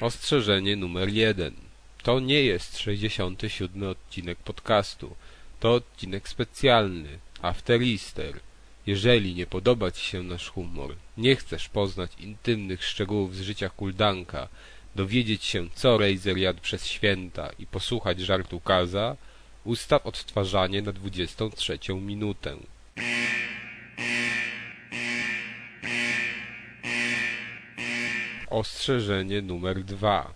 Ostrzeżenie numer jeden. To nie jest 67 odcinek podcastu. To odcinek specjalny, After Easter. Jeżeli nie podoba Ci się nasz humor, nie chcesz poznać intymnych szczegółów z życia Kuldanka, dowiedzieć się co Razer jadł przez święta i posłuchać żartu Kaza, ustaw odtwarzanie na 23 minutę. Ostrzeżenie numer dwa.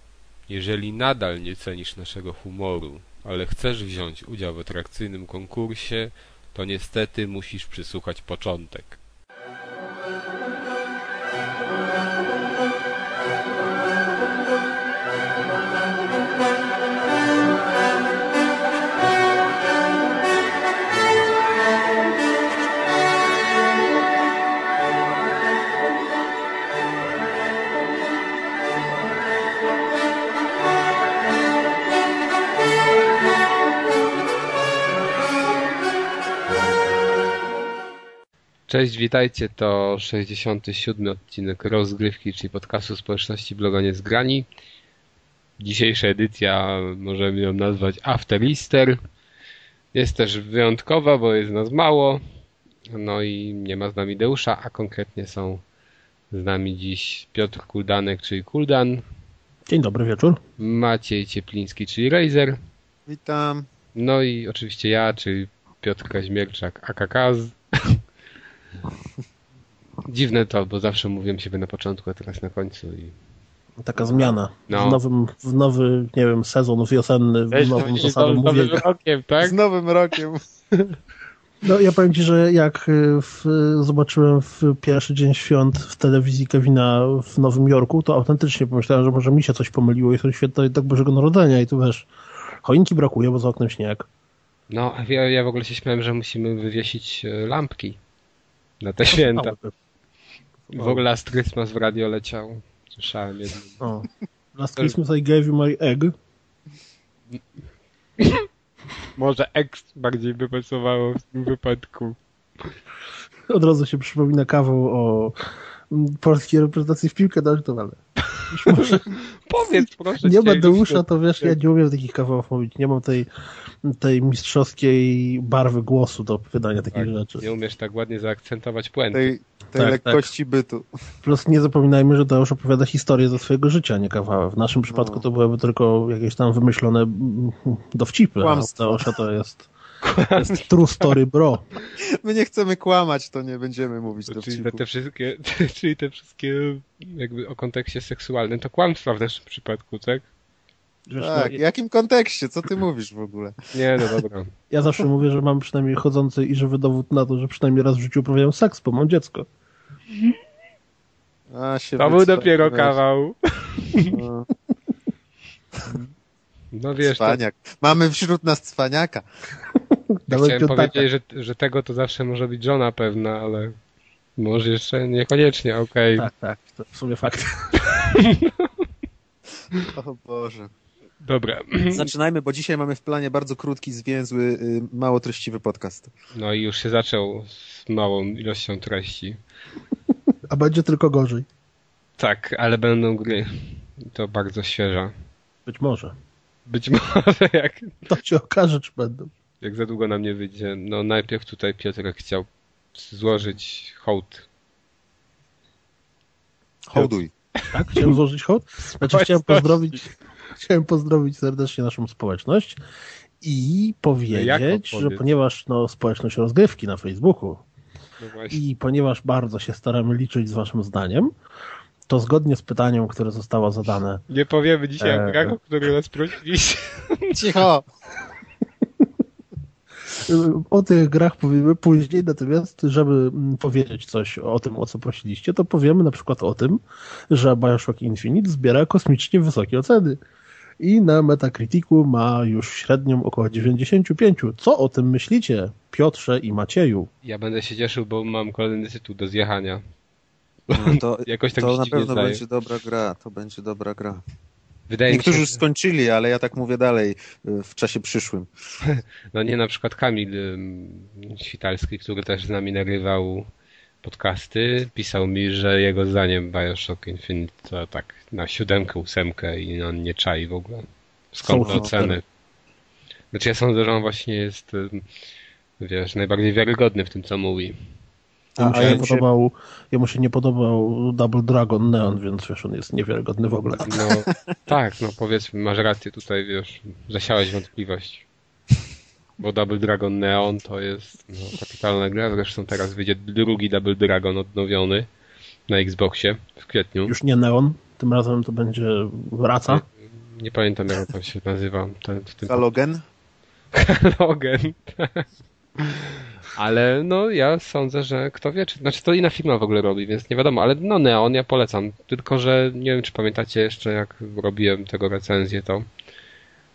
Jeżeli nadal nie cenisz naszego humoru, ale chcesz wziąć udział w atrakcyjnym konkursie, to niestety musisz przysłuchać początek. Cześć, witajcie. To 67 odcinek rozgrywki, czyli podcastu społeczności bloga Niezgrani. Dzisiejsza edycja możemy ją nazwać After Easter. Jest też wyjątkowa, bo jest nas mało. No i nie ma z nami Deusza, a konkretnie są z nami dziś Piotr Kuldanek, czyli Kuldan. Dzień dobry wieczór. Maciej Ciepliński, czyli Razer. Witam. No i oczywiście ja, czyli Piotr Kaźmierczak, AKKaz. Dziwne to, bo zawsze mówiłem siebie na początku, a teraz na końcu i Taka zmiana. No. W, nowym, w nowy, nie wiem, sezon wiosenny, w to nowym będzie zasadom nowym mówienia. rokiem, tak? Z nowym rokiem. No ja powiem Ci, że jak y, w, zobaczyłem w pierwszy dzień świąt w telewizji Kevina w Nowym Jorku, to autentycznie pomyślałem, że może mi się coś pomyliło i są święta jednak Bożego Narodzenia i tu wiesz, choinki brakuje, bo za oknem śnieg. No, ja, ja w ogóle się śmiałem, że musimy wywiesić e, lampki na te święta. W ogóle Last Christmas w radio leciał. Słyszałem jedno. O. Last Christmas I gave you my egg. Może X bardziej by pasowało w tym wypadku. Od razu się przypomina kawał o polskiej reprezentacji w piłkę nożną, ale może Powiedz proszę nie cię, ma już Deusza, to wiesz, ja nie umiem takich kawałów mówić. Nie mam tej, tej mistrzowskiej barwy głosu do opowiadania takich Tak, rzeczy. nie umiesz tak ładnie zaakcentować puenty. Tej, tej Tak, lekkości bytu. Plus nie zapominajmy, że Deusz opowiada historię ze swojego życia, nie kawały. W naszym przypadku No. to byłyby tylko jakieś tam wymyślone mm, dowcipy, a Kłamstwo. Deusza to jest, jest true story bro. My nie chcemy kłamać, to nie będziemy mówić do Czyli te, te wszystkie, czyli te wszystkie jakby o kontekście seksualnym, to kłamstwa w naszym przypadku, tak? Wiesz, Tak, no, w jakim kontekście? Co ty mówisz w ogóle? Nie, no dobra. ja zawsze mówię, że mam przynajmniej chodzący i żywy dowód na to, że przynajmniej raz w życiu uprawiałem seks, bo mam dziecko. A, się To był dopiero kawał. No, No wiesz, to, Cwaniak. Mamy wśród nas cwaniaka. ja chciałem powiedzieć, że, że tego to zawsze może być żona pewna, ale może jeszcze niekoniecznie, okej. Tak, tak, to w sumie fakt. O Boże. Dobra. Zaczynajmy, bo dzisiaj mamy w planie bardzo krótki, zwięzły, y, mało treściwy podcast. No i już się zaczął z małą ilością treści. A będzie tylko gorzej. Tak, ale będą gry. To bardzo świeża. Być może. Być może jak, To się okaże, czy będą. jak za długo nam nie wyjdzie. No najpierw tutaj Piotrek chciał złożyć hołd. Hołduj. Tak? Chciałem złożyć hołd? Znaczy chciałem pozdrowić, chciałem pozdrowić serdecznie naszą społeczność i Jak powiedzieć, że ponieważ no, społeczność rozgrywki na Facebooku No i ponieważ bardzo się staramy liczyć z waszym zdaniem, to zgodnie z pytaniem, które zostało zadane, Nie powiemy dzisiaj o grach, o które nas prosiliście. Cicho! o tych grach powiemy później, natomiast żeby powiedzieć coś o tym, o co prosiliście, to powiemy na przykład o tym, że Bioshock Infinite zbiera kosmicznie wysokie oceny. I na Metacriticu ma już średnią około 95. Co o tym myślicie, Piotrze i Macieju? Ja będę się cieszył, bo mam kolejny tytuł do zjechania. No, to Jakoś tak to na się pewno zdaje. będzie dobra gra. To będzie dobra gra. Wydaje Niektórzy mi już się, skończyli, ale ja tak mówię dalej y, w czasie przyszłym. no nie na przykład Kamil Świtalski, który też z nami nagrywał podcasty, pisał mi, że jego zdaniem Bioshock Infinite to tak na siódemkę, ósemkę i on nie czai w ogóle. Skąd te oceny? Znaczy ja sądzę, że on właśnie jest, wiesz, najbardziej wiarygodny w tym, co mówi. Jemu, się- podobał, jemu się nie podobał Double Dragon Neon, więc wiesz, on jest niewiarygodny w ogóle. No tak, no powiedzmy, masz rację tutaj, wiesz, zasiałeś wątpliwość. Bo Double Dragon Neon to jest no, kapitalna gra, zresztą teraz wyjdzie drugi Double Dragon odnowiony na Xboxie w kwietniu. Już nie Neon, tym razem to będzie Raca. Nie pamiętam jak to się nazywa. Ten, tym Halogen? Logan. Ale no ja sądzę, że kto wie, czy, znaczy to inna firma w ogóle robi, więc nie wiadomo, ale no Neon ja polecam. Tylko, że nie wiem, czy pamiętacie jeszcze jak robiłem tego recenzję, to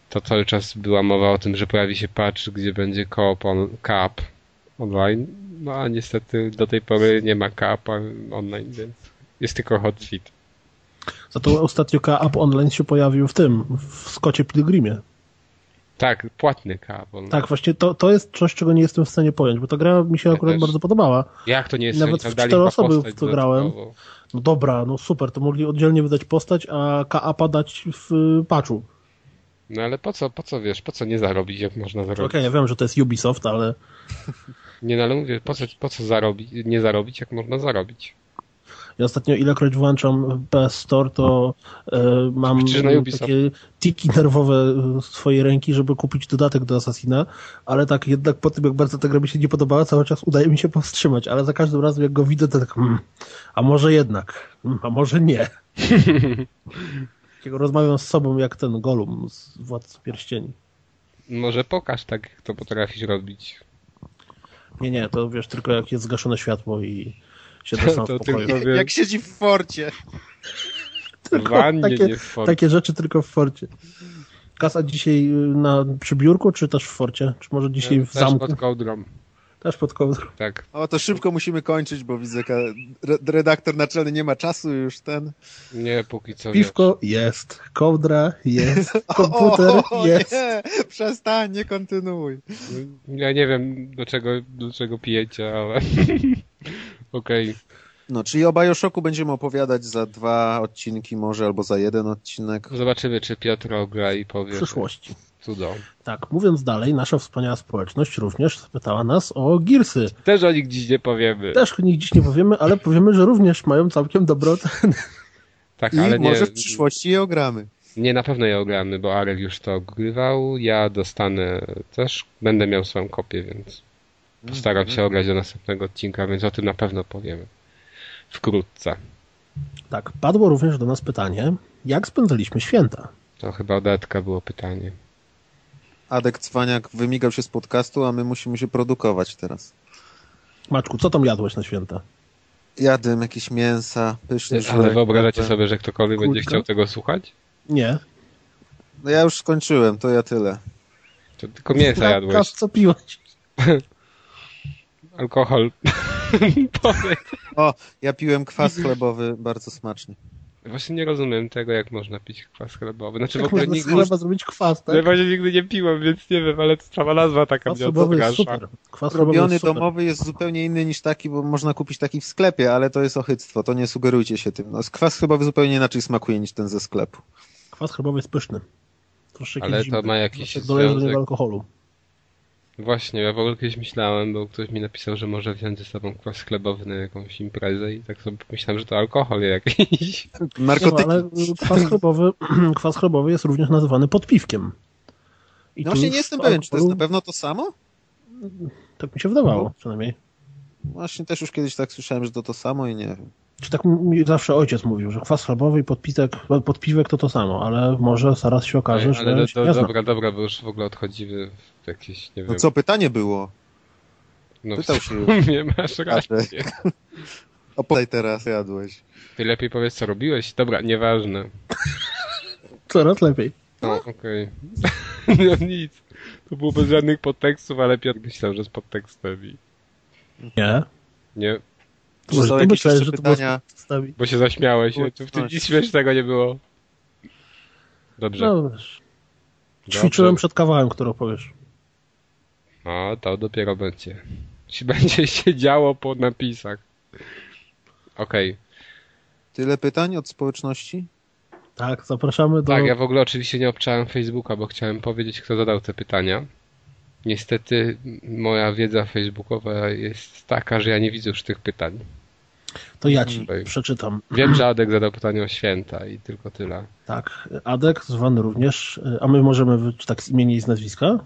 to cały czas była mowa o tym, że pojawi się patch, gdzie będzie co-op on, online. No a niestety do tej pory nie ma co-op online, więc jest tylko hot feed. Za to ostatnio K-Up Online się pojawił w tym, w Skocie Pilgrimie. Tak, płatny co-op online. Tak, właśnie to, to jest coś, czego nie jestem w stanie pojąć, bo ta gra mi się Ja akurat też. bardzo podobała. Jak to nie jest Nawet w dali cztery osoby w to grałem. No dobra, no super, to mogli oddzielnie wydać postać, a K-Apa dać w y, patchu. No ale po co, po co wiesz, po co nie zarobić, jak można Okej, zarobić? ja wiem, że to jest Ubisoft, ale Nie, no ale mówię, po co, po co zarobić, nie zarobić, jak można zarobić? Ja ostatnio ilekroć włączam PS Store, to e, mam takie tiki nerwowe z swojej ręki, żeby kupić dodatek do Assassina, ale tak jednak po tym, jak bardzo ta gra mi się nie podobała, cały czas udaje mi się powstrzymać, ale za każdym razem, jak go widzę, to tak hmm, a może jednak, hmm, a może nie. Takiego rozmawiam z sobą jak ten Golum z Władcy Pierścieni. Może pokaż tak, jak to potrafisz robić. Nie, nie, to wiesz, tylko jak jest zgaszone światło i siedzę To sam w pokoju. tylko wiesz, Jak siedzi w forcie. w wannie, takie- nie w formie. Takie rzeczy tylko w forcie. Kasa dzisiaj y, na, przy biurku, czy też w forcie? Czy może dzisiaj w Też zamku? pod kołdrą, Też pod kołdrą. tak. O, to szybko musimy kończyć, bo widzę, re- redaktor naczelny nie ma czasu już ten. Nie, póki co wiesz. Piwko jest, kołdra jest, komputer o, jest. Nie, przestań, nie kontynuuj. Ja nie wiem, do czego, do czego pijecie, ale... Okej. No, czyli o Bioshocku będziemy opowiadać za dwa odcinki może, albo za jeden odcinek. Zobaczymy, czy Piotr ogra i W powie przyszłości. cudo. Tak, mówiąc dalej, nasza wspaniała społeczność również spytała nas o Gearsy. Też o nich dziś nie powiemy. Też nich dziś nie powiemy, ale powiemy, że również mają całkiem dobre oceny. Tak, I ale nie, może w przyszłości je ogramy. nie na pewno je ogramy, bo Arek już to ogrywał. Ja dostanę też, będę miał swoją kopię, więc postaram się ograć do następnego odcinka, więc o tym na pewno powiemy. Wkrótce. Tak, padło również do nas pytanie, jak spędzaliśmy święta? To chyba od Edka było pytanie. Adek Cwaniak wymigał się z podcastu, a my musimy się produkować teraz. Maczku, co tam jadłeś na święta? Jadłem jakieś mięsa, pyszne. Ale żurek, wyobrażacie prawda? sobie, że ktokolwiek będzie Kurka? chciał tego słuchać? Nie. No ja już skończyłem, to ja tyle. To tylko mięsa jadłeś. co piłeś? Alkohol. O, ja piłem kwas chlebowy, bardzo smaczny. Właśnie nie rozumiem tego, jak można pić kwas chlebowy. Znaczy w Jak ogóle można z chleba zrobić kwas, tak? ja właśnie nigdy nie piłem, więc nie wiem, ale to sama nazwa taka Kwas mnie chlebowy jest super. Kwas chlebowy Robiony jest super. domowy jest zupełnie inny niż taki, bo można kupić taki w sklepie, ale to jest ochyctwo, to nie sugerujcie się tym. No, kwas chlebowy zupełnie inaczej smakuje niż ten ze sklepu. Kwas chlebowy jest pyszny. Troszeczkę Ale to zimny. ma jakiś doleję do alkoholu. Właśnie, ja w ogóle kiedyś myślałem, bo ktoś mi napisał, że może wziąć ze sobą kwas chlebowy na jakąś imprezę i tak sobie pomyślałem, że to alkohol jakiś. Narkotyki. No, ale kwas chlebowy, kwas chlebowy jest również nazywany podpiwkiem. I No właśnie nie jestem pewien, czy to jest na pewno to samo? Tak mi się wydawało przynajmniej. Właśnie też już kiedyś tak słyszałem, że to to samo i nie wiem. Czy tak mi zawsze ojciec mówił, że kwas chlebowy i podpitek, podpiwek to to samo, ale może zaraz się okaże, że ale do, się do, nie znam. dobra, dobra, bo już w ogóle odchodzimy w jakieś, nie wiem. No co, pytanie było? no, pytał się sumie masz rację. Opowiadaj teraz, jadłeś. Ty lepiej powiedz, co robiłeś? Dobra, nieważne. Coraz lepiej. No, okej. no nic. To było bez żadnych podtekstów, ale Piotr myślał, że z podtekstem i Nie. nie, Czy Może są jakieś jeszcze że to było pytania? bo się zaśmiałeś. W tym nic śmiesznego nie było. Dobrze. No, wiesz, Dobrze. ćwiczyłem przed kawałem, który opowiesz. No, to dopiero będzie. Będzie się działo po napisach. Okej. Tyle pytań od społeczności? Tak, zapraszamy do... Tak, ja w ogóle oczywiście nie obczałem Facebooka, bo chciałem powiedzieć, kto zadał te pytania. Niestety moja wiedza facebookowa jest taka, że ja nie widzę już tych pytań. To ja ci przeczytam. Wiem, że Adek zadał pytanie o święta i tylko tyle. Tak, Adek, zwany również, a my możemy wy- czy tak z imienia i z nazwiska?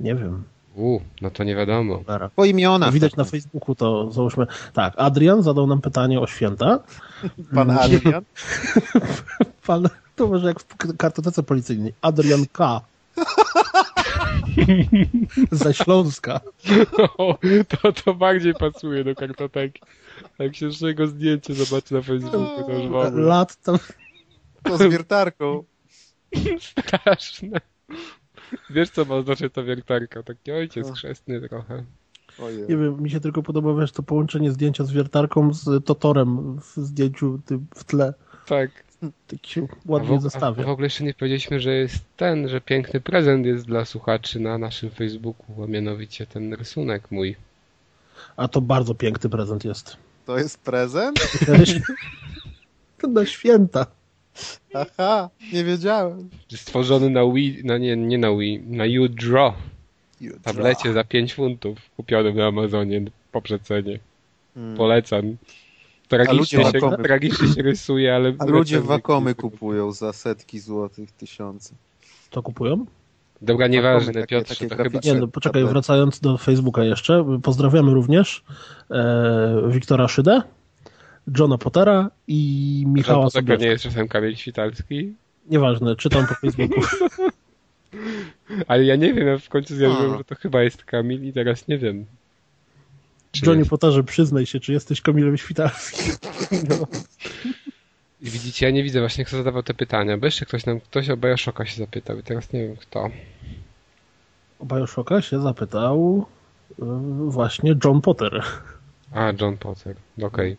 Nie wiem. U, no to nie wiadomo. Po imionach. Widać na Facebooku, to załóżmy. Tak, Adrian zadał nam pytanie o święta. Pan Adrian. Pan, to może jak w kartotece policyjnej. Adrian K. Ze Śląska. O, to, to bardziej pasuje do kartoteki. Jak się z jego zdjęcie zobaczy na Facebooku, to już w ogóle Lat tam. To z wiertarką. straszne. Wiesz, co ma oznaczać ta wiertarka? Taki ojciec chrzestny trochę. Ojej. Nie wiem, mi się tylko podoba, wiesz, to połączenie zdjęcia z wiertarką z Totorem w zdjęciu tym w tle. Tak. Tak się A w, ładnie zestawia. w ogóle jeszcze nie powiedzieliśmy, że jest ten, że piękny prezent jest dla słuchaczy na naszym Facebooku, a mianowicie ten rysunek mój. A to bardzo piękny prezent jest. To jest prezent? Na święta. Aha, nie wiedziałem. Stworzony na Wii, no nie, nie na Wii, na UDraw tablecie za 5 funtów kupionym na Amazonie po przecenie. Hmm. Polecam. Tragicznie, ludzie się, wakomy- tragicznie się rysuje, ale... A ludzie wakomy kupują. za setki złotych, tysiące. To kupują? Dobra, nieważne, takie- Piotrze, takie to chyba... Nie, no poczekaj, wracając do Facebooka jeszcze. Pozdrawiamy również e, Wiktora Szydę, Johna Pottera i Michała To taka Sobiewka. nie jest czasem Kamil Świtalski? Nieważne, czytam po Facebooku. Ale ja nie wiem, ja w końcu zjawiłem, A. że to chyba jest Kamil i teraz nie wiem. Czy Johnny jest. Potterze, przyznaj się, czy jesteś Kamilem Świtalskim. No. I widzicie, ja nie widzę właśnie, kto zadawał te pytania, bo jeszcze ktoś nam, ktoś o Bioshocka się zapytał i teraz nie wiem kto. O Bioshocka się zapytał e, właśnie John Potter. A, John Potter, okej.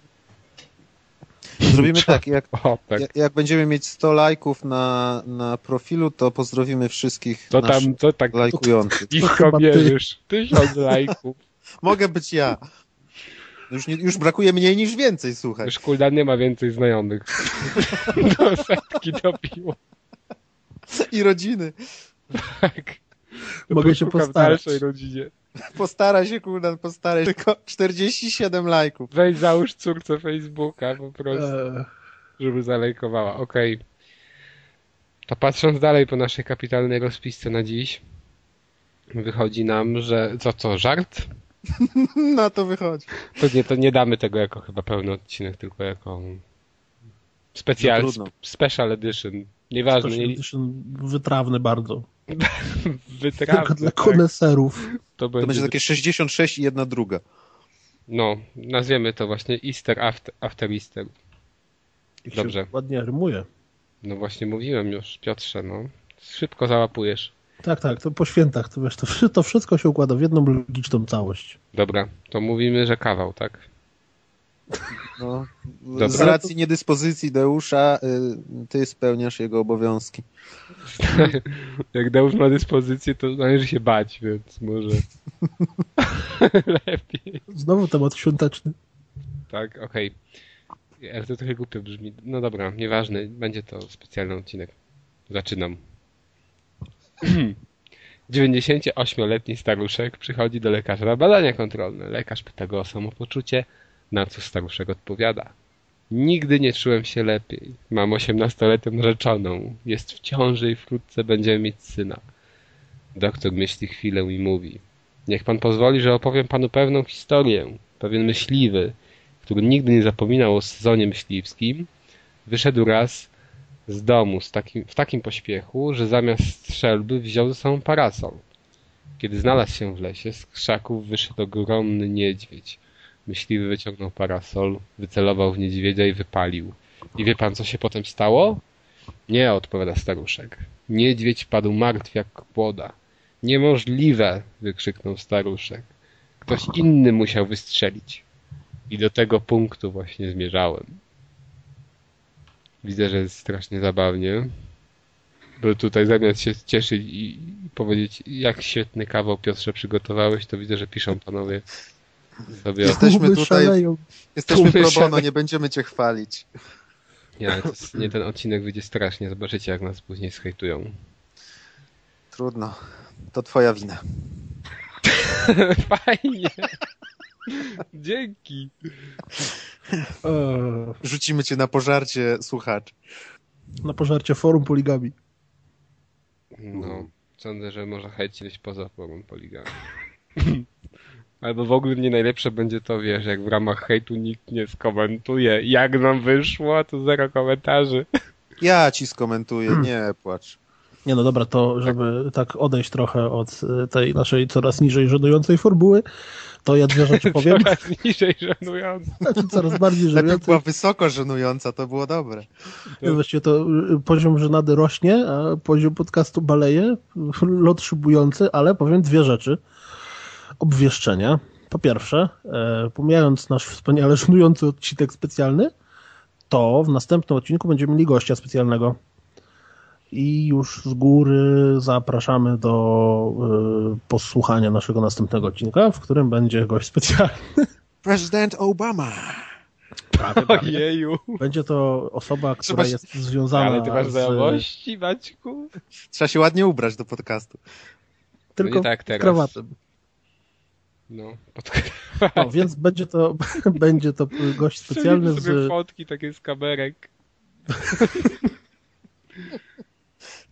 Zrobimy tak, jak, O, tak. jak, jak będziemy mieć 100 lajków na, na profilu, to pozdrowimy wszystkich naszych tam, co tak lajkujących. To mierzysz? Tysiąc lajków. Mogę być ja. Już, nie, już brakuje mniej niż więcej, słuchaj. Już Kuldan nie ma więcej znajomych. Do setki dobiło. I rodziny. Tak. Mogę się Poszukam w postarać. dalszej rodzinie. Postara się, Kuldan, postaraj się. Tylko 47 lajków. Weź załóż córce Facebooka po prostu. E, żeby zalejkowała. Okej. To patrząc dalej po naszej kapitalnej rozpisce na dziś, wychodzi nam, że co co, żart? Na to wychodzi. To nie, to nie damy tego jako chyba pełny odcinek, tylko jako specjal, No trudno. special edition. Nieważne, Special nie, edition wytrawny bardzo. Wytrawne, Tylko dla tak? koneserów. To To będzie, będzie takie 66 i jedna druga. no, nazwiemy to właśnie Easter after, after Easter. Dobrze. Ładnie rymuje. No właśnie mówiłem już, Piotrze, no. Szybko załapujesz. Tak, tak, to po świętach, to wiesz, to, to wszystko się układa w jedną logiczną całość. Dobra, to mówimy, że kawał, tak? No, Dobra. z racji niedyspozycji Deusza, y, ty spełniasz jego obowiązki. Jak Deusz ma dyspozycję, to należy się bać, więc może lepiej. Znowu temat świąteczny. Tak, okej. Ale to trochę głupio brzmi. No dobra, nieważne, będzie to specjalny odcinek. Zaczynam. 98-letni staruszek przychodzi do lekarza na badania kontrolne. Lekarz pyta go o samopoczucie, na co staruszek odpowiada. Nigdy nie czułem się lepiej. Mam 18-letnią narzeczoną. Jest w ciąży i wkrótce będziemy mieć syna. Doktor myśli chwilę i mówi. Niech pan pozwoli, że opowiem panu pewną historię. Pewien myśliwy, który nigdy nie zapominał o sezonie myśliwskim, wyszedł raz z domu z takim, w takim pośpiechu, że zamiast strzelby wziął ze sobą parasol. Kiedy znalazł się w lesie, z krzaków wyszedł ogromny niedźwiedź. Myśliwy wyciągnął parasol, wycelował w niedźwiedzia i wypalił. I wie pan, co się potem stało? Nie, odpowiada staruszek. Niedźwiedź padł martwy jak kłoda. Niemożliwe! wykrzyknął staruszek. Ktoś inny musiał wystrzelić. I do tego punktu właśnie zmierzałem. Widzę, że jest strasznie zabawnie. Bo tutaj zamiast się cieszyć i powiedzieć, jak świetny kawał Piotrze przygotowałeś, to widzę, że piszą panowie Sobie Jesteśmy Tłumy tutaj- szaleją. Jesteśmy Tłumy pro bono, nie będziemy cię chwalić. Nie, ale to jest, nie ten odcinek wyjdzie strasznie. Zobaczycie, jak nas później schejtują. Trudno. To twoja wina. Fajnie. Dzięki. Rzucimy cię na pożarcie słuchaczy. na pożarcie forum poligami. No, sądzę, że może hejt gdzieś poza forum poligami. Albo w ogóle nie najlepsze będzie to, wiesz, jak w ramach hejtu nikt nie skomentuje, jak nam wyszło, to zero komentarzy. Ja ci skomentuję, nie płacz. Nie no dobra, to żeby tak odejść trochę od e, tej naszej coraz niżej żenującej formuły, to ja dwie rzeczy powiem. Coraz niżej żenujące. Znaczy coraz bardziej Lepiej żenującej. była wysoko żenująca, to było dobre. Właściwie to y, poziom żenady rośnie, a poziom podcastu baleje, lot szybujący, ale powiem dwie rzeczy. Obwieszczenia. Po pierwsze, e, pomijając nasz wspaniale żenujący odcinek specjalny, to w następnym odcinku będziemy mieli gościa specjalnego. I już z góry zapraszamy do y, posłuchania naszego następnego odcinka, w którym będzie gość specjalny. Prezydent Obama. Prawie, prawie. Ojeju. Będzie to osoba, która Trzeba się- jest związana Ale ty masz z... znajomości, Maćku? Trzeba się ładnie ubrać do podcastu. tylko nie tak teraz. krawatem. No. No, więc będzie to, będzie to gość specjalny sobie z... fotki takie z kamerek.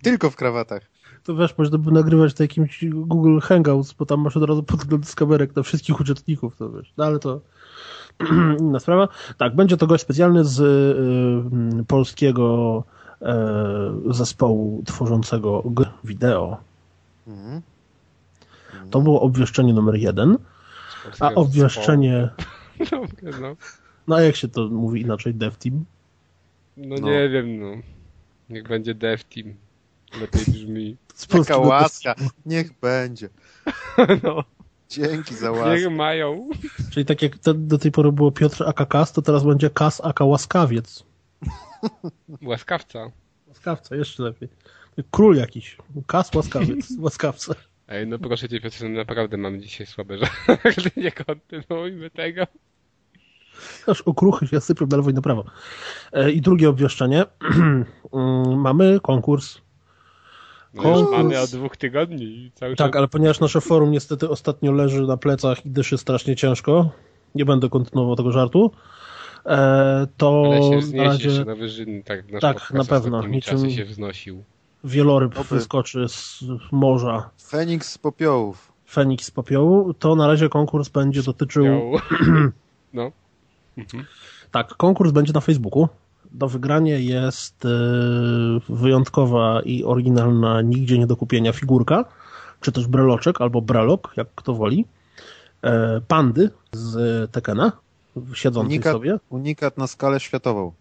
Tylko w krawatach. To wiesz, można by nagrywać to jakimś Google Hangouts, bo tam masz od razu podgląd z kamerek na wszystkich uczestników, to wiesz. No ale to inna sprawa. Tak, będzie to gość specjalny z y, y, polskiego y, zespołu tworzącego gry wideo. Mhm. To było obwieszczenie numer jeden, a obwieszczenie, no. no a jak się to mówi inaczej, Dev Team? No, No. nie wiem, no. Niech będzie Dev Team. Lepiej brzmi. Taka łaska. Niech będzie. No. Dzięki za łaskę. Niech mają. Czyli tak jak te, do tej pory było Piotr aka Kas, to teraz będzie Kas aka Łaskawiec. Łaskawca. Łaskawca, jeszcze lepiej. Król jakiś. Kas Łaskawiec. Łaskawca. Ej, no proszę cię, Piotr, naprawdę mamy dzisiaj słabe żarty. Nie kontynuujmy tego. Aż okruchy się sypią na lewo i na prawo. E, I drugie obwieszczenie. Mm, Mamy konkurs. No Konkurs. mamy od dwóch tygodni i cały Tak, czas... ale ponieważ nasze forum niestety ostatnio leży na plecach i dyszy strasznie ciężko, nie będę kontynuował tego żartu, e, to Ale się na razie na wyżyny, tak Tak, na pewno. Niczym- się wznosił. Wieloryb Oby. wyskoczy z morza Feniks z popiołów. Feniks z popiołu, to na razie konkurs będzie dotyczył... No. Mhm. Tak, konkurs będzie na Facebooku. Do wygrania jest e, wyjątkowa i oryginalna, nigdzie nie do kupienia figurka, czy też breloczek, albo brelok, jak kto woli. E, pandy z Tekena, siedzącej Unikat, sobie. unikat na skalę światową.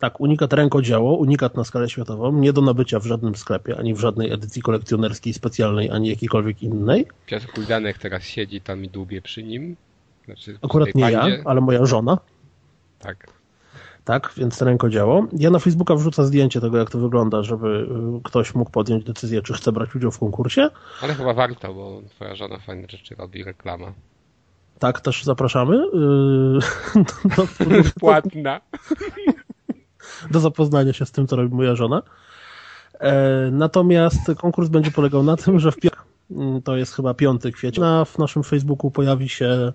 Tak, unikat rękodzieło, unikat na skalę światową, nie do nabycia w żadnym sklepie, ani w żadnej edycji kolekcjonerskiej specjalnej, ani jakiejkolwiek innej. Piotr Kuldanek teraz siedzi tam i dłubie przy nim. Znaczy, Akurat nie ja, pandzie. ale moja żona. Tak. Tak, więc rękodzieło. Ja na Facebooka wrzucę zdjęcie tego, jak to wygląda, żeby y, ktoś mógł podjąć decyzję, czy chce brać udział w konkursie. Ale chyba warto, bo twoja żona fajne rzeczy robi, reklama. Tak, też zapraszamy yy, do, Płatna. do zapoznania się z tym, co robi moja żona. E, natomiast konkurs będzie polegał na tym, że w piątek, mm, to jest chyba 5 kwietnia, na, w naszym Facebooku pojawi się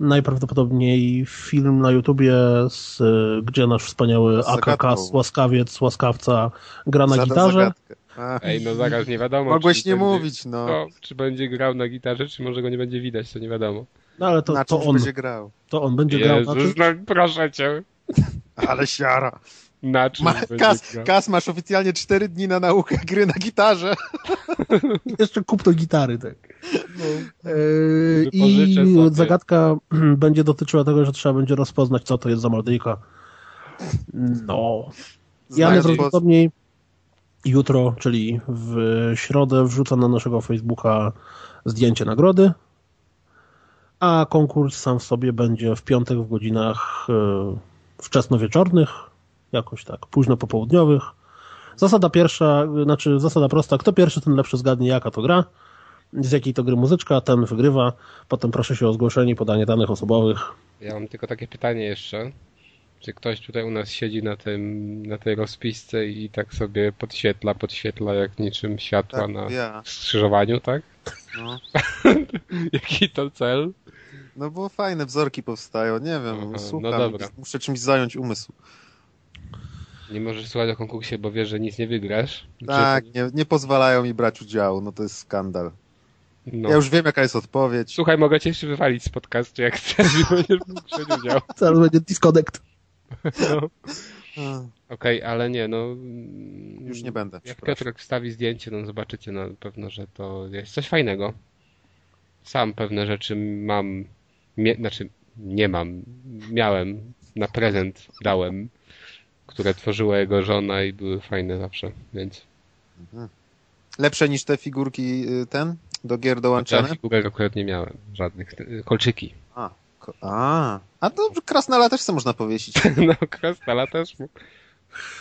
najprawdopodobniej film na YouTubie, z, gdzie nasz wspaniały. AKK, łaskawiec, łaskawca gra na Zada gitarze. zagadkę. Ej, no zaraz nie wiadomo. Mogłeś nie będzie, mówić, no. No, czy będzie grał na gitarze, czy może go nie będzie widać, to nie wiadomo. No ale to, na to, on, będzie grał. to on będzie grał na czym? Jezus, no proszę cię. Ale siara. Na czym Ma, Kas? Kas, masz oficjalnie 4 dni na naukę gry na gitarze. Jeszcze kupno gitary, tak. Eee, Wypożyczę I sobie. zagadka będzie dotyczyła tego, że trzeba będzie rozpoznać, co to jest za meldyjka. No. Ja najprawdopodobniej jutro, czyli w środę, wrzucę na naszego Facebooka zdjęcie nagrody, a konkurs sam w sobie będzie w piątek w godzinach e, wczesnowieczornych, jakoś tak, późno popołudniowych. Zasada pierwsza, znaczy zasada prosta, kto pierwszy, ten lepszy zgadnie, jaka to gra. z jakiej to gry muzyczka, ten wygrywa. Potem proszę się o zgłoszenie, podanie danych osobowych. Ja mam tylko takie pytanie jeszcze. Czy ktoś tutaj u nas siedzi na tym, na tej rozpisce i tak sobie podświetla, podświetla jak niczym światła Tak, na ja. skrzyżowaniu, tak? No. Jaki to cel? no bo fajne wzorki powstają, nie wiem, Aha, no słucham, dobra. muszę czymś zająć umysł. Nie możesz słuchać o konkursie, bo wiesz, że nic nie wygrasz. Tak, Czy- nie, nie pozwalają mi brać udziału, no to jest skandal. No. Ja już wiem, jaka jest odpowiedź. Słuchaj, mogę cię jeszcze wywalić z podcastu, jak chcesz i będziesz mógł udział. Zaraz będzie disconnect. No. Okej, ale nie, no... mm, Już nie będę, Jak. Piotrek wstawi zdjęcie, no zobaczycie na pewno, że to jest coś fajnego. Sam pewne rzeczy mam, mie, znaczy nie mam, miałem, na prezent dałem, które tworzyła jego żona i były fajne zawsze, więc Lepsze niż te figurki, y, ten, do gier ja dołączane? figurek akurat nie miałem, żadnych, kolczyki. A, ko- a, a to krasnala też sobie można powiesić. No, krasnala też.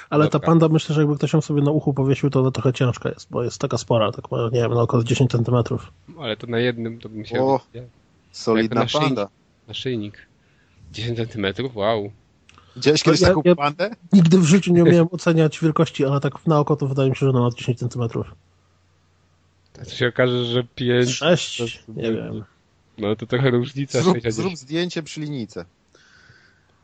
Ale Dobra. ta panda, myślę, że jakby ktoś ją sobie na uchu powiesił, to ona trochę ciężka jest, bo jest taka spora, tak ma, nie wiem, na około 10 centymetrów. Ale to na jednym to bym musiał O. Solidna na panda. naszyjnik. 10 centymetrów, wow. Widziałeś kiedyś Ja- taką ja- pandę? Nigdy w życiu nie umiałem oceniać wielkości, ale tak na oko to wydaje mi się, że ona ma 10 centymetrów. To się okaże, że 5, 6? Nie wiem. no to trochę różnica. Zrób, 6 a 10. zrób zdjęcie przy linijce.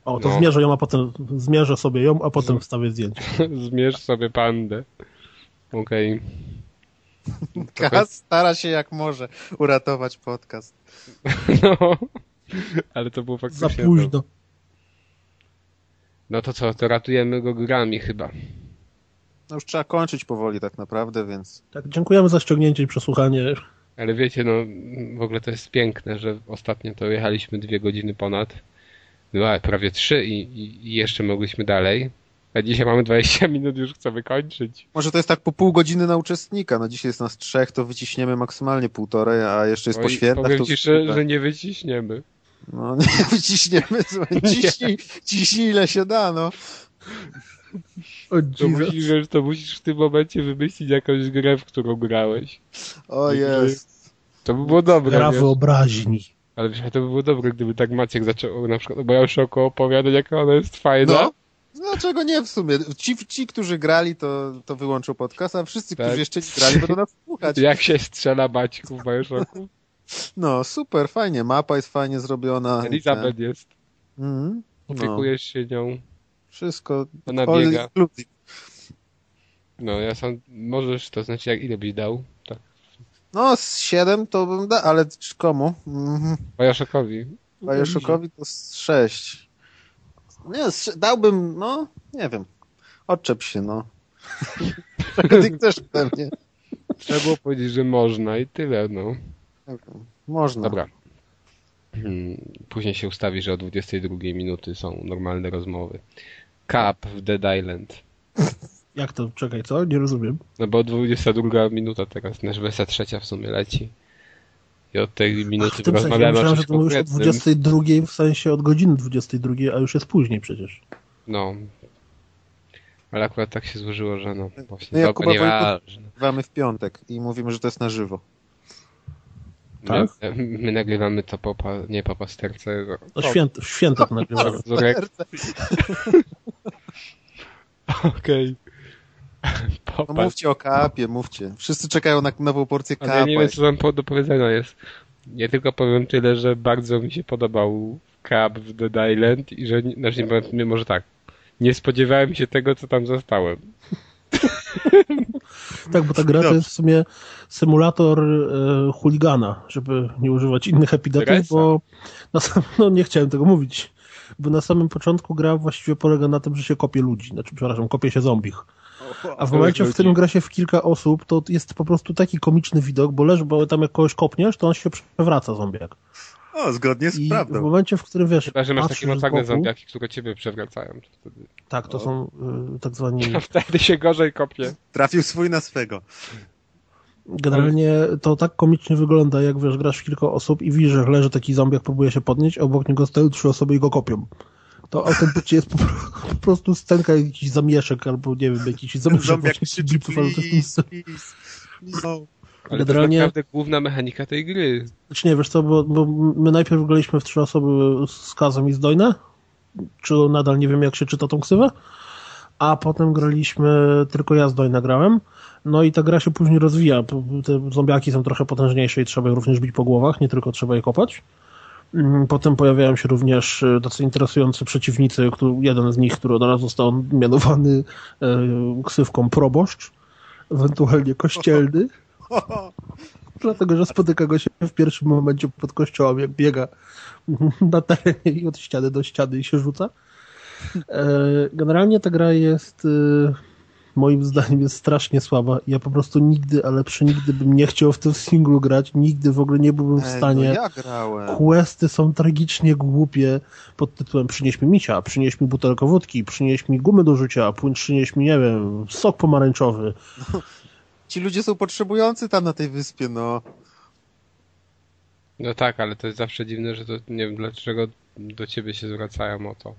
O, to No. zmierzę ją, a potem zmierzę sobie ją, a potem wstawię zdjęcie. Zmierz sobie pandę. Okej. Kas stara się jak może uratować podcast. No. Ale to było Za faktycznie... późno. No to co, to ratujemy go grami chyba. No już trzeba kończyć powoli tak naprawdę, więc Tak, dziękujemy za ściągnięcie i przesłuchanie. Ale wiecie, no w ogóle to jest piękne, że ostatnio to jechaliśmy dwie godziny ponad. Była prawie trzy i, i, jeszcze mogliśmy dalej. A dzisiaj mamy 20 minut, już chcemy kończyć. może to jest tak po pół godziny na uczestnika. No dzisiaj jest nas trzech, to wyciśniemy maksymalnie półtorej, a jeszcze jest po Oj, świętach. powiem to ci, że, że nie wyciśniemy. No nie słuchaj, ciśnij, ciśnij ile się da, no. O To musisz, wiesz, to musisz w tym momencie wymyślić jakąś grę, w którą grałeś. O jest. To by było dobre, Gra wyobraźni. Ale wiesz, to by było dobre, gdyby tak Maciek zaczął na przykład o Bioshoku opowiadać, jaka ona jest fajna. No. Dlaczego nie w sumie? Ci, ci którzy grali, to, to wyłączą podcast, a wszyscy, Tak. którzy jeszcze nie grali, będą nas słuchać. Jak się strzela Maćku w Bioshocku? No, super, fajnie. Mapa jest fajnie zrobiona. Elizabeth jest. Mhm. No, Opiekujesz się nią. wszystko. Ona biega. No, ja sam... Możesz, to znaczy, jak ile byś dał? Tak. No, z 7 to bym da, ale komu? Mhm. Bioshockowi to z 6. Nie, z, dałbym, no, nie wiem. Odczep się, no. Czego ty chcesz mnie? Trzeba było powiedzieć, że można i tyle, no. Można. Dobra. Hmm, Później się ustawi, że o 22 minuty są normalne rozmowy. Cup w Dead Island. Jak to? Czekaj, co? Nie rozumiem. No bo 22 minuta teraz, nasz wersja trzecia w sumie leci. I od tej Ach, minuty w tym sensie, rozmawiamy myślałem, o że to mówisz o konkretnym. 22, w sensie od godziny 22, a już jest później przecież. No. Ale akurat tak się złożyło, że no właśnie. No ja dobra, Kuba nieważne. W piątek i mówimy, że to jest na żywo. Tak? My, my nagrywamy to po, pa- nie po pasterce. No o, święt, w świętach nagrywamy. Okej. No Popatrz. mówcie o kapie, mówcie. Wszyscy czekają na nową porcję Ale ja nie kapa. wiem, co tam po- do powiedzenia jest. Ja tylko powiem tyle, że bardzo mi się podobał Cup w Dead Island i że, nie- znaczy nie powiem, może tak, nie spodziewałem się tego, co tam zostałem. Tak, bo ta gra to jest w sumie symulator e, chuligana, żeby nie używać innych epitetów, Teresa. bo na sam, no nie chciałem tego mówić, bo na samym początku gra właściwie polega na tym, że się kopie ludzi, znaczy przepraszam, kopie się zombich. A w momencie, w którym gra się w kilka osób, to jest po prostu taki komiczny widok, bo leży, bo tam jak kogoś kopniesz, to on się przewraca zombiak. O, zgodnie z I w prawdą. momencie, w którym wiesz, Chyba, że masz takie boku, zombiaki, które ciebie przewracają. to Wtedy, tak, to są y, tak zwani wtedy się gorzej kopie. Trafił swój na swego. Generalnie to tak komicznie wygląda, jak wiesz, grasz w kilka osób i widzisz, że leży taki zombiak, próbuje się podnieść, a obok niego stoją trzy osoby i go kopią. To autentycznie jest po, po prostu scenka jakiś zamieszek, albo nie wiem, jakiś zamieszek Zombiak właśnie krzyczy, please, please, please. No. Ale Generalnie- to jest naprawdę główna mechanika tej gry. Znaczy nie, wiesz co, bo, bo my najpierw graliśmy w trzy osoby z Kazem i z Dojne, czy nadal nie wiem jak się czyta tą ksywę, a potem graliśmy, tylko ja z Dojne grałem, no i ta gra się później rozwija, te zombiaki są trochę potężniejsze i trzeba je również bić po głowach, nie tylko trzeba je kopać. Mm, Potem pojawiają się również e, tacy interesujący przeciwnicy, który, jeden z nich, który od razu został mianowany e, ksywką proboszcz, ewentualnie kościelny. Dlatego, że spotyka go się w pierwszym momencie pod kościołem, jak biega na terenie i od ściany do ściany i się rzuca. E, Generalnie ta gra jest e, moim zdaniem jest strasznie słaba. Ja po prostu nigdy, ale przenigdy bym nie chciał w tym singlu grać. Nigdy w ogóle nie byłbym w Ej, stanie. No ja grałem. Questy są tragicznie głupie pod tytułem przynieś mi misia, przynieś mi butelkę wódki, przynieś mi gumy do rzucia, przynieś mi, nie wiem, sok pomarańczowy. Ci ludzie są potrzebujący tam na tej wyspie, no. No tak, ale to jest zawsze dziwne, że to nie wiem dlaczego do ciebie się zwracają o to.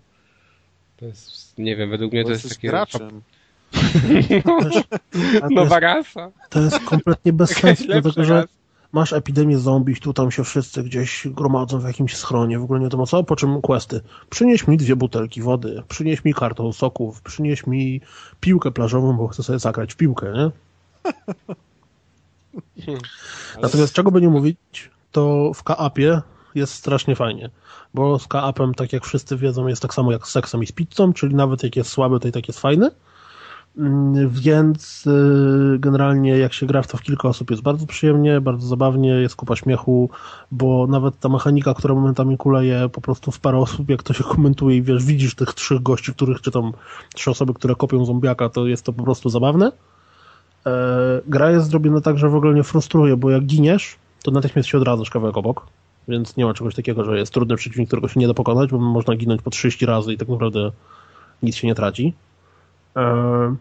To jest, nie wiem, według mnie Bo to jest takie graczem. A to, nowa jest, rasa. to jest kompletnie bez sensu, dlatego że masz epidemię zombie, tu tam się wszyscy gdzieś gromadzą w jakimś schronie, w ogóle nie wiadomo co, po czym questy. Przynieś mi dwie butelki wody, przynieś mi karton soków, przynieś mi piłkę plażową, bo chcę sobie zagrać w piłkę, nie? Natomiast czego by nie mówić, to w Kaapie jest strasznie fajnie, bo z Kaapem, tak jak wszyscy wiedzą, jest tak samo jak z seksem i z pizzą, czyli nawet jak jest słaby, to i tak jest fajny. Mm, Więc y, generalnie jak się gra w to w kilka osób jest bardzo przyjemnie, bardzo zabawnie, jest kupa śmiechu, bo nawet ta mechanika, która momentami kuleje po prostu w parę osób, jak to się komentuje i wiesz, widzisz tych trzech gości, których, czy tam trzy osoby, które kopią zombiaka, to jest to po prostu zabawne. E, gra jest zrobiona tak, że w ogóle nie frustruje, bo jak giniesz, to natychmiast się odradzasz kawałek obok, więc nie ma czegoś takiego, że jest trudny przeciwnik, którego się nie da pokonać, bo można ginąć po 30 razy i tak naprawdę nic się nie traci. E,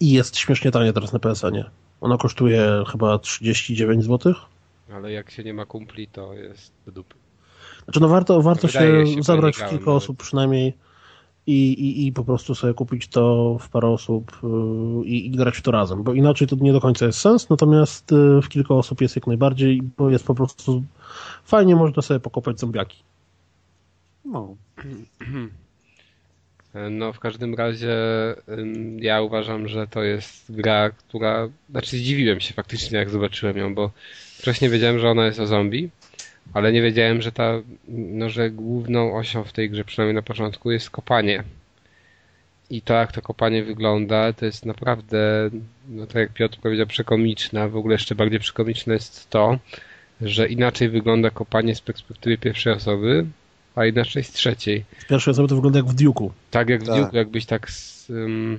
I jest śmiesznie tanie teraz na PSN-ie. Ona kosztuje chyba 39 zł. Ale jak się nie ma kumpli, to jest do dupy. Znaczy no warto, warto się się, zabrać w kilka osób przynajmniej i, i, i po prostu sobie kupić to w parę osób yy, i, i grać w to razem, bo inaczej to nie do końca jest sens, natomiast yy, w kilka osób jest jak najbardziej, bo jest po prostu fajnie można sobie pokopać zombiaki. No. No, w każdym razie ja uważam, że to jest gra, która... Znaczy zdziwiłem się faktycznie, jak zobaczyłem ją, bo wcześniej wiedziałem, że ona jest o zombie, ale nie wiedziałem, że ta, no, że główną osią w tej grze, przynajmniej na początku, jest kopanie. I to, jak to kopanie wygląda, to jest naprawdę, no tak jak Piotr powiedział, przekomiczne, a w ogóle jeszcze bardziej przekomiczne jest to, że inaczej wygląda kopanie z perspektywy pierwszej osoby, a inaczej z trzeciej. Z pierwszej osoby to wygląda jak w Duke'u. Tak jak w Tak. Jakbyś tak z, ym,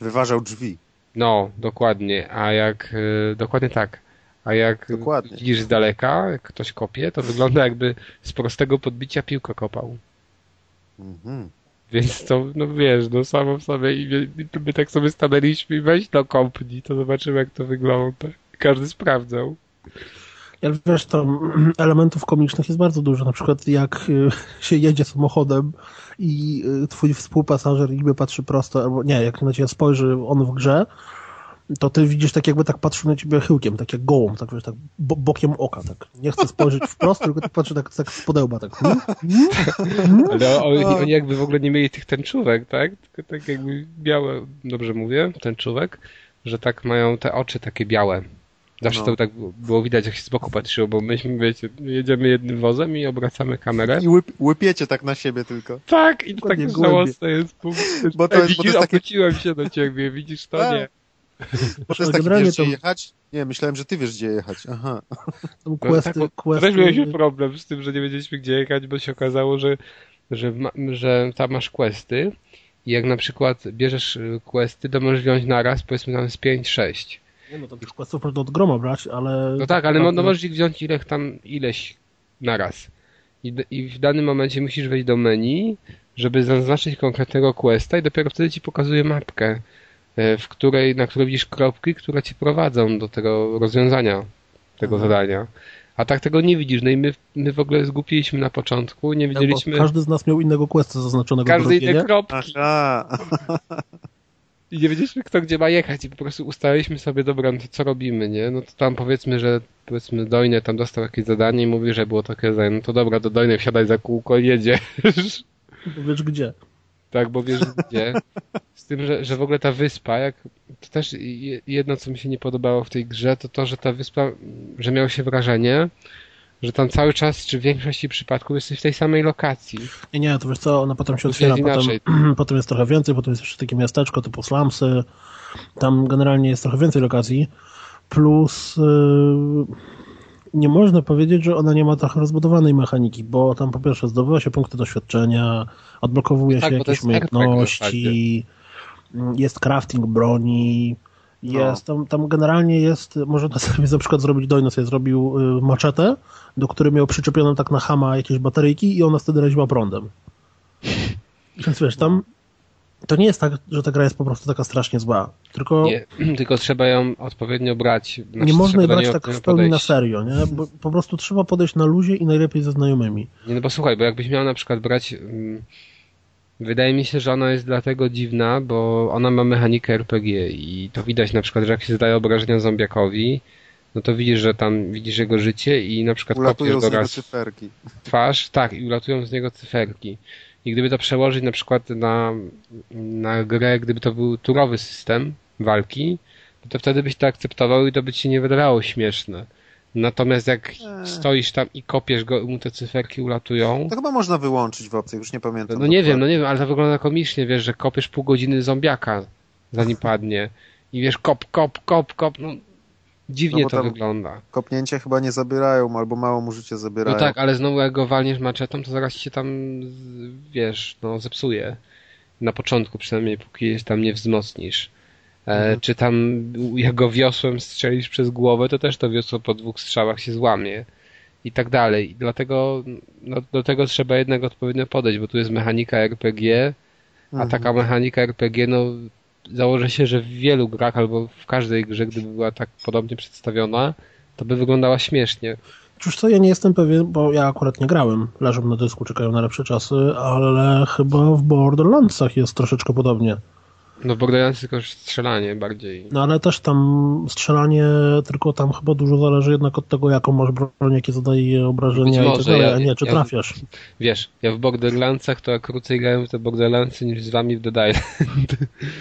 Wyważał drzwi. no, dokładnie, a jak, y, dokładnie tak, a jak Dokładnie. widzisz z daleka, jak ktoś kopie, to wygląda jakby z prostego podbicia piłkę kopał. Mhm. Więc to, no wiesz, no samo w sobie i my, tak sobie stanęliśmy i weź do kompni, to zobaczymy jak to wygląda. Każdy sprawdzał. Jak wiesz, tam elementów komicznych jest bardzo dużo. Na przykład jak y, się jedzie samochodem i y, twój współpasażer niby patrzy prosto, albo nie, jak na ciebie spojrzy on w grze, to ty widzisz tak jakby tak patrzył na ciebie chyłkiem, tak jak gołą, tak wiesz, tak bo bokiem oka, tak. Nie chce spojrzeć wprost, tylko tak patrzy tak, tak z podełba, tak. Hmm? Hmm? Ale oni, oni jakby w ogóle nie mieli tych tęczówek, tak? Tylko tak jakby białe, dobrze mówię, tęczówek, że tak mają te oczy takie białe. Zawsze No. to tak było widać, jak się z boku patrzyło, bo myśmy, wiecie, jedziemy jednym wozem i obracamy kamerę. I łyp, łypiecie tak na siebie tylko. Tak, i to Dokładnie, gołębie. żałosne jest. Bo, Bo to Ej, jest- bo to widzisz, jest takie- się do ciebie, widzisz to? Tak. Nie. Bo to jest taki, Generalnie wiesz, gdzie to- jechać? Nie, myślałem, że ty wiesz, gdzie jechać. Aha. Tam No, questy, tak, bo questy, Też mieliśmy problem z tym, że nie wiedzieliśmy gdzie jechać, bo się okazało, że, że, ma, że tam masz questy i jak na przykład bierzesz y, questy, to możesz wziąć naraz, powiedzmy tam z 5-6. Nie, no to tych questów można od groma brać, ale... No tak, ale mo- no możesz ich wziąć ile tam, ileś naraz. I, I w danym momencie musisz wejść do menu, żeby zaznaczyć konkretnego questa i dopiero wtedy ci pokazuje mapkę, w której, na której widzisz kropki, które ci prowadzą do tego rozwiązania tego Mhm. zadania. A tak tego nie widzisz. No i my, my w ogóle zgupiliśmy na początku, nie Bo widzieliśmy każdy z nas miał innego questa zaznaczonego tej robienia. kropki. Aha. I nie wiedzieliśmy, kto gdzie ma jechać i po prostu ustaliliśmy sobie, dobra, no to co robimy, nie? No to tam powiedzmy, że powiedzmy Dojny tam dostał jakieś zadanie i mówi, że było takie zadanie, no to dobra, do Dojny wsiadaj za kółko i jedziesz. Bo wiesz gdzie. Tak, bo wiesz gdzie. Z tym, że, że w ogóle ta wyspa, jak to też jedno, co mi się nie podobało w tej grze, to to, że ta wyspa, że miało się wrażenie, że tam cały czas, czy w większości przypadków jesteś w tej samej lokacji. Nie, nie, to wiesz co, ona potem się otwiera, potem, potem jest trochę więcej, potem jest jeszcze takie miasteczko typu Slumsy, tam generalnie jest trochę więcej lokacji, plus yy, nie można powiedzieć, że ona nie ma trochę rozbudowanej mechaniki, bo tam po pierwsze zdobywa się punkty doświadczenia, odblokowuje tak, się jakieś umiejętności, jest crafting broni, no. jest, no. tam, tam generalnie jest, można sobie na przykład zrobić, Dojno sobie zrobił y, maczetę, do której miał przyczepioną tak na hama jakieś bateryjki i ona wtedy raziła prądem. Więc wiesz, tam to nie jest tak, że ta gra jest po prostu taka strasznie zła, tylko... Nie, tylko trzeba ją odpowiednio brać. Znaczy, nie można jej brać tak w pełni na serio, nie? Bo po prostu trzeba podejść na luzie i najlepiej ze znajomymi. Nie, no bo słuchaj, bo jakbyś miał na przykład brać... Mm, wydaje mi się, że ona jest dlatego dziwna, bo ona ma mechanikę RPG i to widać na przykład, że jak się zdaje obrażenia zombiakowi, no to widzisz, że tam widzisz jego życie i na przykład ulatują z niego cyferki. Twarz, tak, i ulatują z niego cyferki. I gdyby to przełożyć na przykład na, na grę, gdyby to był turowy system walki, to wtedy byś to akceptował i to by ci nie wydawało śmieszne. Natomiast jak stoisz tam i kopiesz go, mu te cyferki ulatują. To chyba można wyłączyć w opcjach, już nie pamiętam. No, nie wiem, no nie wiem, ale to wygląda komicznie, wiesz, że kopiesz pół godziny zombiaka, zanim padnie. I wiesz, kop, kop, kop, kop, no Dziwnie no to wygląda. Kopnięcie chyba nie zabierają, albo mało mu życie zabierają. No tak, ale znowu jak go walniesz maczetą, to zaraz się tam, wiesz, no zepsuje. Na początku przynajmniej, póki tam nie wzmocnisz. E, mhm. Czy tam jak go wiosłem strzelisz przez głowę, to też to wiosło po dwóch strzałach się złamie. I tak dalej. Dlatego no, do tego trzeba jednak odpowiednio podejść, bo tu jest mechanika RPG, a mhm. taka mechanika RPG, no założę się, że w wielu grach albo w każdej grze, gdyby była tak podobnie przedstawiona, to by wyglądała śmiesznie. Cóż co, ja nie jestem pewien, bo ja akurat nie grałem, leżą na dysku, czekają na lepsze czasy, ale chyba w Borderlandsach jest troszeczkę podobnie. No Borderlands tylko strzelanie bardziej. No ale też tam strzelanie, tylko tam chyba dużo zależy jednak od tego, jaką masz broń, jakie zadaje obrażenia może, i tak dalej, ja, a nie, czy ja, trafiasz. Wiesz, ja w Borderlandsach to jak krócej grałem w te Borderlandsy niż z wami w Dead Island.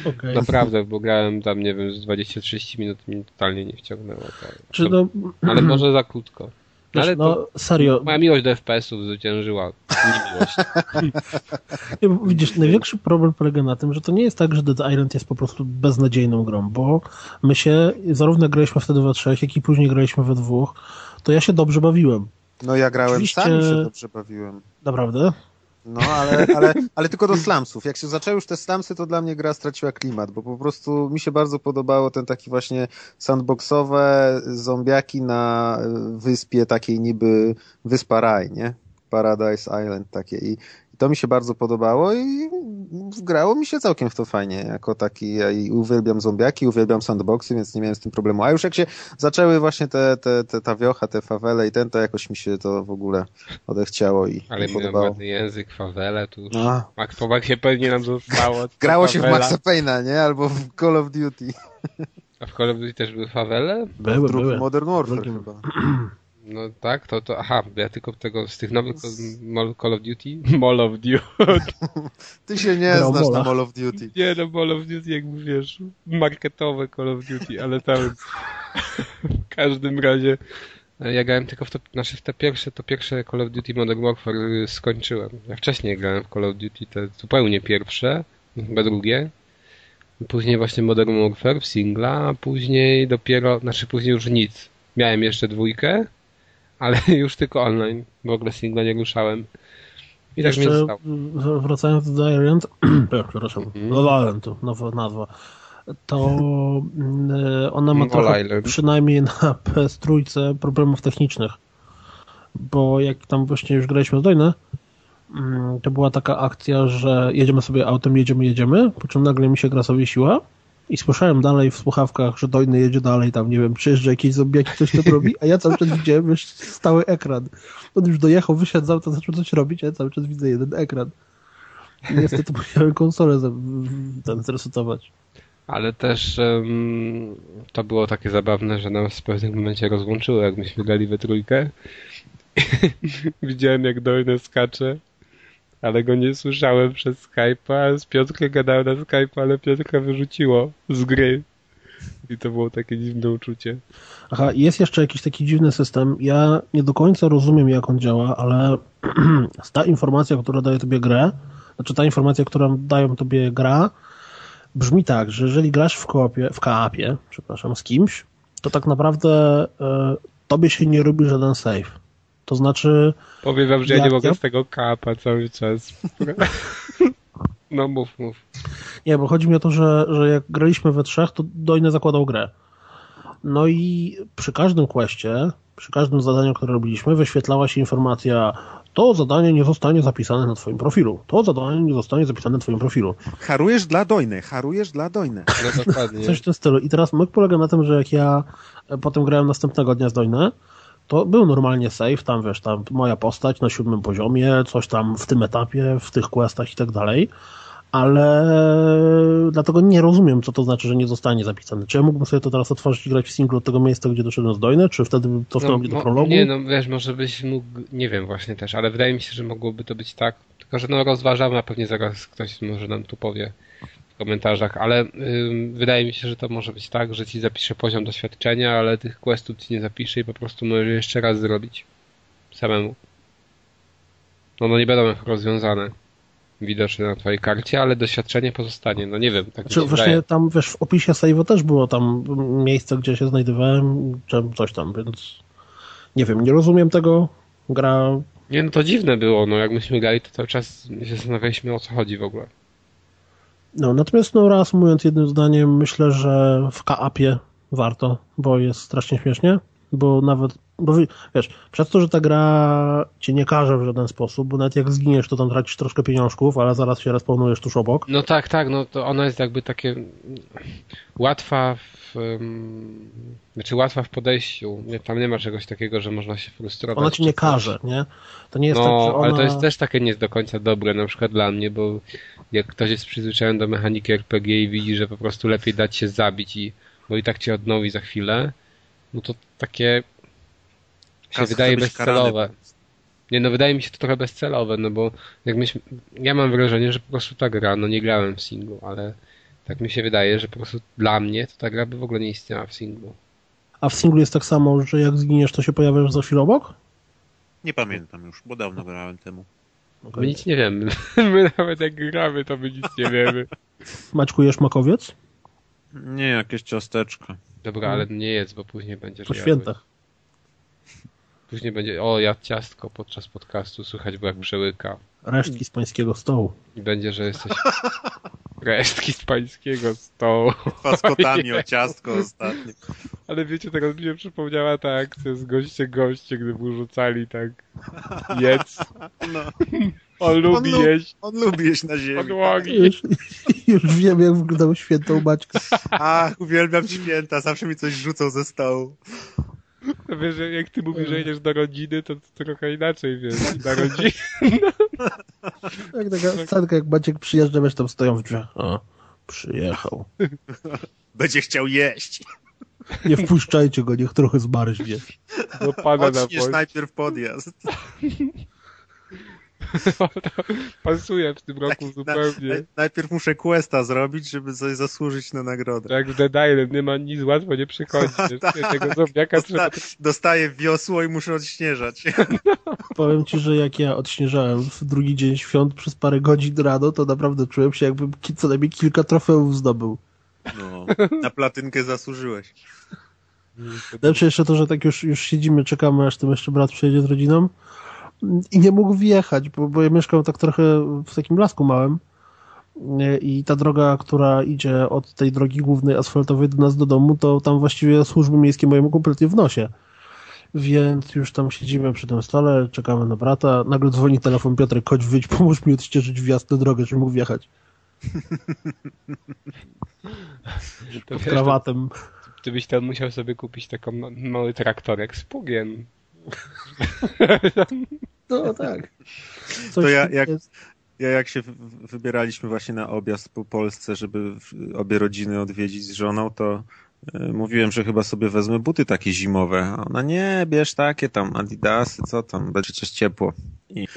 Okay. Naprawdę, bo grałem tam, nie wiem, z 20-30 minut mi totalnie nie wciągnęło. Czy to, ale może za krótko. No, ale no, serio. Moja miłość do FPS-ów zwyciężyła miłość. Widzisz, największy problem polega na tym, że to nie jest tak, że Dead Island jest po prostu beznadziejną grą, bo my się, zarówno graliśmy wtedy we trzech, jak i później graliśmy we dwóch, to ja się dobrze bawiłem. No ja grałem Oczywiście... sam się dobrze bawiłem. Naprawdę? No, ale, ale, ale tylko do slumsów. Jak się zaczęły już te slumsy, to dla mnie gra straciła klimat, bo po prostu mi się bardzo podobało ten taki właśnie sandboxowe zombiaki na wyspie takiej niby wyspa raj, nie? Paradise Island takie i to mi się bardzo podobało i grało mi się całkiem w to fajnie, jako taki, ja i uwielbiam zombiaki, uwielbiam sandboxy, więc nie miałem z tym problemu. A już jak się zaczęły właśnie te, te, te ta wiocha, te fawele i ten, to jakoś mi się to w ogóle odechciało i Ale mi podobało. ładny język, fawele, tu już no. Max się pewnie nam zostało. Grało się w Maxa Payne'a, nie? Albo w Call of Duty. A w Call of Duty też były fawele? Były, były. Modern Warfare chyba. No tak, to, to aha, ja tylko tego z tych nowych Call of Duty, Mall of Duty. Ty się nie no, znasz na Mall of Duty. Nie, no Mall of Duty jakby wiesz, marketowe Call of Duty, ale tam w każdym razie ja grałem tylko w to, znaczy w te pierwsze, to pierwsze Call of Duty Modern Warfare skończyłem. Ja wcześniej grałem w Call of Duty te zupełnie pierwsze, chyba drugie. Później właśnie Modern Warfare w singla, a później dopiero, znaczy później już nic. Miałem jeszcze dwójkę, ale już tylko online. W ogóle singla nie ruszałem. I tak Jeszcze tak wracając do Island, przepraszam, mm -hmm. Island, nowa nazwa, to mm, ona ma trochę, przynajmniej na PS3 problemów technicznych, bo jak tam właśnie już graliśmy z Dojne, mm, to była taka akcja, że jedziemy sobie autem, jedziemy, jedziemy, po czym nagle mi się gra sobie siła i słyszałem dalej w słuchawkach, że Dojny jedzie dalej, tam nie wiem, przyjeżdża jakiś zombiaki, coś tam robi, a ja cały czas widziałem już stały ekran. On już dojechał, wysiadł auta, zaczął coś robić, a ja cały czas widzę jeden ekran. I niestety musiałem konsolę ten zresetować. Ale też um, to było takie zabawne, że nas w pewnym momencie rozłączyło, jak myśmy grali we trójkę. Widziałem jak Dojne skacze, ale go nie słyszałem przez Skype'a, z Piotrkiem gadałem na Skype'a, ale Piotrka wyrzuciło z gry. I to było takie dziwne uczucie. Aha, jest jeszcze jakiś taki dziwny system. Ja nie do końca rozumiem, jak on działa, ale ta informacja, która daje tobie grę, znaczy ta informacja, którą dają tobie gra, brzmi tak, że jeżeli grasz w koopie, w kaapie, przepraszam, z kimś, to tak naprawdę y, tobie się nie robi żaden save. To znaczy... Powiem wam, że ja, ja nie mogę ja... z tego kapa cały czas. no mów, mów. Nie, bo chodzi mi o to, że, że jak graliśmy we trzech, to Dojny zakładał grę. No i przy każdym questie, przy każdym zadaniu, które robiliśmy, wyświetlała się informacja to zadanie nie zostanie zapisane na twoim profilu. To zadanie nie zostanie zapisane na twoim profilu. Harujesz dla Dojny, harujesz dla Dojny. No dokładnie. Coś w tym stylu. I teraz myk polega na tym, że jak ja potem grałem następnego dnia z Dojny, to był normalnie save, tam wiesz, tam moja postać na siódmym poziomie, coś tam w tym etapie, w tych questach i tak dalej, ale dlatego nie rozumiem, co to znaczy, że nie zostanie zapisane. Czy ja mógłbym sobie to teraz otworzyć i grać w singlu od tego miejsca, gdzie doszedłem z Dojny, czy wtedy cofnął no, mnie do prologu? Nie, no wiesz, może byś mógł, nie wiem właśnie też, ale wydaje mi się, że mogłoby to być tak, tylko że no rozważamy, a pewnie zaraz ktoś może nam tu powie komentarzach, ale wydaje mi się, że to może być tak, że ci zapisze poziom doświadczenia, ale tych questów ci nie zapisze i po prostu możesz jeszcze raz zrobić samemu. No, no nie będą rozwiązane widoczne na twojej karcie, ale doświadczenie pozostanie. No nie wiem. Tak znaczy, właśnie wydaje. tam, wiesz, w opisie save'u też było tam miejsce, gdzie się znajdowałem, czy coś tam, więc nie wiem, nie rozumiem tego. Gra... Nie, no to dziwne było, no jak myśmy grali, to cały czas się zastanawialiśmy o co chodzi w ogóle. No, natomiast no reasumując jednym zdaniem, myślę, że w kaapie warto, bo jest strasznie śmiesznie, bo nawet bo wiesz, przez to, że ta gra cię nie każe w żaden sposób, bo nawet jak zginiesz, to tam tracisz troszkę pieniążków, ale zaraz się respawnujesz tuż obok. No tak, tak, no to ona jest jakby takie łatwa w, um, znaczy łatwa w podejściu. Nie, tam nie ma czegoś takiego, że można się frustrować. Ona ci nie każe, nie? To nie jest no, tak, że ona... ale to jest też takie nie do końca dobre, na przykład dla mnie, bo jak ktoś jest przyzwyczajony do mechaniki RPG i widzi, że po prostu lepiej dać się zabić i bo i tak cię odnowi za chwilę, no to takie się wydaje bezcelowe. Nie, no wydaje mi się to trochę bezcelowe, no bo jak myśmy, ja mam wrażenie, że po prostu ta gra, no nie grałem w singlu, ale tak mi się wydaje, że po prostu dla mnie to ta gra by w ogóle nie istniała w singlu. A w singlu jest tak samo, że jak zginiesz, to się pojawiasz za chwilę obok? Nie pamiętam już, bo dawno grałem temu. Okay. My nic nie wiemy. My nawet jak gramy, to my nic nie wiemy. Maćkujesz makowiec? Nie, jakieś ciasteczka. Dobra, ale nie jedz, bo później będziesz Po świętach. Później będzie, o, ja ciastko podczas podcastu, słychać bo jak przełyka. Resztki z pańskiego stołu. I będzie, że jesteś... Resztki z pańskiego stołu. Paskotami o ciastko ostatnio. Ale wiecie, teraz mi się przypomniała ta akcja z goście goście, gdy mu rzucali tak jedz. No. On lubi on jeść. On lubi jeść na ziemi. Podłogi. Już, już wiem, jak wyglądał świętą Maćkę. Ach, uwielbiam święta. Zawsze mi coś rzucą ze stołu. No wiesz, że jak ty mówisz, że jedziesz do rodziny, to, to trochę inaczej, wiesz, na rodzinę. Jak taka scenka, jak Maciek przyjeżdża, wiesz, tam stoją w drzwiach. O, przyjechał. Będzie chciał jeść. Nie wpuszczajcie go, niech trochę zmarznie. No pana Odśniesz na najpierw podjazd. pasuje w tym roku tak, zupełnie. Na, najpierw muszę questa zrobić, żeby coś zasłużyć na nagrodę. Tak, w Dead Island nie ma nic łatwo nie przychodzi. Tego zombiaka Dosta, trzeba... Dostaję wiosło i muszę odśnieżać. Powiem ci, że jak ja odśnieżałem w drugi dzień świąt przez parę godzin rano, to naprawdę czułem się jakbym co najmniej kilka trofeów zdobył. No, na platynkę zasłużyłeś. Lepsze jeszcze to, że tak już, już siedzimy, czekamy, aż ten jeszcze brat przyjedzie z rodziną i nie mógł wjechać, bo, bo ja mieszkam tak trochę w takim lasku małym i ta droga, która idzie od tej drogi głównej asfaltowej do nas do domu, to tam właściwie służby miejskie mają kompletnie w nosie. Więc już tam siedzimy przy tym stole, czekamy na brata. Nagle dzwoni telefon, Piotrek, chodź wyjdź, pomóż mi odścieżyć wjazd na drogę, żeby mógł wjechać. Pod krawatem. Ty byś tam musiał sobie kupić taką mały traktorek z pługiem. No tak. Coś to ja, jak, Ja jak się wybieraliśmy właśnie na objazd po Polsce, żeby obie rodziny odwiedzić z żoną, to e, mówiłem, że chyba sobie wezmę buty takie zimowe. A ona nie, bierz takie tam adidasy, co tam, będzie przecież ciepło. I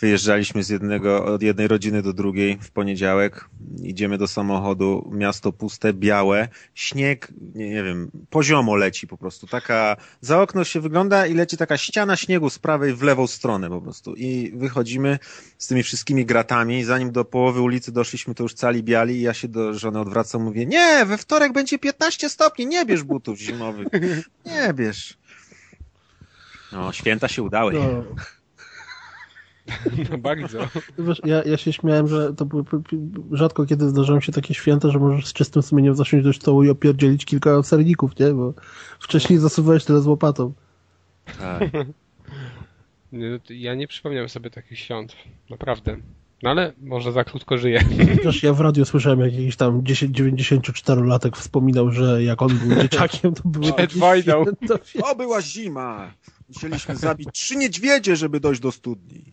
wyjeżdżaliśmy z jednego, od jednej rodziny do drugiej w poniedziałek. Idziemy do samochodu, miasto puste, białe, śnieg, nie, nie wiem, poziomo leci po prostu. Taka, za okno się wygląda i leci taka ściana śniegu z prawej w lewą stronę po prostu. I wychodzimy z tymi wszystkimi gratami. Zanim do połowy ulicy doszliśmy, to już cali biali i ja się do żony odwracam, mówię, nie, we wtorek będzie 15 stopni, nie bierz butów zimowych. Nie bierz. No, święta się udały. No. No bardzo. Wiesz, ja, ja się śmiałem, że to były, rzadko kiedy zdarzają się takie święta, że możesz z czystym sumieniem zasiąść do stołu i opierdzielić kilka serników, nie? Bo wcześniej zasuwałeś tyle z łopatą. Tak. Ja nie przypomniałem sobie takich świąt. Naprawdę. No ale może za krótko żyję. Wiesz, ja w radiu słyszałem, jak jakiś tam 94-latek wspominał, że jak on był dzieciakiem, to były Przed wojną. To była zima. Musieliśmy zabić trzy niedźwiedzie, żeby dojść do studni.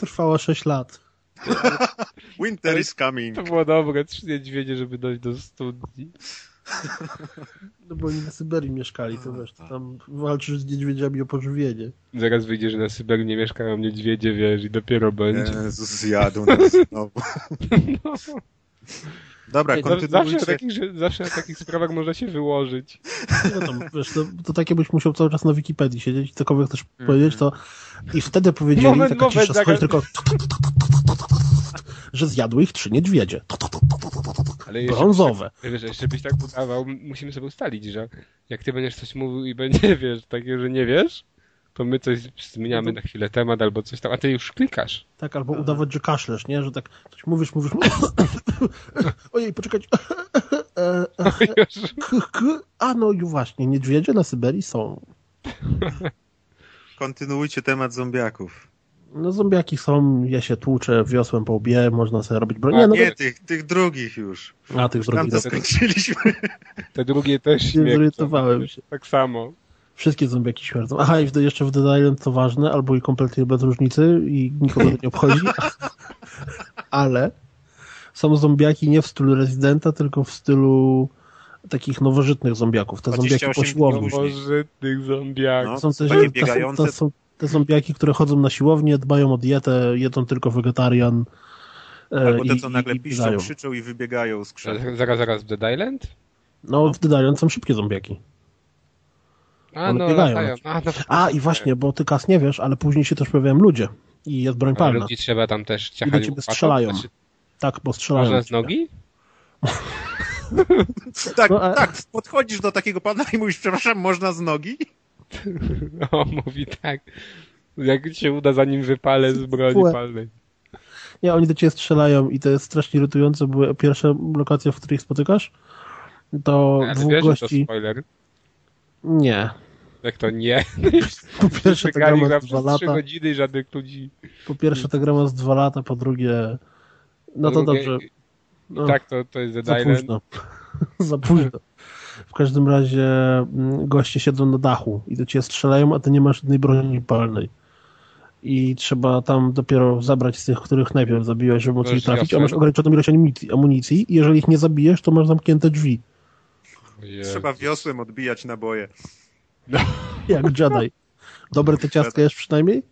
Trwało 6 lat. Winter is coming. To było dobre, trzy niedźwiedzie, żeby dojść do studni. No bo oni na Syberii mieszkali, to wiesz, to tam walczysz z niedźwiedziami o pożywienie. Zaraz wyjdzie, że na Syberii nie mieszkają niedźwiedzie, wiesz, i dopiero będzie. Jezus, zjadł nas znowu. No. Dobra, Ej, zawsze, takich, zawsze na takich sprawach można się wyłożyć. No tam, wiesz, to, to takie byś musiał cały czas na Wikipedii siedzieć i cokolwiek też mm. powiedzieć, to i wtedy powiedzieli, moment, taka moment, cisza, tylko że zjadły ich trzy niedźwiedzie. Ale Brązowe. Wiesz, jeszcze byś tak udawał, musimy sobie ustalić, że jak ty będziesz coś mówił i będzie, wiesz, takie, że nie wiesz, to my coś zmieniamy no to... na chwilę temat albo coś tam, a ty już klikasz. Tak, albo udawać, że kaszlesz, nie? Że tak coś mówisz, mówisz. Ojej, poczekać. a no i właśnie, niedźwiedzie na Syberii są. Kontynuujcie temat zombiaków. No zombiaki są, ja się tłuczę wiosłem po łbie, można sobie robić broń. Nie, no, nie tych, tych drugich już. A, tych drugich. Tam to skończyliśmy. Te drugie też śmierdzą. Zorientowałem się. Tak samo. Wszystkie zombiaki śmierdzą. Aha, i jeszcze w Dead Island to ważne, albo i kompletnie bez różnicy i nikogo to nie obchodzi, ale są zombiaki nie w stylu Residenta, tylko w stylu takich nowożytnych zombiaków. Te zombiaki po siłowni. Nowożytnych zombiaków. No, są te, takie biegające. To, są te zombiaki, które chodzą na siłownię, dbają o dietę, jedzą tylko wegetarian. E, Albo te, co i, nagle i piszczą, krzyczą i wybiegają z krzaku. Zaraz, zaraz w Dead Island? No, w Dead Island są szybkie zombiaki. A, One no, biegają. A, no, A, i właśnie, bo ty kas nie wiesz, ale później się też pojawiają ludzie i jest broń palna. ludzi trzeba tam też ciachać I do ciebie strzelają. Znaczy... Tak, bo strzelają. Można z nogi? tak, no, a... tak, podchodzisz do takiego pana i mówisz, przepraszam, można z nogi? o, mówi tak. Jak się uda, zanim wypalę z broni palnej. Nie, oni do ciebie strzelają i to jest strasznie irytujące, bo pierwsza lokacja, w której ich spotykasz, to Ale dwóch wiesz, gości... To spoiler? Nie. Jak to nie? Po pierwsze ta gra ma dwa lata. godziny żadnych ludzi. Po pierwsze ta gra ma z dwa lata, po drugie... No to dobrze. No, tak, to, to jest The Za późno. za późno. W każdym razie mm, goście siedzą na dachu i do ciebie strzelają, a ty nie masz żadnej broni palnej. I trzeba tam dopiero zabrać z tych, których najpierw zabiłeś, żeby móc ich trafić, a masz ograniczoną ilość amunicji i jeżeli ich nie zabijesz, to masz zamknięte drzwi. Trzeba wiosłem odbijać naboje. No. Jak Jedi. Dobre te ciastka jest przynajmniej?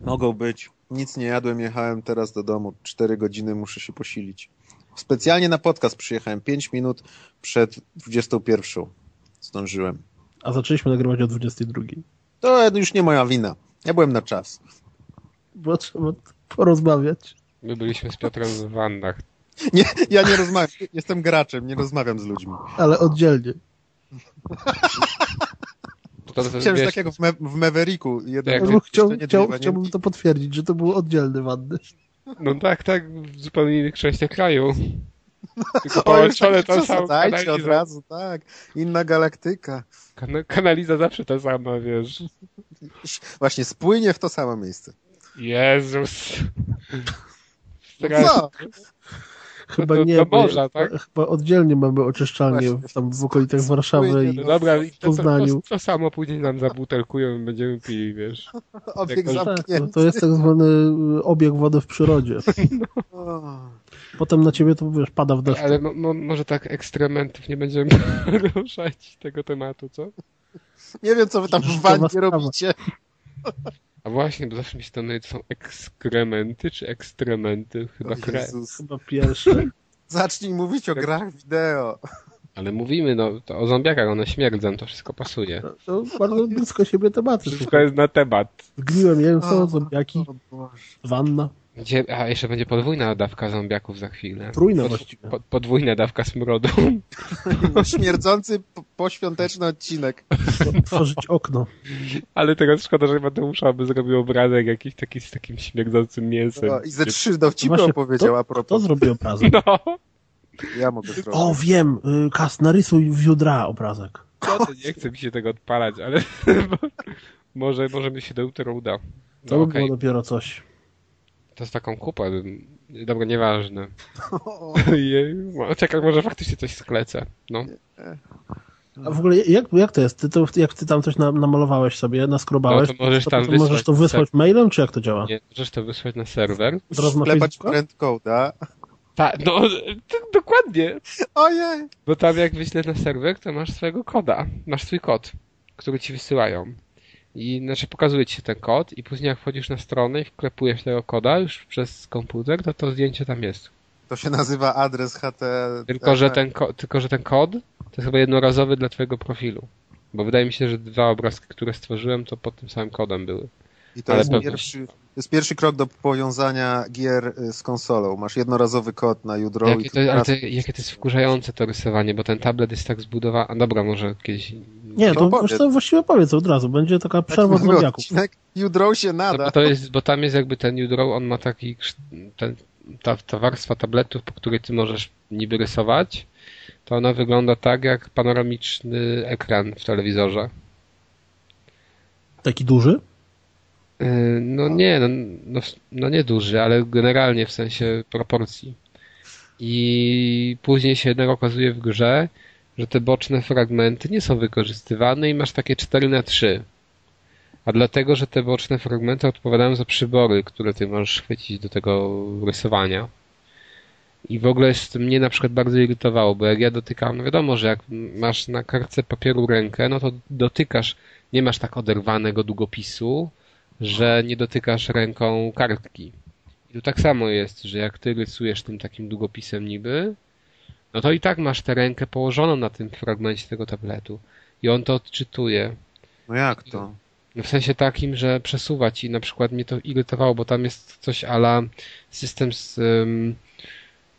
Mogą być. Nic nie jadłem, jechałem teraz do domu. Cztery godziny muszę się posilić. Specjalnie na podcast przyjechałem 5 minut przed 21. Zdążyłem. A zaczęliśmy nagrywać o 22. To już nie moja wina. Ja byłem na czas. Bo trzeba porozmawiać. My byliśmy z Piotrem w wannach. Nie, ja nie rozmawiam. Jestem graczem, nie rozmawiam z ludźmi. Ale oddzielnie. Chciałem wiesz, takiego w, me w Mavericku. Jeden, no, chciał, chciał, chciałbym to potwierdzić, że to były oddzielne wanny. No tak, tak, w zupełnie innych częściach kraju. Tylko połączone to samo. Dajcie od razu, tak. Inna galaktyka. Kan kanaliza zawsze ta sama, wiesz. Właśnie spłynie w to samo miejsce. Jezus. No co? Chyba do, nie, do bo morza, tak? chyba oddzielnie mamy oczyszczalnie Właśnie. tam w okolicach Warszawy i No dobra, i to, to, to, Poznaniu. to samo później nam zabutelkują i będziemy pili, wiesz. Obieg tak, to, zamknięty. to jest tak zwany y, obieg wody w przyrodzie. O. Potem na ciebie to wiesz, pada w deszczu. Ale mo, mo, może tak ekstrementów nie będziemy ruszać tego tematu, co? Nie wiem, co wy tam w wannie sprawa. robicie. A właśnie, bo zawsze mi się to to są ekskrementy czy ekstrementy? Chyba. Jezus. Chyba pierwsze. Zacznij mówić o grach wideo. Ale mówimy, no, to o zombiakach, one śmierdzą, to wszystko pasuje. To bardzo blisko siebie tematy. Wszystko jest na temat. Zgniłe mięso, zombiaki, wanna. Gdzie, a jeszcze będzie podwójna dawka zombiaków za chwilę. Trójna właściwie. po, podwójna dawka smrodu. Śmierdzący po- poświąteczny odcinek. Otworzyć okno. Ale teraz szkoda, że Mateusza by zrobił obrazek jakiś taki z takim śmierdzącym mięsem. O, I ze trzy dowcipy Właśnie, opowiedział a Kto propos. zrobi obrazek? No, Ja mogę zrobić. O, wiem, y, Kas, narysuj wiódra obrazek. no to nie chce mi się tego odpalać, ale może, może mi się do jutra uda. To No by okej, było dopiero coś. To z taką kupę. Dobra, nieważne. No, Czekaj, może faktycznie coś sklecę. No. A w ogóle jak, jak to jest? Ty to, jak ty tam coś na, namalowałeś sobie, naskrobałeś, No to możesz tam potem możesz wysłać to wysłać mailem, czy jak to działa? Nie, możesz to wysłać na serwer. Wklepać Facebooka? tak? Tak, no, to, dokładnie. Ojej! Bo tam jak wyślę na serwer, to masz swojego koda. Masz swój kod, który ci wysyłają. I znaczy pokazuje ci się ten kod i później jak wchodzisz na stronę i wklepujesz tego koda już przez komputer, to to zdjęcie tam jest. To się nazywa adres HT. Tylko, że ten, ko- tylko, że ten kod to jest chyba jednorazowy dla twojego profilu. Bo wydaje mi się, że dwa obrazki, które stworzyłem, to pod tym samym kodem były. I to ale jest, pewnie. pierwszy, to jest pierwszy krok do powiązania gier y, z konsolą. Masz jednorazowy kod na jutro. Jakie to, to, raz- jakie to jest wkurzające to rysowanie, bo ten tablet jest tak zbudowany. A dobra, może kiedyś. Nie, To to, opowiedz. wiesz co, właściwie powiedz od razu, będzie taka Taki przerwa mamy zombiaków. odcinek. Jutro się No, nada. bo, to jest, bo tam jest jakby ten Udrow, on ma taki. Ten, ta, ta warstwa tabletów, po której ty możesz niby rysować, to ona wygląda tak jak panoramiczny ekran w telewizorze. Taki duży? Yy, No nie, no, no, no nie duży, ale generalnie w sensie proporcji. I później się jednak okazuje w grze, że te boczne fragmenty nie są wykorzystywane i masz takie 4 na 3 A dlatego, że te boczne fragmenty odpowiadają za przybory, które ty możesz chwycić do tego rysowania. I w ogóle jest- mnie na przykład bardzo irytowało, bo jak ja dotykam, no wiadomo, że jak masz na kartce papieru rękę, no to dotykasz, nie masz tak oderwanego długopisu, że nie dotykasz ręką kartki. I tu tak samo jest, że jak ty rysujesz tym takim długopisem niby, no to i tak masz tę rękę położoną na tym fragmencie tego tabletu. I on to odczytuje. No jak to? No w sensie takim, że przesuwa ci, na przykład mnie to irytowało, bo tam jest coś ala system z,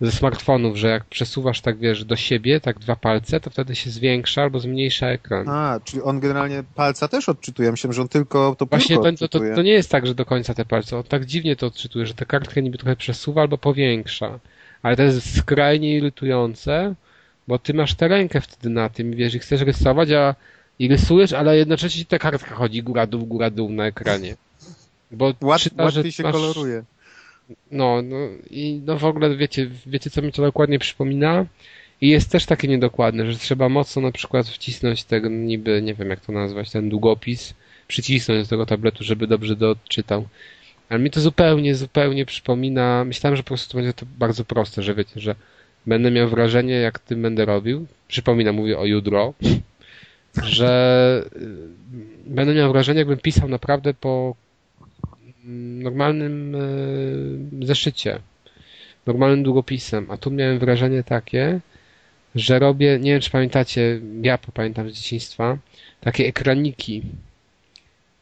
ze smartfonów, że jak przesuwasz tak wiesz do siebie, tak dwa palce, to wtedy się zwiększa albo zmniejsza ekran. A, czyli on generalnie palca też odczytuje. Myślałem, że on tylko to Właśnie to, to, to, to nie jest tak, że do końca te palce. On tak dziwnie to odczytuje, że tę kartkę niby trochę przesuwa albo powiększa. Ale to jest skrajnie irytujące, bo ty masz tę rękę wtedy na tym, wiesz, i chcesz rysować, a i rysujesz, ale jednocześnie ta kartka chodzi góra-dół, góra-dół na ekranie. Bo Łat, czyta, że łatwiej się masz- koloruje. No, no i no w ogóle wiecie, wiecie co mi to dokładnie przypomina? I jest też takie niedokładne, że trzeba mocno na przykład wcisnąć tego niby, nie wiem jak to nazwać, ten długopis, przycisnąć do tego tabletu, żeby dobrze to odczytał. Ale mi to zupełnie, zupełnie przypomina, myślałem, że po prostu będzie to bardzo proste, że wiecie, że będę miał wrażenie, jak tym będę robił, przypominam, mówię o jutro, że y, będę miał wrażenie, jakbym pisał naprawdę po mm, normalnym e, zeszycie, normalnym długopisem, a tu miałem wrażenie takie, że robię, nie wiem czy pamiętacie, ja pamiętam z dzieciństwa, takie ekraniki,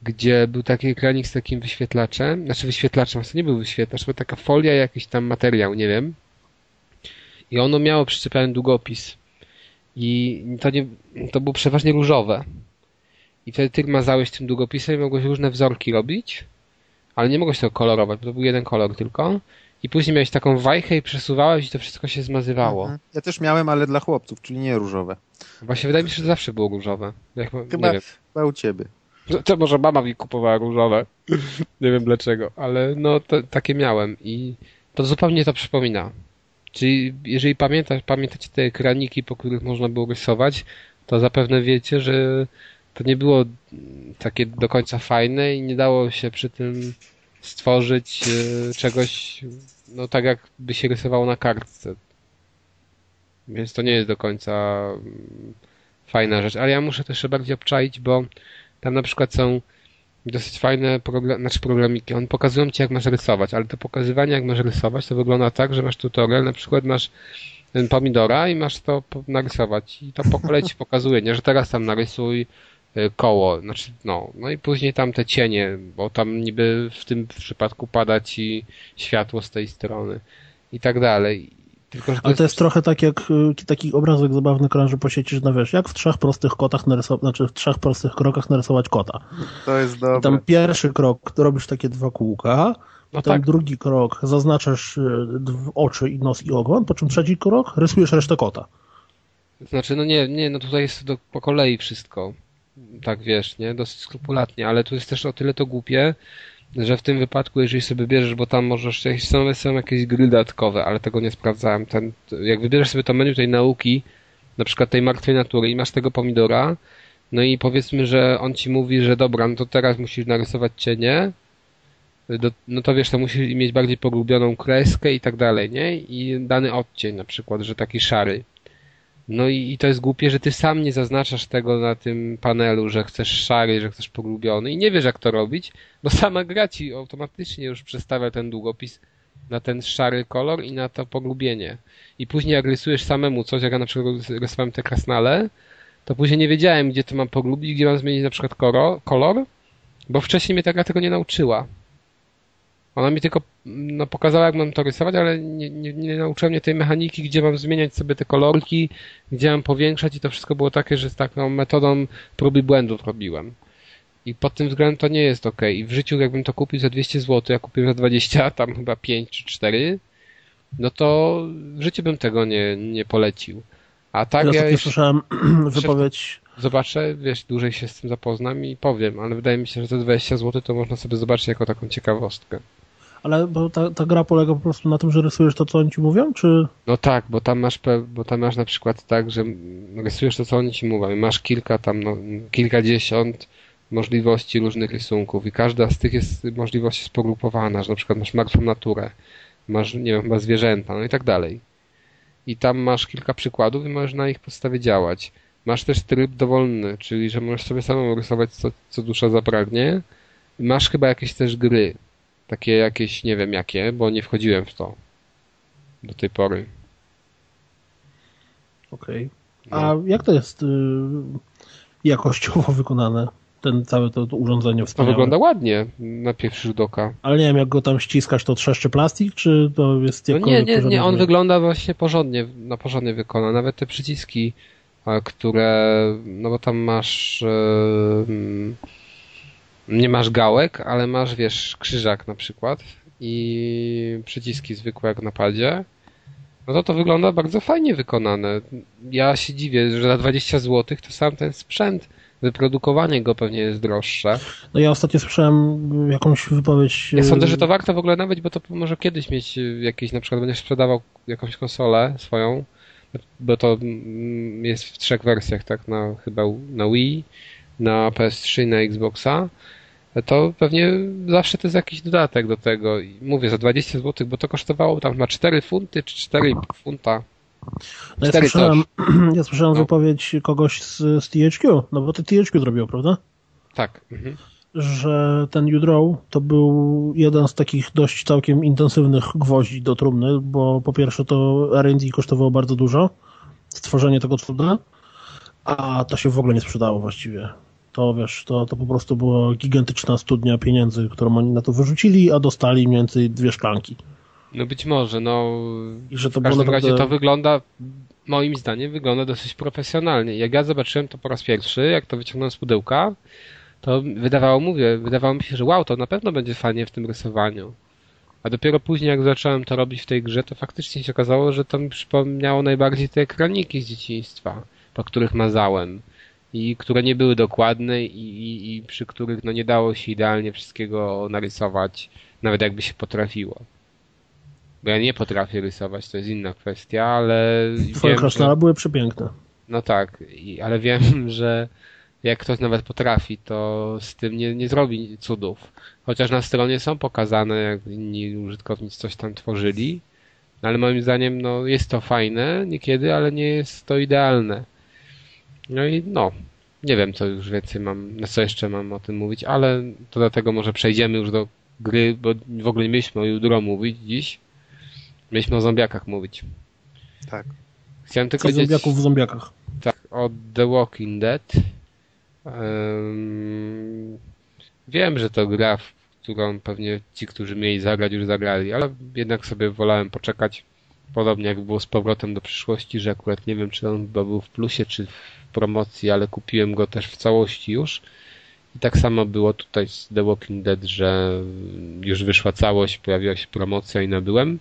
gdzie był taki ekranik z takim wyświetlaczem, znaczy wyświetlaczem, a to nie był wyświetlacz, była taka folia, jakiś tam materiał, nie wiem. I ono miało przyczepiony długopis. I to nie, to było przeważnie różowe. I wtedy ty mazałeś tym długopisem i mogłeś różne wzorki robić, ale nie mogłeś tego kolorować, bo to był jeden kolor tylko. I później miałeś taką wajchę i przesuwałeś i to wszystko się zmazywało. Mhm. Ja też miałem, ale dla chłopców, czyli nie różowe. Właśnie wydaje mi się, że zawsze było różowe. Jak, Chyba-. Chyba u ciebie. To, może mama mi kupowała różowe. nie wiem dlaczego, ale no to, takie miałem i to zupełnie to przypomina. Czyli jeżeli pamiętasz, pamiętacie te ekraniki, po których można było rysować, to zapewne wiecie, że to nie było takie do końca fajne i nie dało się przy tym stworzyć e, czegoś, no tak jak by się rysowało na kartce. Więc to nie jest do końca mm, fajna rzecz. Ale ja muszę też bardziej obczaić, bo tam na przykład są dosyć fajne program, znaczy programiki. On pokazują ci, jak masz rysować, ale to pokazywanie, jak masz rysować, to wygląda tak, że masz tutorial, na przykład masz pomidora i masz to narysować. I to po kolei ci pokazuje, nie, że teraz tam narysuj y, koło, znaczy no, no i później tam te cienie, bo tam niby w tym przypadku pada ci światło z tej strony i tak dalej. Tylko, to Ale to jest, trochę tak jak y, taki obrazek zabawny krąży po sieci, że no wiesz, jak w trzech prostych kotach narysować, znaczy w trzech prostych krokach narysować kota. To jest dobre. I tam pierwszy krok, to robisz takie dwa kółka, no Potem tak. drugi krok zaznaczasz y, oczy i nos i ogon, po czym trzeci krok rysujesz resztę kota. Znaczy, no nie, nie, no tutaj jest do, po kolei wszystko. Tak wiesz, nie? Dosyć skrupulatnie, ale tu jest też o tyle to głupie, że w tym wypadku, jeżeli sobie bierzesz, bo tam możesz, są, są jakieś gry dodatkowe, ale tego nie sprawdzałem. Ten, jak wybierzesz sobie to menu tej nauki, na przykład tej martwej natury i masz tego pomidora, no i powiedzmy, że on ci mówi, że dobra, no to teraz musisz narysować cienie, do, no to wiesz, to musisz mieć bardziej pogłębioną kreskę i tak dalej, nie? I dany odcień na przykład, że taki szary. No i, i, to jest głupie, że ty sam nie zaznaczasz tego na tym panelu, że chcesz szary, że chcesz pogrubiony i nie wiesz jak to robić, bo sama gra ci automatycznie już przestawia ten długopis na ten szary kolor i na to pogrubienie. I później jak rysujesz samemu coś, jak ja na przykład rysowałem te krasnale, to później nie wiedziałem, gdzie to mam pogrubić, gdzie mam zmienić na przykład kolor, bo wcześniej mnie ta gra tego nie nauczyła. Ona mi tylko no, pokazała, jak mam to rysować, ale nie, nie, nie nauczyła mnie tej mechaniki, gdzie mam zmieniać sobie te kolorki, gdzie mam powiększać i to wszystko było takie, że z taką metodą próby błędów robiłem. I pod tym względem to nie jest ok. I w życiu jakbym to kupił za 200 zł, ja kupiłem za 20, tam chyba 5 czy 4, no to w życiu bym tego nie, nie polecił. A tak ja, ja słyszałem wypowiedź zobaczę, wiesz, dłużej się z tym zapoznam i powiem, ale wydaje mi się, że te 20 zł to można sobie zobaczyć jako taką ciekawostkę. Ale bo ta, ta gra polega po prostu na tym, że rysujesz to, co oni ci mówią, czy... No tak, bo tam masz, bo tam masz na przykład tak, że rysujesz to, co oni ci mówią. Masz kilka tam, no, kilkadziesiąt możliwości różnych rysunków i każda z tych jest możliwości spogrupowana, że na przykład masz martwą naturę, masz, nie wiem, chyba zwierzęta, no i tak dalej. I tam masz kilka przykładów i możesz na ich podstawie działać. Masz też tryb dowolny, czyli że możesz sobie samemu rysować co, co dusza zapragnie. Masz chyba jakieś też gry, takie jakieś, nie wiem jakie, bo nie wchodziłem w to do tej pory. Okej. Okay. A no. jak to jest y, jakościowo wykonane? Ten całe to, to urządzenie wspaniałe. To wygląda ładnie na pierwszy rzut oka. Ale nie wiem, jak go tam ściskasz, to trzeszczy plastik, czy to jest no Nie, nie, nie, on wygląda właśnie porządnie, na porządnie wykona. Nawet te przyciski, które, no bo tam masz yy, nie masz gałek, ale masz, wiesz, krzyżak na przykład i przyciski zwykłe jak na padzie, no to to wygląda bardzo fajnie wykonane. Ja się dziwię, że za 20 zł to sam ten sprzęt, wyprodukowanie go pewnie jest droższe. No ja ostatnio słyszałem jakąś wypowiedź... Ja sądzę, że to warto w ogóle nawet, bo to może kiedyś mieć jakieś, na przykład będziesz sprzedawał jakąś konsolę swoją, bo to mm, jest w trzech wersjach, tak, na chyba na Wii, na PS3 na Xboxa, to pewnie zawsze to jest jakiś dodatek do tego. I mówię, za 20 zł, bo to kosztowało tam na 4 funty czy 4,5 funta. No ja słyszałem, ja słyszałem no. wypowiedź kogoś z, z THQ, no bo to THQ zrobiło, prawda? Tak. Mhm. Że ten U-Draw to był jeden z takich dość całkiem intensywnych gwoździ do trumny, bo po pierwsze to R&D kosztowało bardzo dużo, stworzenie tego cuda, a to się w ogóle nie sprzedało właściwie. To wiesz, to, to po prostu była gigantyczna studnia pieniędzy, którą oni na to wyrzucili, a dostali mniej więcej dwie szklanki. No być może, no I że to w każdym naprawdę... razie to wygląda, moim zdaniem wygląda dosyć profesjonalnie. Jak ja zobaczyłem to po raz pierwszy, jak to wyciągnąłem z pudełka, to wydawało, mówię, wydawało mi się, że wow, to na pewno będzie fajnie w tym rysowaniu. A dopiero później, jak zacząłem to robić w tej grze, to faktycznie się okazało, że to mi przypomniało najbardziej te ekraniki z dzieciństwa, po których mazałem i które nie były dokładne i, i, i przy których no nie dało się idealnie wszystkiego narysować, nawet jakby się potrafiło. Bo ja nie potrafię rysować, to jest inna kwestia, ale. Twoje krasnale że... były przepiękne. No tak, i, ale wiem, że jak ktoś nawet potrafi, to z tym nie, nie zrobi cudów. Chociaż na stronie są pokazane, jak inni użytkownicy coś tam tworzyli, no ale moim zdaniem no, jest to fajne niekiedy, ale nie jest to idealne. No i no, nie wiem co już więcej mam, na co jeszcze mam o tym mówić, ale to dlatego może przejdziemy już do gry, bo w ogóle nie mieliśmy o Judro mówić dziś. Mieliśmy o zombiakach mówić. Tak. Chciałem tylko powiedzieć... zombiaków w zombiakach. Tak, o The Walking Dead. Um, wiem, że to gra, w którą pewnie ci, którzy mieli zagrać, już zagrali, ale jednak sobie wolałem poczekać. Podobnie jak było z powrotem do przyszłości, że akurat nie wiem, czy on był w plusie, czy w promocji, ale kupiłem go też w całości już. I tak samo było tutaj z The Walking Dead, że już wyszła całość, pojawiła się promocja i nabyłem.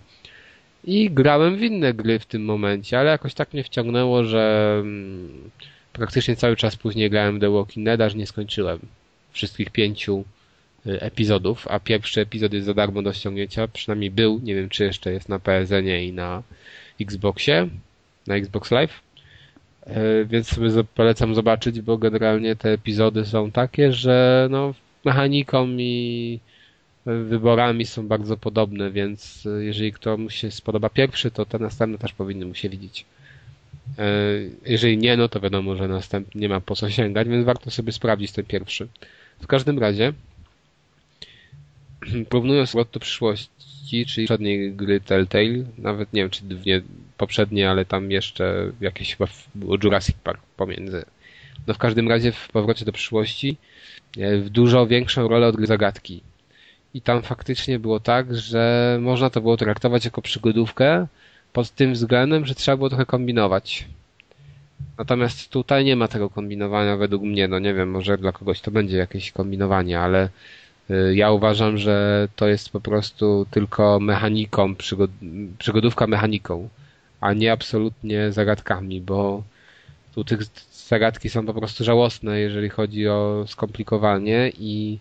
I grałem w inne gry w tym momencie, ale jakoś tak mnie wciągnęło, że mm, praktycznie cały czas później grałem w The Walking Dead, aż nie skończyłem wszystkich pięciu y, epizodów, a pierwszy epizod jest za darmo do ściągnięcia, przynajmniej był, nie wiem czy jeszcze jest na PSN-ie i na Xboxie, na Xbox Live. Y, więc sobie polecam zobaczyć, bo generalnie te epizody są takie, że no mechaniką i wyborami są bardzo podobne, więc y, jeżeli komuś się spodoba pierwszy, to te następne też powinny mu się widzieć. E, jeżeli nie, no to wiadomo, że następny nie ma po co sięgać, więc warto sobie sprawdzić ten pierwszy. W każdym razie, porównując rok do przyszłości, czyli żadnej gry Telltale, nawet nie wiem, czy dwie poprzednie, ale tam jeszcze jakieś chyba było Jurassic Park pomiędzy. No w każdym razie w powrocie do przyszłości e, w dużo większą rolę odgrywa zagadki. I tam faktycznie było tak, że można to było traktować jako przygodówkę, pod tym względem, że trzeba było trochę kombinować. Natomiast tutaj nie ma tego kombinowania według mnie. No nie wiem, może dla kogoś to będzie jakieś kombinowanie, ale y, ja uważam, że to jest po prostu tylko mechaniką, przygod przygodówka mechaniką, a nie absolutnie zagadkami, bo tu tych zagadki są po prostu żałosne, jeżeli chodzi o skomplikowanie i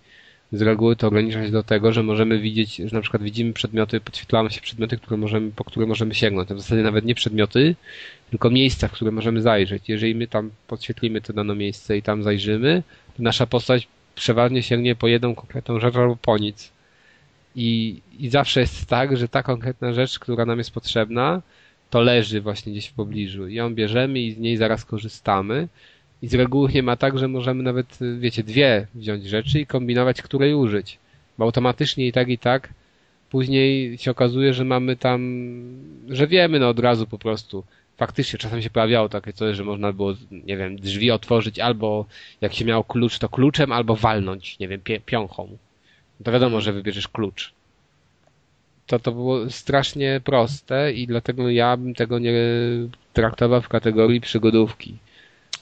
z reguły to ogranicza się do tego, że możemy widzieć, że na przykład widzimy przedmioty, podświetlamy się przedmioty, które możemy, po które możemy sięgnąć. w zasadzie nawet nie przedmioty, tylko miejsca, w które możemy zajrzeć. Jeżeli my tam podświetlimy to dane miejsce i tam zajrzymy, to nasza postać przeważnie sięgnie po jedną konkretną rzecz albo po nic. I, I zawsze jest tak, że ta konkretna rzecz, która nam jest potrzebna, to leży właśnie gdzieś w pobliżu. I ją bierzemy i z niej zaraz korzystamy. I z reguły nie ma tak, że możemy nawet, wiecie, dwie wziąć rzeczy i kombinować, której użyć. Bo automatycznie i tak, i tak później się okazuje, że mamy tam, że wiemy no od razu po prostu. Faktycznie czasem się pojawiało takie coś, że można było, nie wiem, drzwi otworzyć albo jak się miało klucz, to kluczem, albo walnąć, nie wiem, piąchą. No to wiadomo, że wybierzesz klucz. To to było strasznie proste i dlatego ja bym tego nie traktował w kategorii przygodówki.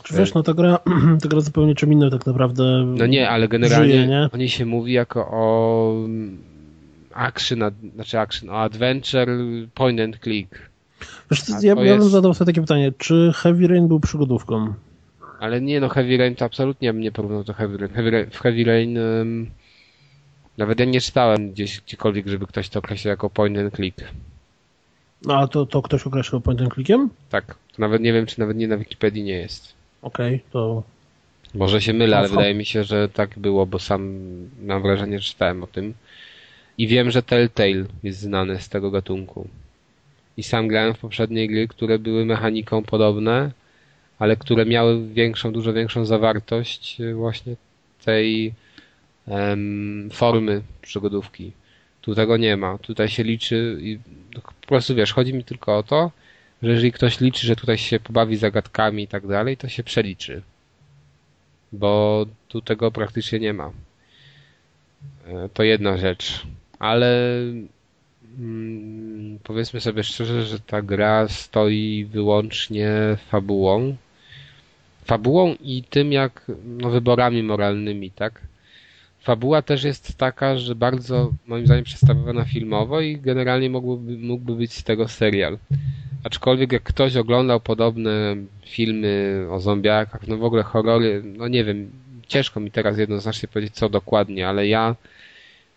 Czy wiesz, no ta gra, ta gra zupełnie czym innym tak naprawdę No nie, ale generalnie żyje, nie? o niej się mówi jako o action, znaczy action, o adventure point and click. Wiesz, ja, ja bym zadał sobie takie pytanie, czy Heavy Rain był przygodówką? Ale nie, no Heavy Rain to absolutnie bym nie porównał do Heavy Rain. Heavy Rain w Heavy Rain um, nawet ja nie czytałem gdzieś gdziekolwiek, żeby ktoś to określił jako point and click. No a to, to ktoś określił point and clickiem? Tak. Nawet nie wiem, czy nawet nie na Wikipedii nie jest. Okej, okay, to... Może się mylę, ale wydaje mi się, że tak było, bo sam mam wrażenie, że czytałem o tym. I wiem, że Telltale jest znane z tego gatunku. I sam grałem w poprzednie gry, które były mechaniką podobne, ale które miały większą, dużo większą zawartość właśnie tej formy przygodówki. Tu tego nie ma. Tutaj się liczy i po prostu wiesz, chodzi mi tylko o to, że jeżeli ktoś liczy, że tutaj się pobawi zagadkami i tak dalej, to się przeliczy. Bo tu tego praktycznie nie ma. E, to jedna rzecz. Ale mm, powiedzmy sobie szczerze, że ta gra stoi wyłącznie fabułą. Fabułą i tym jak no, wyborami moralnymi, tak? Fabuła też jest taka, że bardzo moim zdaniem przedstawiona filmowo i generalnie mógłby, mógłby być z tego serial. Aczkolwiek jak ktoś oglądał podobne filmy o zombiakach, no w ogóle horrory, no nie wiem, ciężko mi teraz jednoznacznie powiedzieć co dokładnie, ale ja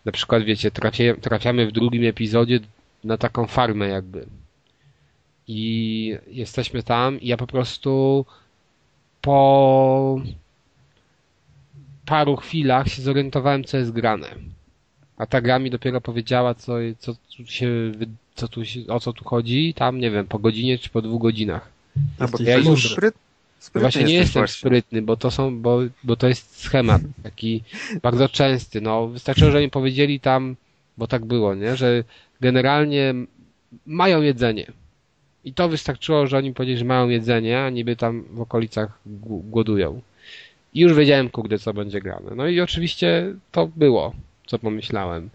na przykład wiecie, trafia, trafiamy w drugim epizodzie na taką farmę jakby. I jesteśmy tam i ja po prostu po paru chwilach się zorientowałem, co jest grane. A ta gra mi dopiero powiedziała, co, co tu się, co tu się, o co tu chodzi, tam nie wiem, po godzinie czy po dwóch godzinach. A bo Ja już- spryt, sprytny Właśnie nie jestem właśnie. sprytny, bo to są, bo, bo to jest schemat taki bardzo częsty. No, wystarczyło, że mi powiedzieli tam, bo tak było, nie, że generalnie mają jedzenie. I to wystarczyło, że oni powiedzieli, że mają jedzenie, a niby tam w okolicach gł- głodują. I już wiedziałem, kurde, co będzie grane. No i oczywiście to było, co pomyślałem.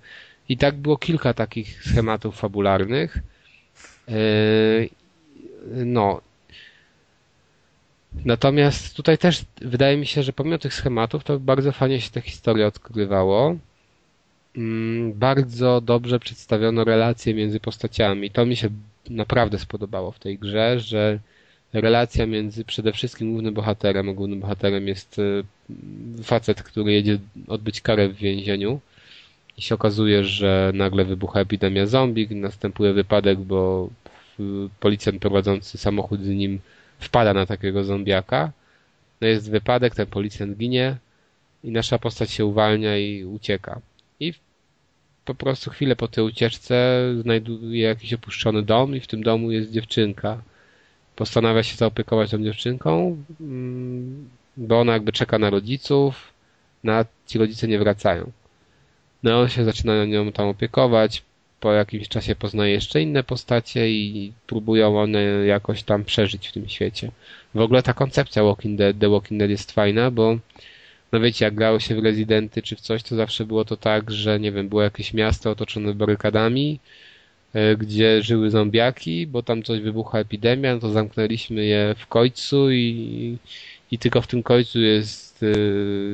I tak było kilka takich schematów fabularnych. Yy, No, Natomiast tutaj też wydaje mi się, że pomimo tych schematów, to bardzo fajnie się te historie odkrywało. Mm, Bardzo dobrze przedstawiono relacje między postaciami. To mi się naprawdę spodobało w tej grze, że relacja między przede wszystkim głównym bohaterem, a głównym bohaterem jest y, facet, który jedzie odbyć karę w więzieniu i się okazuje, że nagle wybucha epidemia zombie, następuje wypadek, bo y, policjant prowadzący samochód z nim wpada na takiego zombiaka. No jest wypadek, ten policjant ginie i nasza postać się uwalnia i ucieka. I po prostu chwilę po tej ucieczce znajduje jakiś opuszczony dom i w tym domu jest dziewczynka. Postanawia się zaopiekować tą dziewczynką, mm, bo ona jakby czeka na rodziców, no a ci rodzice nie wracają. No on się zaczyna nią tam opiekować, po jakimś czasie poznaje jeszcze inne postacie i próbują one jakoś tam przeżyć w tym świecie. W ogóle ta koncepcja Walking Dead, The Walking Dead jest fajna, bo no wiecie, jak grało się w Rezydenty czy w coś, to zawsze było to tak, że nie wiem, było jakieś miasto otoczone barykadami, gdzie żyły zombiaki, bo tam coś wybuchła epidemia, no to zamknęliśmy je w końcu i, i tylko w tym końcu jest e,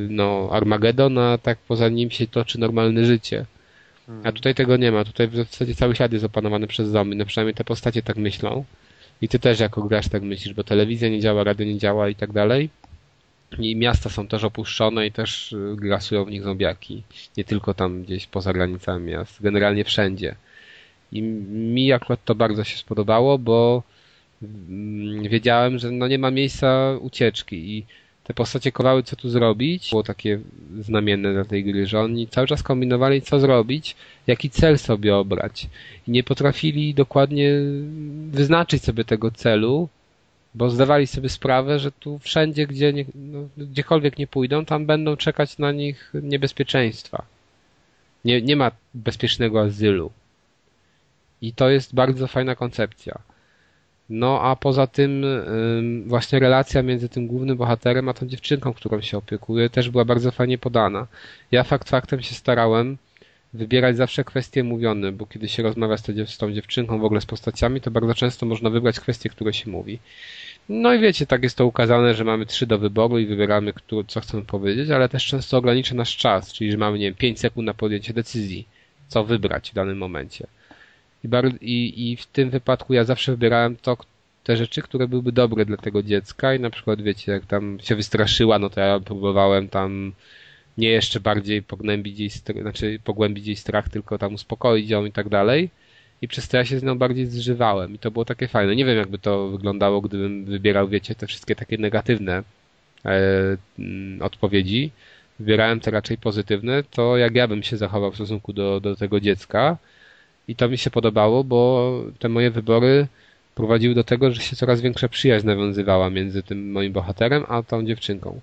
no Armagedon, a tak poza nim się toczy normalne życie. A tutaj tego nie ma. Tutaj w zasadzie cały świat jest opanowany przez zombie. No przynajmniej te postacie tak myślą. I ty też jako gracz tak myślisz, bo telewizja nie działa, radio nie działa i tak dalej. I miasta są też opuszczone i też y, grasują w nich zombiaki. Nie tylko tam gdzieś poza granicami miast. Generalnie wszędzie. I mi akurat to bardzo się spodobało, bo mm, wiedziałem, że no nie ma miejsca ucieczki i te postacie kowały co tu zrobić. Było takie znamienne dla tej gry, że oni cały czas kombinowali co zrobić, jaki cel sobie obrać. I nie potrafili dokładnie wyznaczyć sobie tego celu, bo zdawali sobie sprawę, że tu wszędzie, gdzie nie, no, gdziekolwiek nie pójdą, tam będą czekać na nich niebezpieczeństwa. Nie, nie ma bezpiecznego azylu. I to jest bardzo fajna koncepcja. No a poza tym ym, właśnie relacja między tym głównym bohaterem a tą dziewczynką, którą się opiekuje, też była bardzo fajnie podana. Ja fakt faktem się starałem wybierać zawsze kwestie mówione, bo kiedy się rozmawia z, tą dziewczynką, w ogóle z postaciami, to bardzo często można wybrać kwestie, które się mówi. No i wiecie, tak jest to ukazane, że mamy trzy do wyboru i wybieramy, co chcemy powiedzieć, ale też często ogranicza nasz czas, czyli że mamy, nie wiem, 5 sekund na podjęcie decyzji, co wybrać w danym momencie. I, bar- i, I w tym wypadku ja zawsze wybierałem to, te rzeczy, które byłyby dobre dla tego dziecka i na przykład wiecie, jak tam się wystraszyła, no to ja próbowałem tam nie jeszcze bardziej pognębić jej, znaczy pogłębić jej strach, tylko tam uspokoić ją i tak dalej. I przez to ja się z nią bardziej zżywałem i to było takie fajne. Nie wiem, jakby to wyglądało, gdybym wybierał, wiecie, te wszystkie takie negatywne e, mm, odpowiedzi. Wybierałem te raczej pozytywne, to jak ja bym się zachował w stosunku do, do tego dziecka. I to mi się podobało, bo te moje wybory prowadziły do tego, że się coraz większa przyjaźń nawiązywała między tym moim bohaterem a tą dziewczynką.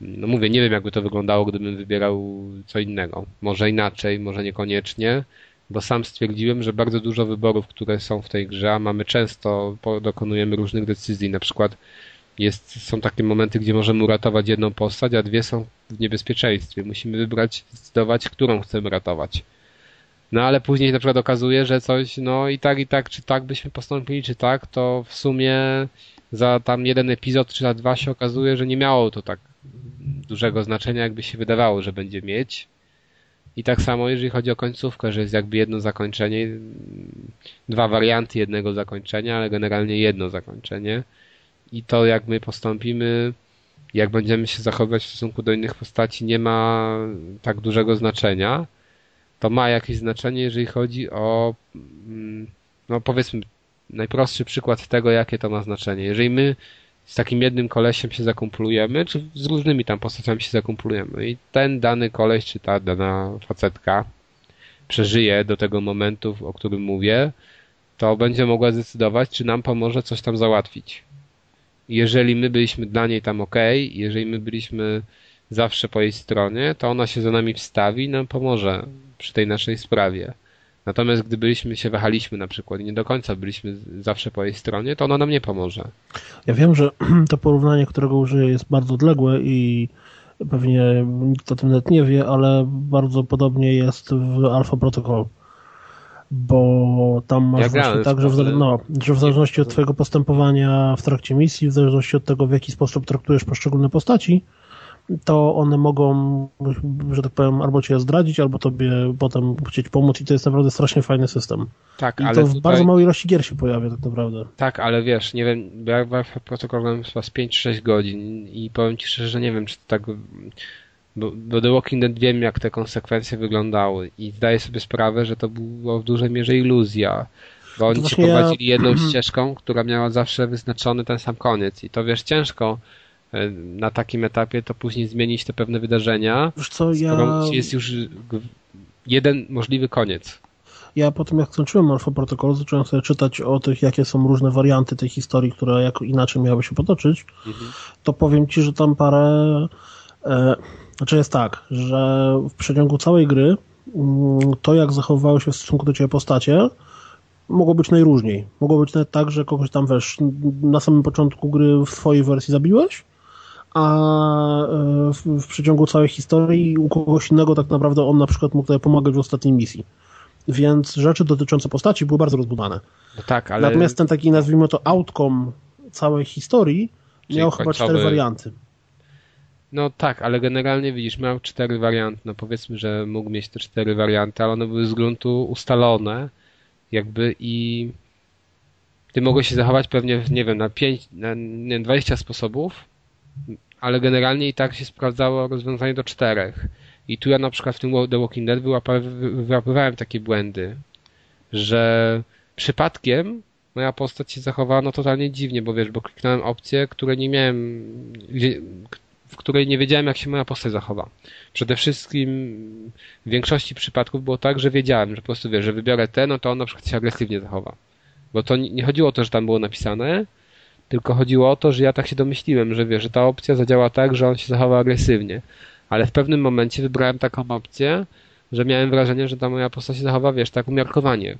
No mówię, nie wiem jakby to wyglądało, gdybym wybierał co innego. Może inaczej, może niekoniecznie, bo sam stwierdziłem, że bardzo dużo wyborów, które są w tej grze, a mamy często, dokonujemy różnych decyzji. Na przykład jest, są takie momenty, gdzie możemy uratować jedną postać, a dwie są w niebezpieczeństwie. Musimy wybrać, zdecydować, którą chcemy ratować. No ale później na przykład okazuje, że coś, no i tak, i tak, czy tak byśmy postąpili, czy tak, to w sumie za tam jeden epizod, czy za dwa się okazuje, że nie miało to tak dużego znaczenia, jakby się wydawało, że będzie mieć. I tak samo, jeżeli chodzi o końcówkę, że jest jakby jedno zakończenie, dwa warianty jednego zakończenia, ale generalnie jedno zakończenie. I to, jak my postąpimy, jak będziemy się zachowywać w stosunku do innych postaci, nie ma tak dużego znaczenia. To ma jakieś znaczenie, jeżeli chodzi o, mm, no powiedzmy, najprostszy przykład tego, jakie to ma znaczenie. Jeżeli my z takim jednym kolesiem się zakumplujemy, czy z różnymi tam postaciami się zakumplujemy i ten dany koleś, czy ta dana facetka przeżyje do tego momentu, o którym mówię, to będzie mogła zdecydować, czy nam pomoże coś tam załatwić. Jeżeli my byliśmy dla niej tam ok, jeżeli my byliśmy zawsze po jej stronie, to ona się za nami wstawi i nam pomoże przy tej naszej sprawie. Natomiast gdy byliśmy się wahaliśmy na przykład i nie do końca byliśmy zawsze po jej stronie, to ona nam nie pomoże. Ja wiem, że to porównanie, którego użyję jest bardzo odległe i pewnie nikt o tym nawet nie wie, ale bardzo podobnie jest w Alpha Protocol. Bo tam masz ja właśnie tak, że w, no, że w zależności od twojego postępowania w trakcie misji, w zależności od tego, w jaki sposób traktujesz poszczególne postaci, to one mogą, że tak powiem, albo cię zdradzić, albo tobie potem chcieć pomóc i to jest naprawdę strasznie fajny system. Tak, I ale to w tutaj... bardzo małej ilości gier się pojawia tak naprawdę. Tak, ale wiesz, nie wiem, ja w protokolem chyba z 5-6 godzin i powiem ci szczerze, że nie wiem, czy to tak bo, bo The Walking Dead wiem, jak te konsekwencje wyglądały i zdaję sobie sprawę, że to było w dużej mierze iluzja. Bo oni cię prowadzili ja... jedną ścieżką, która miała zawsze wyznaczony ten sam koniec. I to wiesz, ciężko na takim etapie, to później zmienić te pewne wydarzenia, Wiesz co, ja... jest już jeden możliwy koniec. Ja po tym jak skończyłem Alpha Protocol, zacząłem sobie czytać o tych, jakie są różne warianty tej historii, które jako inaczej miały się potoczyć, mhm. to powiem Ci, że tam parę... E, znaczy jest tak, że w przeciągu całej gry mm, to, jak zachowywały się w stosunku do Ciebie postacie, mogło być najróżniej. Mogło być nawet tak, że kogoś tam, wiesz, na samym początku gry w swojej wersji zabiłeś, a e, w, w przeciągu całej historii u kogoś innego tak naprawdę on na przykład mógł tutaj pomagać w ostatniej misji. Więc rzeczy dotyczące postaci były bardzo rozbudane. No tak, ale... Natomiast ten taki, nazwijmy to, outcome całej historii Czyli miał końcowy... chyba cztery warianty. No tak, ale generalnie widzisz, miał cztery warianty. No powiedzmy, że mógł mieć te cztery warianty, ale one były z gruntu ustalone jakby i ty mogłeś się zachować pewnie, nie wiem, na pięć, na nie, 20 sposobów, ale generalnie i tak się sprawdzało rozwiązanie do czterech. I tu ja na przykład w tym The Walking Dead wyłapywałem takie błędy, że przypadkiem moja postać się zachowała no totalnie dziwnie, bo wiesz, bo kliknąłem opcję, które nie miałem, w której nie wiedziałem, jak się moja postać zachowa. Przede wszystkim w większości przypadków było tak, że wiedziałem, że po prostu wiesz, że wybiorę te, no to on na przykład się agresywnie zachowa. Bo to nie chodziło o to, że tam było napisane, tylko chodziło o to, że ja tak się domyśliłem, że wiesz, że ta opcja zadziała tak, że on się zachowa agresywnie. Ale w pewnym momencie wybrałem taką opcję, że miałem wrażenie, że ta moja postać się zachowa, wiesz, tak umiarkowanie.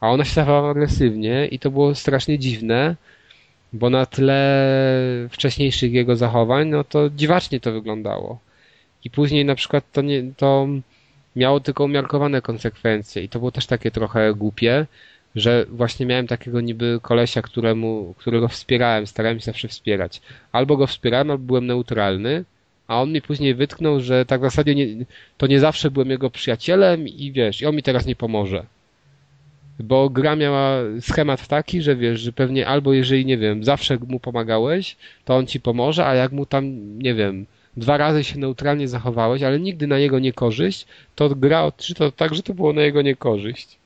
A ona się zachowała agresywnie i to było strasznie dziwne, bo na tle wcześniejszych jego zachowań, no to dziwacznie to wyglądało. I później na przykład to, nie, to miało tylko umiarkowane konsekwencje i to było też takie trochę głupie, że właśnie miałem takiego niby kolesia, któremu, którego wspierałem, starałem się zawsze wspierać. Albo go wspierałem, albo byłem neutralny, a on mi później wytknął, że tak w zasadzie nie, to nie zawsze byłem jego przyjacielem i wiesz, i on mi teraz nie pomoże. Bo gra miała schemat taki, że wiesz, że pewnie albo jeżeli, nie wiem, zawsze mu pomagałeś, to on ci pomoże, a jak mu tam, nie wiem, dwa razy się neutralnie zachowałeś, ale nigdy na jego niekorzyść, to gra odczyta tak, że to było na jego niekorzyść.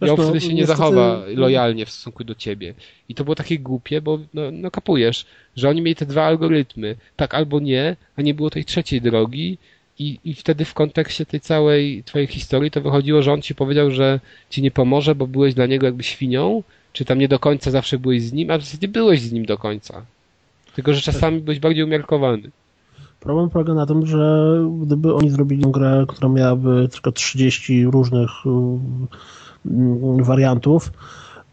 I on no, wtedy się nie zachowa lojalnie w stosunku do ciebie. I to było takie głupie, bo no, no kapujesz, że oni mieli te dwa algorytmy, tak albo nie, a nie było tej trzeciej drogi i, i wtedy w kontekście tej całej twojej historii to wychodziło, że on ci powiedział, że ci nie pomoże, bo byłeś dla niego jakby świnią, czy tam nie do końca zawsze byłeś z nim, a w zasadzie byłeś z nim do końca. Tylko, że czasami byłeś bardziej umiarkowany. Problem polega na tym, że gdyby oni zrobili grę, która miałaby tylko 30 różnych wariantów,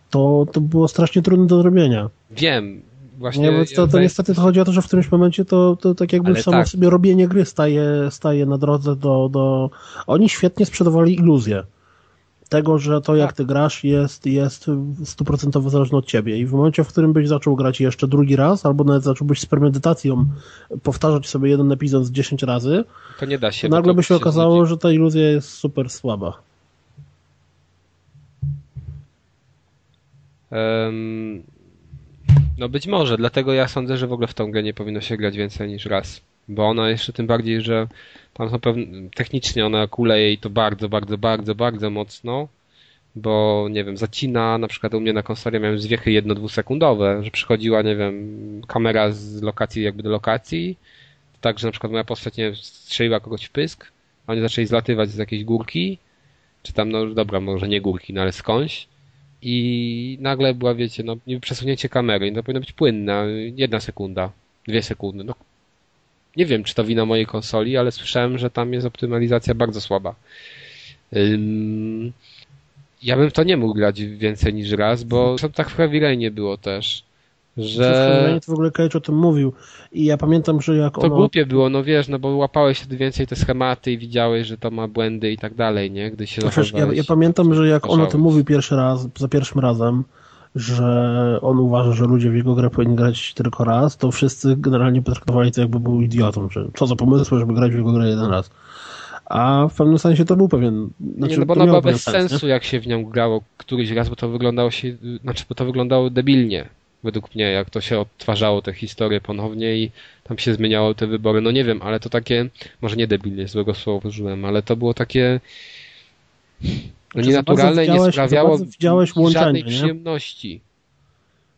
to, to było strasznie trudne do zrobienia. Wiem, właśnie. Nie, to, to niestety to chodzi o to, że w którymś momencie to, to tak jakby samo tak. sobie robienie gry staje, staje na drodze do, do... Oni świetnie sprzedawali iluzję tego, że to jak tak. ty grasz jest, jest stuprocentowo zależne od ciebie i w momencie, w którym byś zaczął grać jeszcze drugi raz, albo nawet zacząłbyś z premedytacją powtarzać sobie jeden epizod z 10 razy, to nie da się. Nagle by się okazało, że ta iluzja jest super słaba. No być może, dlatego ja sądzę, że w ogóle w tą grę nie powinno się grać więcej niż raz. Bo ona jeszcze tym bardziej, że tam są pewne, technicznie ona kuleje i to bardzo, bardzo, bardzo, bardzo mocno, bo nie wiem, zacina, na przykład u mnie na konsoli miałem zwiechy jedno-dwusekundowe, że przychodziła, nie wiem, kamera z lokacji jakby do lokacji, tak, że na przykład moja postać, nie wiem, strzeliła kogoś w pysk, a oni zaczęli zlatywać z jakiejś górki, czy tam, no dobra, może nie górki, no ale skądś, i nagle była, wiecie, no przesunięcie kamery, to powinno być płynne, jedna sekunda, dwie sekundy, no nie wiem, czy to wina mojej konsoli, ale słyszałem, że tam jest optymalizacja bardzo słaba. Ja bym to nie mógł grać więcej niż raz, bo to tak w Heavy nie było też. Że... to w ogóle Cage o tym mówił i ja pamiętam, że jak To ono... głupie było, no wiesz, no bo łapałeś wtedy więcej te schematy i widziałeś, że to ma błędy i tak dalej, nie? Gdy się Wiesz, ja, ja pamiętam, że jak on o tym mówił pierwszy raz, za pierwszym razem, że on uważa, że ludzie w jego grę powinni grać tylko raz, to wszyscy generalnie potraktowali to jakby był idiotą, że co za pomysł, żeby grać w jego grę jeden raz. A w pewnym sensie to był pewien. Znaczy, nie, no bo ona była bez sens, sensu, nie? jak się w nią grało któryś raz, bo to wyglądało się, znaczy, bo to wyglądało debilnie, według mnie, jak to się odtwarzało te historie ponownie i tam się zmieniało te wybory. No nie wiem, ale to takie, może nie debilnie, złego słowa użyłem, ale to było takie no nienaturalne i nie sprawiało żadnej przyjemności.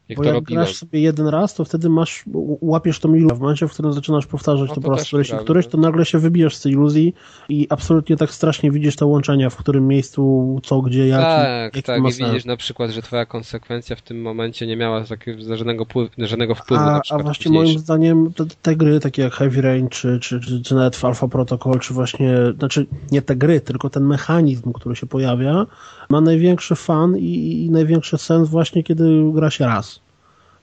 Jak Bo to jak robiłem. grasz sobie jeden raz, to wtedy masz, łapiesz tą iluzję. W momencie, w którym zaczynasz powtarzać no to, to po raz któryś, któryś, to nagle się wybijasz z tej iluzji i absolutnie tak strasznie widzisz te łączenia, w którym miejscu, co, gdzie, jak. Tak, tak. I widzisz na przykład, że twoja konsekwencja w tym momencie nie miała takiego żadnego, żadnego wpływu a, na przykład. A właśnie moim zdaniem te, te, gry, takie jak Heavy Rain, czy, czy, czy, czy nawet Alpha Protocol, czy właśnie, znaczy nie te gry, tylko ten mechanizm, który się pojawia, ma największy fan i, i największy sens właśnie, kiedy gra się raz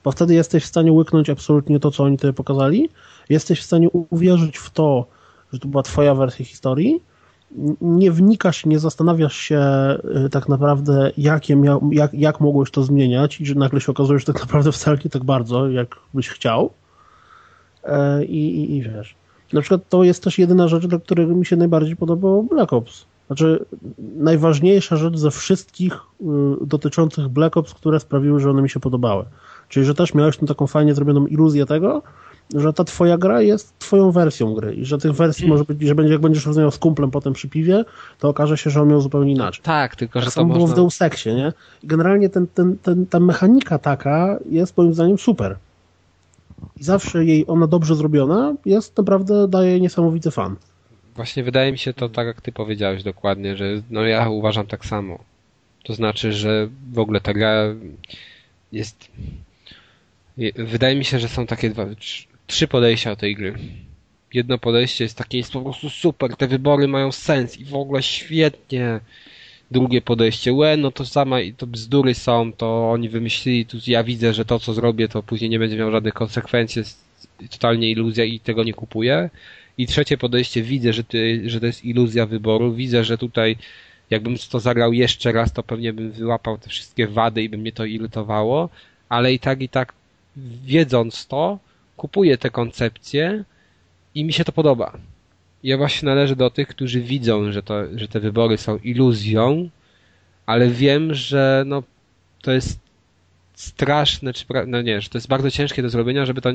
bo wtedy jesteś w stanie łyknąć absolutnie to, co oni tutaj pokazali, jesteś w stanie uwierzyć w to, że to była twoja wersja historii, nie wnikasz, nie zastanawiasz się y, tak naprawdę, jakie mia- jak, jak mogłeś to zmieniać i że nagle się okazuje, że tak naprawdę wcale nie tak bardzo, jak byś chciał. E, I, i, I wiesz, na przykład to jest też jedyna rzecz, dla której mi się najbardziej podobał Black Ops. Znaczy, najważniejsza rzecz ze wszystkich y, dotyczących Black Ops, które sprawiły, że one mi się podobały. Czyli, że też miałeś tą taką fajnie zrobioną iluzję tego, że ta twoja gra jest twoją wersją gry i że tych wersji może być, że będzie, jak będziesz rozmawiał z kumplem potem przy piwie, to okaże się, że on miał zupełnie inaczej. Tak, tylko że tak to było można... w Deus Exie, nie? Generalnie ten, ten, ten, ta mechanika taka jest moim zdaniem super. I zawsze jej ona dobrze zrobiona jest naprawdę, daje niesamowity fan. Właśnie wydaje mi się to tak, jak ty powiedziałeś dokładnie, że no ja uważam tak samo. To znaczy, że w ogóle ta gra jest Wydaje mi się, że są takie dwa, trzy podejścia do tej gry. Jedno podejście jest takie, jest po prostu super, te wybory mają sens i w ogóle świetnie. Drugie podejście, łe, no to sama, to bzdury są, to oni wymyślili, tu ja widzę, że to co zrobię, to później nie będzie miało żadnych konsekwencji, jest totalnie iluzja i tego nie kupuję. I trzecie podejście, widzę, że, ty, że to jest iluzja wyboru, widzę, że tutaj jakbym to zagrał jeszcze raz, to pewnie bym wyłapał te wszystkie wady i by mnie to irytowało, ale i tak, i tak wiedząc to, kupuję te koncepcje i mi się to podoba. Ja właśnie należę do tych, którzy widzą, że, to, że te wybory są iluzją, ale wiem, że no, to jest straszne, czy, no nie, że to jest bardzo ciężkie do zrobienia, żeby to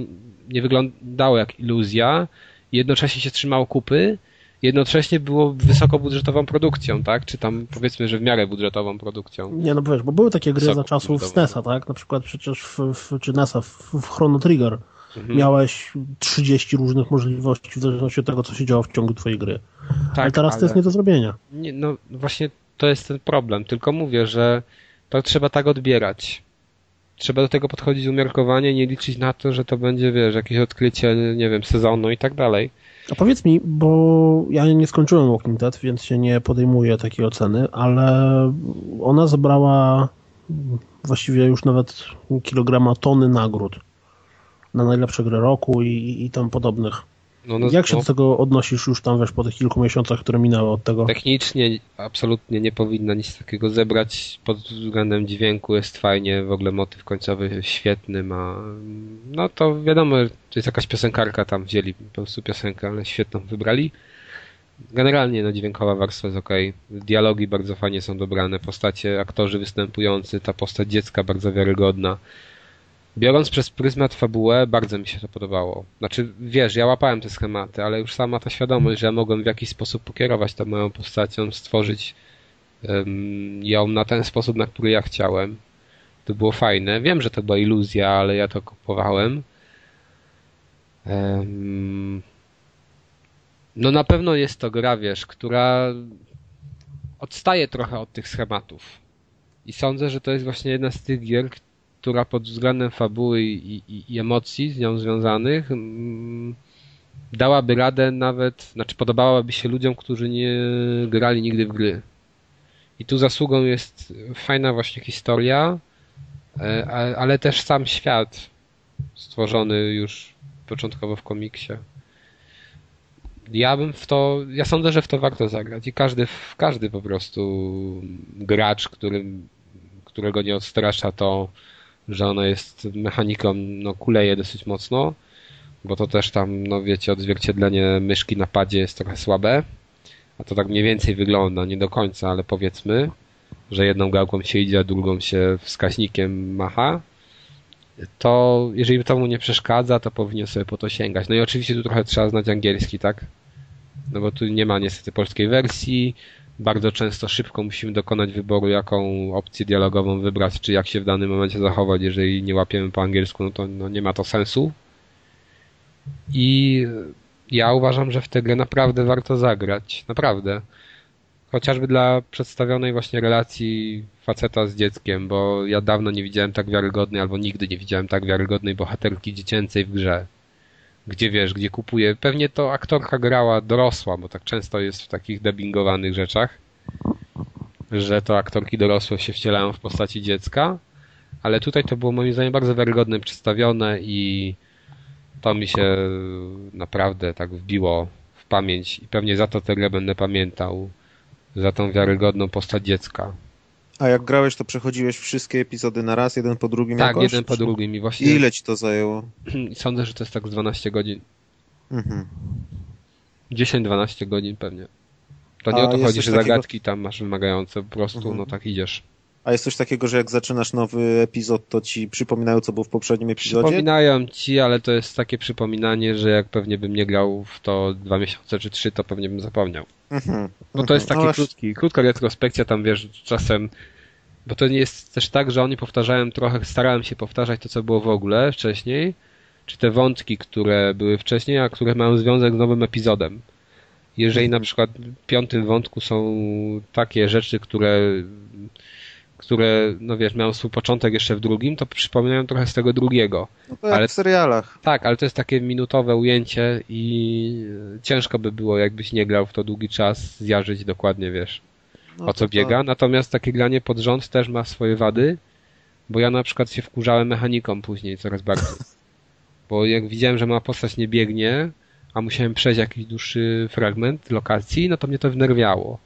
nie wyglądało jak iluzja, jednocześnie się trzymało kupy, jednocześnie było wysokobudżetową produkcją, tak? Czy tam powiedzmy, że w miarę budżetową produkcją. Nie, no wiesz, bo były takie gry za czasów SNESa, tak? Na przykład przecież w, w czy NESa w, w Chrono Trigger mhm. miałeś 30 różnych możliwości w zależności od tego, co się działo w ciągu twojej gry. Tak, ale teraz ale... to jest nie do zrobienia. Nie, no właśnie to jest ten problem, tylko mówię, że to trzeba tak odbierać. Trzeba do tego podchodzić umiarkowanie, nie liczyć na to, że to będzie, wiesz, jakieś odkrycie, nie wiem, sezonu i tak dalej a powiedz mi, bo ja nie skończyłem Walking Dead, więc się nie podejmuję takiej oceny, ale ona zebrała właściwie już nawet kilograma tony nagród na najlepsze gry roku i, i tam podobnych. No, no, Jak się no, do tego odnosisz już tam, wiesz, po tych kilku miesiącach, które minęły od tego? Technicznie absolutnie nie powinna nic takiego zebrać. Pod względem dźwięku jest fajnie, w ogóle motyw końcowy świetny ma. No to wiadomo, to jest jakaś piosenkarka tam wzięli po prostu piosenkę, ale świetną wybrali. Generalnie no dźwiękowa warstwa jest ok. Dialogi bardzo fajnie są dobrane, postacie, aktorzy występujący, ta postać dziecka bardzo wiarygodna. Biorąc przez pryzmat fabułę, bardzo mi się to podobało. Znaczy, wiesz, ja łapałem te schematy, ale już sama ta świadomość, że mogłem w jakiś sposób pokierować tą moją postacią, stworzyć um, ją na ten sposób, na który ja chciałem. To było fajne. Wiem, że to była iluzja, ale ja to kupowałem. Um, no na pewno jest to gra, wiesz, która odstaje trochę od tych schematów. I sądzę, że to jest właśnie jedna z tych gier, która pod względem fabuły i, i, i emocji z nią związanych mm, dałaby radę nawet, znaczy podobałaby się ludziom, którzy nie grali nigdy w gry. I tu zasługą jest fajna właśnie historia, e, ale też sam świat stworzony już początkowo w komiksie. Ja bym w to, ja sądzę, że w to warto zagrać i każdy, każdy po prostu gracz, który, którego nie odstrasza to, że ona jest mechaniką, no kuleje dosyć mocno, bo to też tam, no wiecie, odzwierciedlenie myszki na padzie jest trochę słabe, a to tak mniej więcej wygląda, nie do końca, ale powiedzmy, że jedną gałką się idzie, a drugą się wskaźnikiem macha, to jeżeli to mu nie przeszkadza, to powinien sobie po to sięgać. No i oczywiście tu trochę trzeba znać angielski, tak? No bo tu nie ma niestety polskiej wersji, bardzo często szybko musimy dokonać wyboru, jaką opcję dialogową wybrać, czy jak się w danym momencie zachować. Jeżeli nie łapiemy po angielsku, no to no nie ma to sensu. I ja uważam, że w tę grę naprawdę warto zagrać. Naprawdę. Chociażby dla przedstawionej właśnie relacji faceta z dzieckiem, bo ja dawno nie widziałem tak wiarygodnej, albo nigdy nie widziałem tak wiarygodnej bohaterki dziecięcej w grze gdzie wiesz, gdzie kupuje. Pewnie to aktorka grała dorosła, bo tak często jest w takich dubbingowanych rzeczach, że to aktorki dorosłe się wcielają w postaci dziecka, ale tutaj to było moim zdaniem bardzo wiarygodne przedstawione i to mi się naprawdę tak wbiło w pamięć i pewnie za to tę grę będę pamiętał, za tą wiarygodną postać dziecka. A jak grałeś, to przechodziłeś wszystkie epizody na raz, jeden po drugim Tak, jakoś? jeden po drugim i właśnie... Ile ci to zajęło? Sądzę, że to jest tak z 12 godzin. Mhm. 10-12 godzin pewnie. To nie A o to chodzi, że takiego... zagadki tam masz wymagające, po prostu mhm. no tak idziesz. A jest coś takiego, że jak zaczynasz nowy epizod, to ci przypominają, co było w poprzednim epizodzie? Przypominają ci, ale to jest takie przypominanie, że jak pewnie bym nie grał w to dwa miesiące czy trzy, to pewnie bym zapomniał. Mhm. Bo to jest mhm. taki no krótki, krótka retrospekcja, tam wiesz, czasem bo to nie jest też tak, że oni powtarzają trochę, starałem się powtarzać to, co było w ogóle wcześniej, czy te wątki, które były wcześniej, a które mają związek z nowym epizodem. Jeżeli mhm. na przykład w piątym wątku są takie rzeczy, które które, no wiesz, miały swój początek jeszcze w drugim, to przypominają trochę z tego drugiego. No to ale, w serialach. Tak, ale to jest takie minutowe ujęcie i ciężko by było, jakbyś nie grał w to długi czas, zjarzyć dokładnie, wiesz, no o co biega. To... Natomiast takie granie pod rząd też ma swoje wady, bo ja na przykład się wkurzałem mechaniką później coraz bardziej. Bo jak widziałem, że ma postać nie biegnie, a musiałem przejść jakiś dłuższy fragment lokacji, no to mnie to wnerwiało.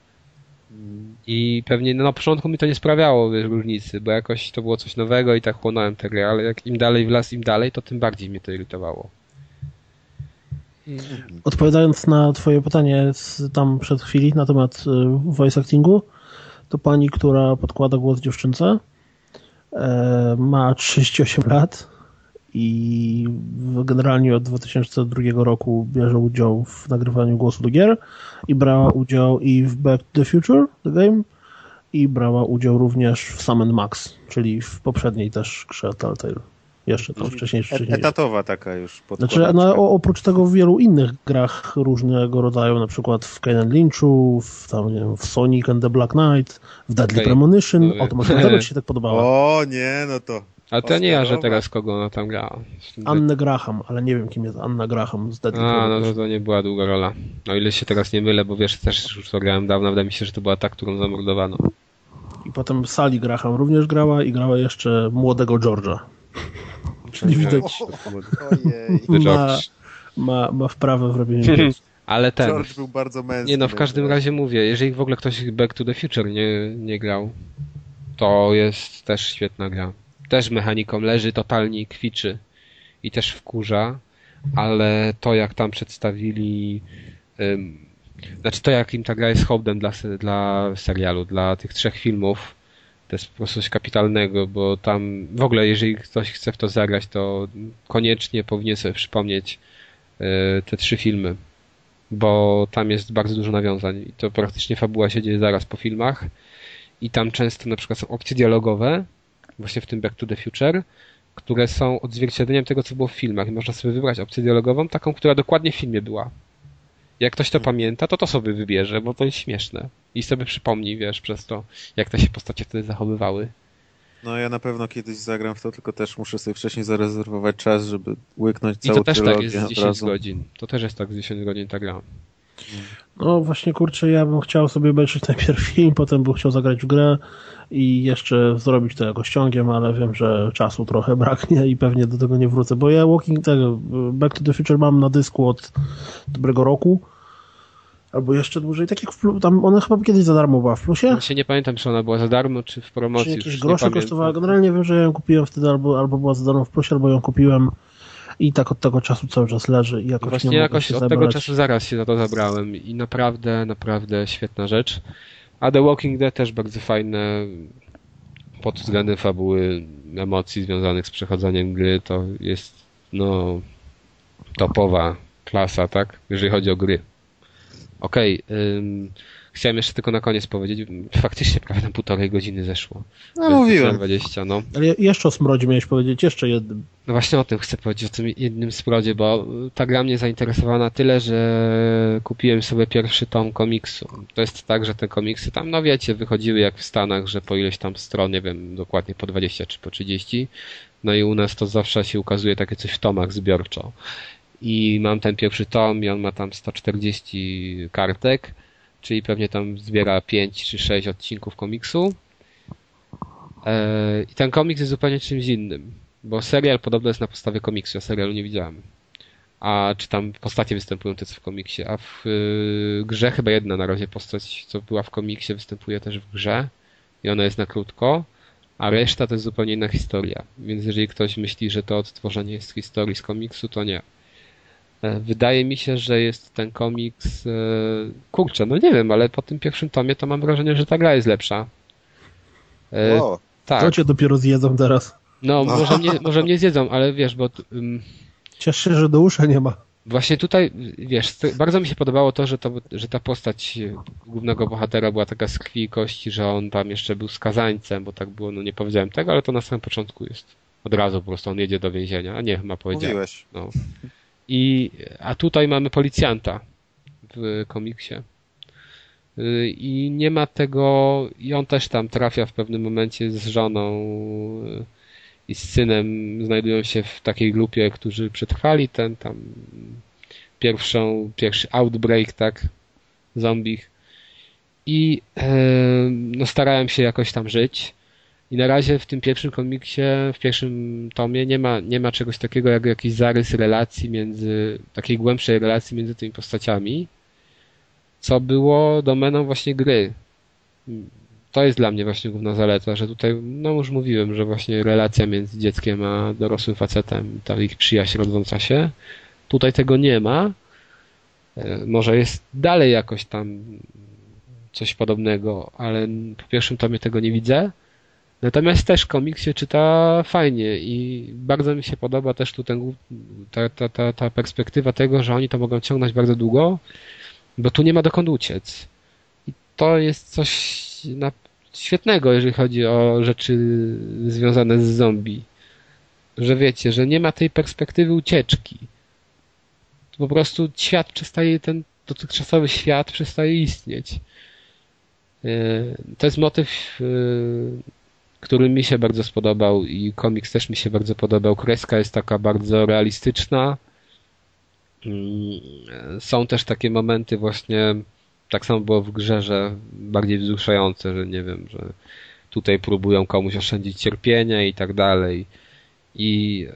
I pewnie no, na początku mi to nie sprawiało wiesz, różnicy, bo jakoś to było coś nowego i tak chłonąłem tę grę, ale jak im dalej w las, im dalej, to tym bardziej mnie to irytowało. Odpowiadając na twoje pytanie tam przed chwili na temat y, voice actingu, to pani, która podkłada głos dziewczynce, e, ma 38 lat i generalnie od 2002 roku bierze udział w nagrywaniu głosu do gier i brała udział i w Back to the Future, the game, i brała udział również w Sam Max, czyli w poprzedniej też grze Telltale. Jeszcze tam wcześniej. wcześniej. Etatowa taka już. Znaczy, no, oprócz tego w wielu innych grach różnego rodzaju, na przykład w Kane Lynchu, w, tam, nie wiem, w Sonic and the Black Knight, w Deadly okay. Premonition. O, to może się tak podobało. O nie, no to ale to nie ja, że teraz kogo ona tam grała. Annę Graham, ale nie wiem kim jest Anna Graham z Deadly A, no to, to nie była długa rola. No ile się teraz nie mylę, bo wiesz, też już to grałem dawno, wydaje mi się, że to była ta, którą zamordowano. I potem Sally Graham również grała i grała jeszcze młodego George'a. Czyli widać, ma, ma, ma wprawę w robieniu Ale ten. George był bardzo męski. Nie no, w każdym razie mówię, jeżeli w ogóle ktoś Back to the Future nie, nie grał, to jest też świetna gra też mechaniką leży totalnie i kwiczy i też wkurza, ale to jak tam przedstawili um, znaczy to jak im ta gra jest hołdem dla, dla serialu, dla tych trzech filmów, to jest po prostu coś kapitalnego, bo tam w ogóle jeżeli ktoś chce w to zagrać, to koniecznie powinien sobie przypomnieć e, te trzy filmy, bo tam jest bardzo dużo nawiązań i to praktycznie fabuła się dzieje zaraz po filmach i tam często na przykład są opcje dialogowe, właśnie w tym Back to the Future, które są odzwierciedleniem tego, co było w filmach i można sobie wybrać opcję dialogową, taką, która dokładnie w filmie była. Jak ktoś to pamięta, to to sobie wybierze, bo to jest śmieszne. I sobie przypomni, wiesz, przez to, jak te się postacie wtedy zachowywały. No ja na pewno kiedyś zagram w to, tylko też muszę sobie wcześniej zarezerwować czas, żeby łyknąć I całą to też tak jest z od 10 razu. godzin. To też jest tak z 10 godzin ta gra. No właśnie, kurczę, ja bym chciał sobie obejrzeć najpierw film, potem bym chciał zagrać w grę i jeszcze zrobić to jakoś ciągiem, ale wiem, że czasu trochę braknie i pewnie do tego nie wrócę, bo ja Walking tego Back to the Future mam na dysku od dobrego roku, albo jeszcze dłużej, tak jak w, tam ona chyba kiedyś za darmo była w plusie, Ja się nie pamiętam, czy ona była za darmo, czy w czy promocji. jakieś już nie grosze kosztowała. Generalnie wiem, że ja ją kupiłem wtedy albo, albo była za darmo w plusie, albo ją kupiłem i tak od tego czasu cały czas leży i jakoś Właśnie nie jakoś się od tego zebrać. czasu zaraz się za to zabrałem i naprawdę, naprawdę świetna rzecz. A The Walking Dead też bardzo fajne pod względem fabuły, emocji związanych z przechodzeniem gry. To jest no topowa klasa, tak? Jeżeli chodzi o gry. Okej, ym, chciałem jeszcze tylko na koniec powiedzieć, faktycznie prawie na półtorej godziny zeszło. No mówiłem. 20, no. Ale jeszcze o smrodzie miałeś powiedzieć, jeszcze jednym. No właśnie o tym chcę powiedzieć, o tym jednym sprodzie, bo ta gra mnie zainteresowała na tyle, że kupiłem sobie pierwszy tom komiksu. To jest tak, że te komiksy tam, no wiecie, wychodziły jak w Stanach, że po ileś tam stron, nie wiem, dokładnie po 20 czy po 30. No i u nas to zawsze się ukazuje takie coś w tomach zbiorczo. I mam ten pierwszy tom i on ma tam 140 kartek, czyli pewnie tam zbiera 5 czy 6 odcinków komiksu. Eee, I ten komiks jest zupełnie czymś innym, bo serial podobno jest na podstawie komiksu, ja serialu nie widziałem. A czy tam postacie występują te co w komiksie, a w y, grze chyba jedna na razie postać, co była w komiksie, występuje też w grze i ona jest na krótko, a reszta to jest zupełnie inna historia. Więc jeżeli ktoś myśli, że to odtworzenie jest historii z komiksu, to nie. E, Wydaje mi się, że jest ten komiks. e, Kurczę, no nie wiem, ale po tym pierwszym tomie to mam wrażenie, że ta gra jest lepsza. E, O, tak. To cię dopiero zjedzą teraz. No, No. może mnie, może mnie zjedzą, ale wiesz, bo ym, Ciesz się, że do usza nie ma. właśnie tutaj, wiesz, bardzo mi się podobało to, że, to, że ta postać głównego bohatera była taka z krwi i kości, że on tam jeszcze był skazańcem, bo tak było, no nie powiedziałem tego, ale to na samym początku jest. Od razu po prostu on jedzie do więzienia, a nie, chyba powiedziałem. mówiłeś. No. I, a tutaj mamy policjanta w komiksie. Y, I nie ma tego, i on też tam trafia w pewnym momencie z żoną y, i z synem, znajdują się w takiej grupie, którzy przetrwali ten tam pierwszą, pierwszy outbreak, tak, zombich. I e, no starałem się jakoś tam żyć. I na razie w tym pierwszym komiksie, w pierwszym tomie nie ma, nie ma czegoś takiego jak jakiś zarys relacji między, takiej głębszej relacji między tymi postaciami, co było domeną właśnie gry. To jest dla mnie właśnie główna zaleta, że tutaj, no już mówiłem, że właśnie relacja między dzieckiem a dorosłym facetem, ta ich przyjaźń rodząca się, tutaj tego nie ma. E, Może jest dalej jakoś tam coś podobnego, ale po pierwszym tomie tego nie widzę. Natomiast też komiks się czyta fajnie i bardzo mi się podoba też tu ten, ta, ta, ta, ta perspektywa tego, że oni to mogą ciągnąć bardzo długo, bo tu nie ma dokąd uciec. I to jest coś na, świetnego, jeżeli chodzi o rzeczy związane z zombie. Że wiecie, że nie ma tej perspektywy ucieczki. Po prostu świat przestaje, ten dotychczasowy świat przestaje istnieć. Yy, To jest motyw, yy, który mi się bardzo spodobał i komiks też mi się bardzo podobał. Kreska jest taka bardzo realistyczna. Mm, Są też takie momenty właśnie, tak samo było w grze, że bardziej wzruszające, że nie wiem, że tutaj próbują komuś oszczędzić cierpienia i tak dalej. I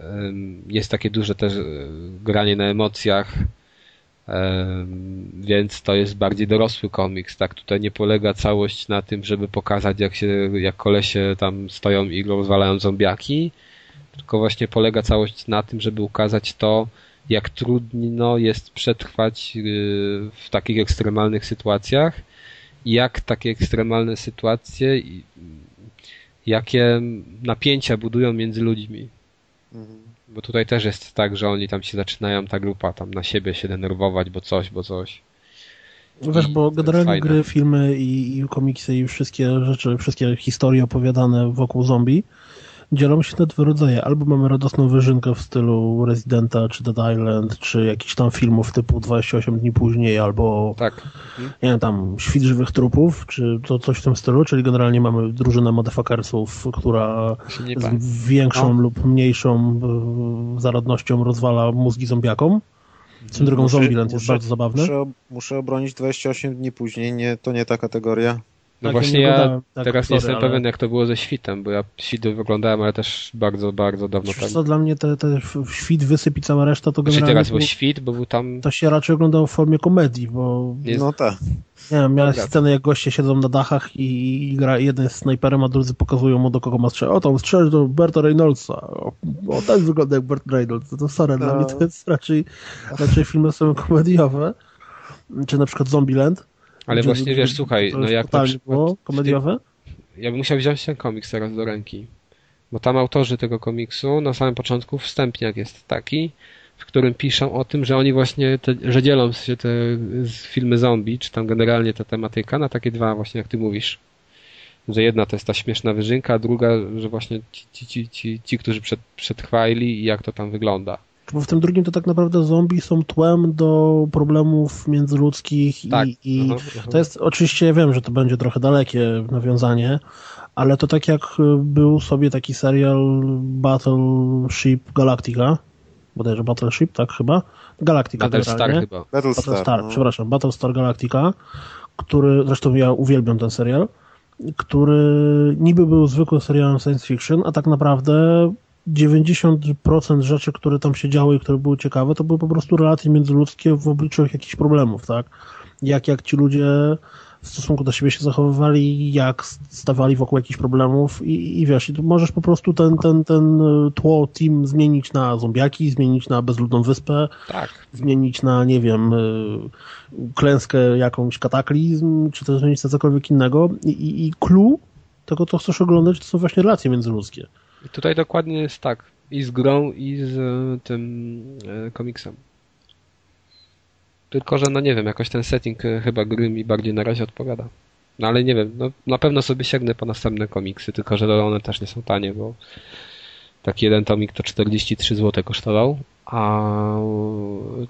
jest takie duże też e, granie na emocjach. Więc to jest bardziej dorosły komiks, tak? Tutaj nie polega całość na tym, żeby pokazać, jak się, jak kolesie tam stoją i rozwalają zombiaki, tylko właśnie polega całość na tym, żeby ukazać to, jak trudno jest przetrwać yy, w takich ekstremalnych sytuacjach i jak takie ekstremalne sytuacje jakie napięcia budują między ludźmi. Mhm. Bo tutaj też jest tak, że oni tam się zaczynają, ta grupa tam na siebie się denerwować, bo coś, bo coś. Wiesz, I bo generalnie gry, filmy i, i komiksy i wszystkie rzeczy, wszystkie historie opowiadane wokół zombie dzielą się na dwa rodzaje. Albo mamy radosną wyżynkę w stylu Residenta, czy Dead Island, czy jakichś tam filmów typu 28 dni później, albo Tak. nie wiem, tam Świt żywych trupów, czy to coś w tym stylu, czyli generalnie mamy drużynę motherfuckersów, która z większą No. lub mniejszą e, zaradnością rozwala mózgi zombiakom. Drogą Muszę- Zombieland jest muszę- bardzo zabawny. Muszę, muszę obronić 28 dni później, nie, to nie ta kategoria. No Tak, właśnie nie ja tak, teraz sorry, nie jestem ale- pewien jak to było ze świtem, bo ja świt oglądałem, ale też bardzo, bardzo dawno Wiesz temu. co, dla mnie te, te świt wysyp i cała reszta to Znaczy generalnie teraz to, był świt, bo był tam... to się raczej oglądało w formie komedii, bo Jest- No tak. nie wiem, miałeś Dobra. scenę jak goście siedzą na dachach i, i gra jeden jest snajperem, a drudzy pokazują mu do kogo ma strzelać. O, tam strzelać do Berta Reynoldsa. O, o tak wygląda jak Bert Reynolds. To sorry, dla No. mnie to jest raczej, raczej filmy są komediowe. Czy na przykład Zombieland. Ale właśnie wiesz, słuchaj, no jak na przykład... było komediowe. Ja bym musiał wziąć ten komiks teraz do ręki. Bo tam autorzy tego komiksu na samym początku wstępniak jest taki, w którym piszą o tym, że oni właśnie, te, że dzielą się te filmy zombie, czy tam generalnie ta tematyka na takie dwa właśnie, jak ty mówisz. Że jedna to jest ta śmieszna wyżynka, a druga, że właśnie ci, ci, ci, ci, ci którzy przed, przetrwali i jak to tam wygląda. Bo w tym drugim to tak naprawdę zombie są tłem do problemów międzyludzkich i, Tak. i aha. to jest oczywiście, ja wiem, że to będzie trochę dalekie nawiązanie, ale to tak jak y, był sobie taki serial Battleship Galactica, bodajże Battleship, tak chyba? Galactica Battlestar chyba. Battlestar. Battlestar, no. przepraszam, Battlestar Galactica, który, zresztą ja uwielbiam ten serial, który niby był zwykłym serialem science fiction, a tak naprawdę 90% rzeczy, które tam się działy i które były ciekawe, to były po prostu relacje międzyludzkie w obliczu jakichś problemów, tak? Jak, jak ci ludzie w stosunku do siebie się zachowywali, jak stawali wokół jakichś problemów i, i wiesz, i tu możesz po prostu ten, ten, ten tło, team zmienić na zombiaki, zmienić na bezludną wyspę, Tak. zmienić na, nie wiem, y, klęskę jakąś kataklizm, czy też zmienić na cokolwiek innego. I, i, i clue tego, co chcesz oglądać, to są właśnie relacje międzyludzkie. I tutaj dokładnie jest tak. I z grą, i z e, tym e, komiksem. Tylko, że no nie wiem, jakoś ten setting e, chyba gry mi bardziej na razie odpowiada. No ale nie wiem, no na pewno sobie sięgnę po następne komiksy, tylko że one też nie są tanie, bo taki jeden tomik to 43 zł kosztował, a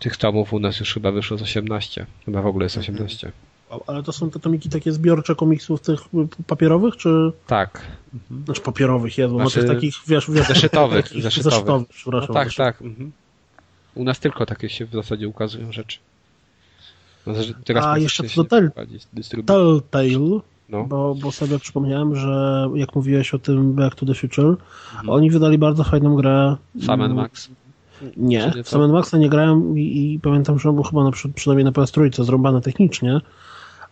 tych tomów u nas już chyba wyszło z 18. Chyba w ogóle jest 18. Ale to są te tomiki takie zbiorcze komiksów tych papierowych, czy... Tak. Znaczy papierowych, Jezu, Znaczy, no tych takich, wiesz, wiesz zeszytowych, takich zeszytowych. zeszytowych, No przepraszam. tak, zeszytowych. tak. Mhm. U nas tylko takie się w zasadzie ukazują rzeczy. No, teraz A jeszcze co do. Telltale, No. bo, bo sobie przypomniałem, że jak mówiłeś o tym Back to the Future, Mhm. oni wydali bardzo fajną grę. Sam mm, Max. Nie, nie Sam Maxa nie grałem i, i pamiętam, że on był chyba na, przy- przynajmniej na PS3 zrąbany technicznie,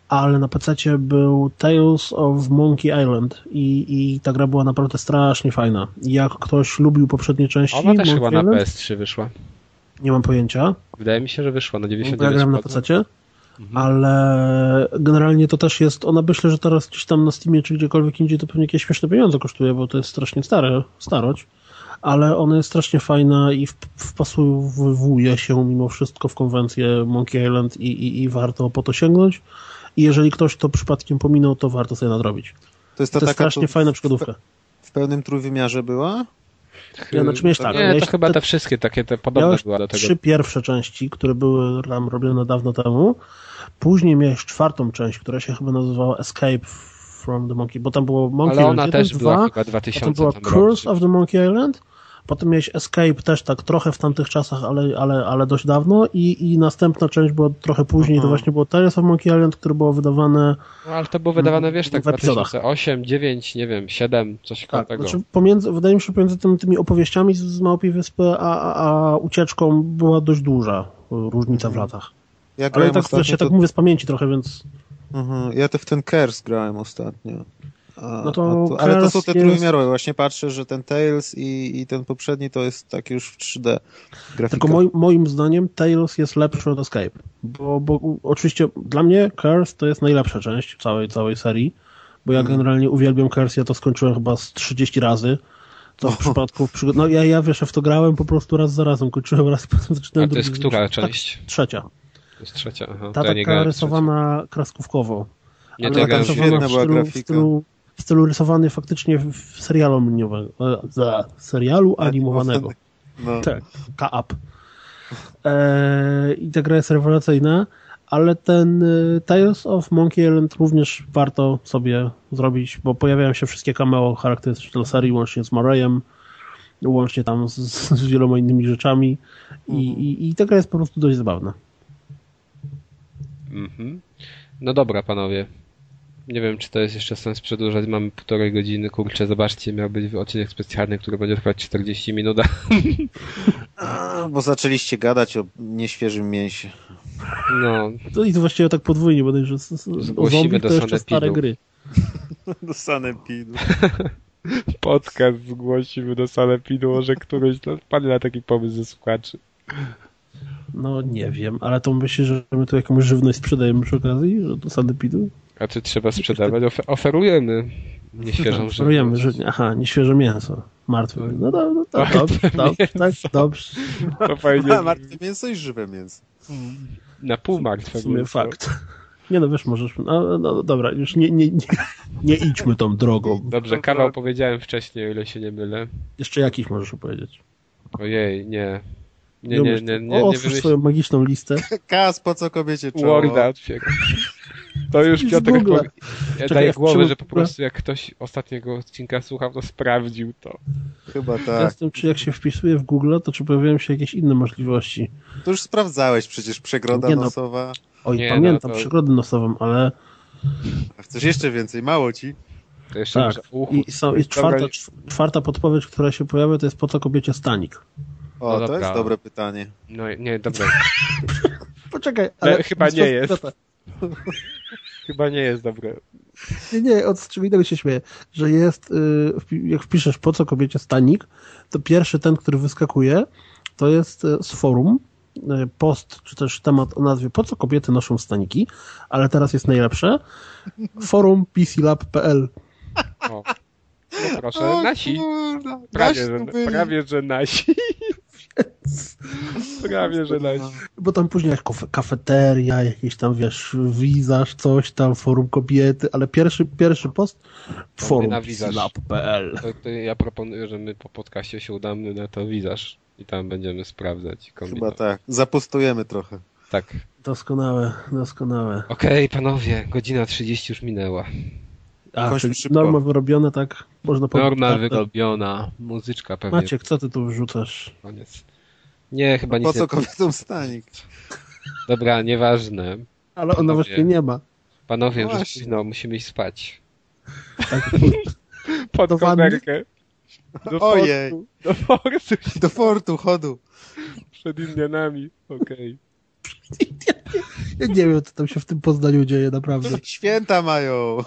ale na PC był Tales of Monkey Island i, i ta gra była naprawdę strasznie fajna. Jak ktoś lubił poprzednie części Ona też Monkey chyba na Island, PS3 wyszła. nie mam pojęcia, Wydaje mi się, że wyszła na bo ja 99 grałem na PC, ale generalnie to też jest, ona myślę, że teraz gdzieś tam na Steamie czy gdziekolwiek indziej to pewnie jakieś śmieszne pieniądze kosztuje, bo to jest strasznie stare, starość, ale ona jest strasznie fajna i wp- wpasowuje się mimo wszystko w konwencję Monkey Island i, i, i warto po to sięgnąć. I jeżeli ktoś to przypadkiem pominął, to warto sobie nadrobić. To jest To ta jest taka strasznie co fajna przygodówka. w pełnym trójwymiarze była? Ja, znaczy miałeś tak, Nie, miałeś to chyba te- te wszystkie takie te podobne były do tego. trzy pierwsze części, które były tam robione dawno temu. Później miałeś czwartą część, która się chyba nazywała Escape from the Monkey, bo tam było Monkey Ale Island ona 1, też 2, była chyba potem 2000 była tam Curse of the Monkey Island, potem miałeś Escape też tak trochę w tamtych czasach, ale, ale, ale dość dawno i, i następna część była trochę później, to Aha. właśnie było Tales of Monkey Island, które było wydawane No, ale to było wydawane, wiesz, tak w epizodach. 2008, 9, nie wiem, 7, coś tak, tego. znaczy pomiędzy, wydaje mi się, że pomiędzy tym, tymi opowieściami z, z Małpiej Wyspy, a, a, a ucieczką była dość duża y, różnica w Mhm. latach. Ja Ale tak, ostatnio, wiesz, ja to... tak mówię z pamięci trochę, więc Mhm, ja to w ten Curse grałem ostatnio. A, No to a ale to Curse są te jest- trójwymiarowe. Właśnie patrzę, że ten Tales i, i ten poprzedni to jest tak już w 3D grafika. tylko moim, moim zdaniem Tales jest lepszy od Escape. Bo, bo oczywiście dla mnie Curse to jest najlepsza część całej, całej serii, bo ja generalnie uwielbiam Kers, ja to skończyłem chyba z 30 razy. To w przypadku, w przygod- no ja, ja wiesz, w to grałem po prostu raz za razem, kończyłem raz, potem A zaczynałem to jest drugi. która Tak, część? Trzecia. To jest trzecia, aha. Ta to ja nie taka rysowana kreskówkowo. Nie, ale to ja taka grałem w świetna była stylu, w grafika. stylu, w stylu rysowany faktycznie w, serialu animiowego, e, za serialu animowanego. No. Tak, K-up. Eee, I ta gra jest rewelacyjna, ale ten y, Tales of Monkey Island również warto sobie zrobić, bo pojawiają się wszystkie cameo charakterystyczne dla serii, łącznie z Marayem, łącznie tam z, z wieloma innymi rzeczami i, i, i ta gra jest po prostu dość zabawna. Mhm. No dobra, panowie. Nie wiem, czy to jest jeszcze sens przedłużać. Mamy półtorej godziny. Kurczę, zobaczcie, miał być odcinek specjalny, który będzie trwać 40 minut. A, bo zaczęliście gadać o nieświeżym mięsie. No, To i to właściwie tak podwójnie, bo że z, z, o Zgłosimy do to jeszcze stare gry. Do sanepidu. podcast zgłosimy do Sanepidu, może któryś no, padł na taki pomysł ze słuchaczy. No nie wiem, ale to myślisz, że my tu jakąś żywność sprzedajemy przy okazji, że do sanepidu? A czy trzeba sprzedawać? Ofe- oferujemy nieświeżą Oferujemy, żywność. że aha, nieświeże mięso. Martwe. No, no, no tak, Martwe dobrze, dobrze, tak, mięso. dobrze. To fajnie. A, martwe mięso i żywe mięso. Na pół martwe W sumie mięso. fakt. Nie no, wiesz, możesz... No, no dobra, już nie, nie, nie, nie idźmy tą drogą. Dobrze, kawał powiedziałem wcześniej, o ile się nie mylę. Jeszcze jakiś możesz opowiedzieć. Ojej, nie. Nie, nie, nie, nie, o, nie magiczną listę. Kas, po co kobiecie czoło? Worda otwieram. To już Z Piotr... Google'a. Po... Ja ja głowę, że po prostu jak ktoś ostatniego odcinka słuchał, to sprawdził to. Chyba Ja tak. Jestem, czy jak się wpisuje w Google, to czy pojawiają się jakieś inne możliwości. To już sprawdzałeś przecież przegroda Nie no. nosowa. Oj, Nie, pamiętam, no to- przygodę nosową, ale A chcesz jeszcze więcej? Mało ci? To jeszcze tak. uchu. I, są, i Dobra, czwarta, czwarta podpowiedź, która się pojawia, to jest po co kobiecie stanik. O, No to dobra. jest dobre pytanie. No nie, dobra. Poczekaj, ale... chyba nie jest. Chyba nie jest dobre. Nie, nie, od czego innego się śmieję, że jest, y, jak wpiszesz po co kobiecie stanik, to pierwszy ten, który wyskakuje, to jest y, z forum, y, post, czy też temat o nazwie po co kobiety noszą staniki, ale teraz jest najlepsze, forum pclab.pl O. No proszę, nasi. Prawie, nasi że, byli. prawie, że nasi. Prawie, że nasi. bo tam później jak kafeteria, jakiś tam, wiesz, wizaż, coś tam, forum kobiety, ale pierwszy, pierwszy post, forum to ja proponuję, że my po podcaście się udamy na to wizaż i tam będziemy sprawdzać. i Chyba kombinować. tak. Zapustujemy trochę. tak. Doskonałe, doskonałe. Okej, panowie, godzina 30 już minęła. A, norma wyrobiona, tak? Można powiedzieć. Norma tak, tak. wyrobiona, muzyczka pewnie. Maciek, co ty tu wrzucasz? Koniec. Nie, chyba Po nic co nie... kobietom stanik? Dobra, nieważne. Ale ona Panowie. właśnie nie ma. Panowie, No już późno, musimy iść spać. Tak, Pod Do komerkę. Do Ojej. portu. Do portu Do fortu, chodu. przed Indianami. Okej. Ja nie wiem, co tam się w tym Poznaniu dzieje, naprawdę. Święta mają.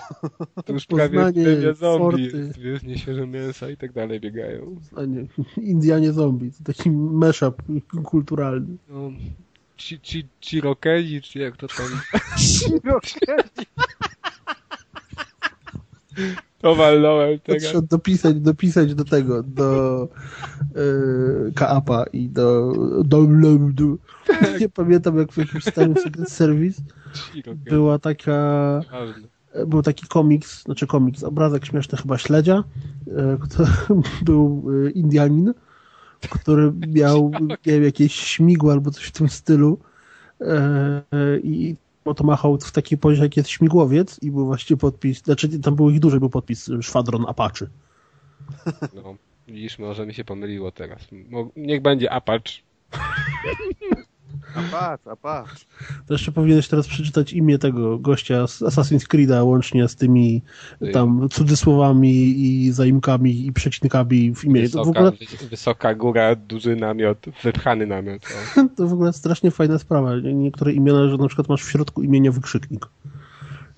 To już prawie Poznanie, epidemia zombie. forty. Wiesz, nieświeże mięsa i tak dalej biegają. A nie, Indianie zombie. To taki mashup kulturalny. No, ci, ci, ci rokezi, czy jak to tam... To walnąłem tego. trzeba dopisać, dopisać do tego, do yy, Kaapa i do downloadu. Nie pamiętam, jak w jakimś starym Secret Service była taka był taki komiks, znaczy komiks, obrazek śmieszny chyba śledzia, e, który był e, Indianin, który miał nie wiem, jakieś śmigło albo coś w tym stylu e, e, i to machał w takiej pozie, jak jest śmigłowiec i był właśnie podpis, znaczy tam był ich dużo, był podpis Szwadron Apache. No, widzisz, może mi się pomyliło teraz. Niech będzie Apache. A patrz, a patrz. To jeszcze powinieneś teraz przeczytać imię tego gościa z Assassin's Creed'a łącznie z tymi tam cudzysłowami i zaimkami i przecinkami w imię. To w Wysoka, ogóle wy- wysoka góra, duży namiot, wypchany namiot. O. To w ogóle strasznie fajna sprawa. Niektóre imiona, że na przykład masz w środku imienia wykrzyknik.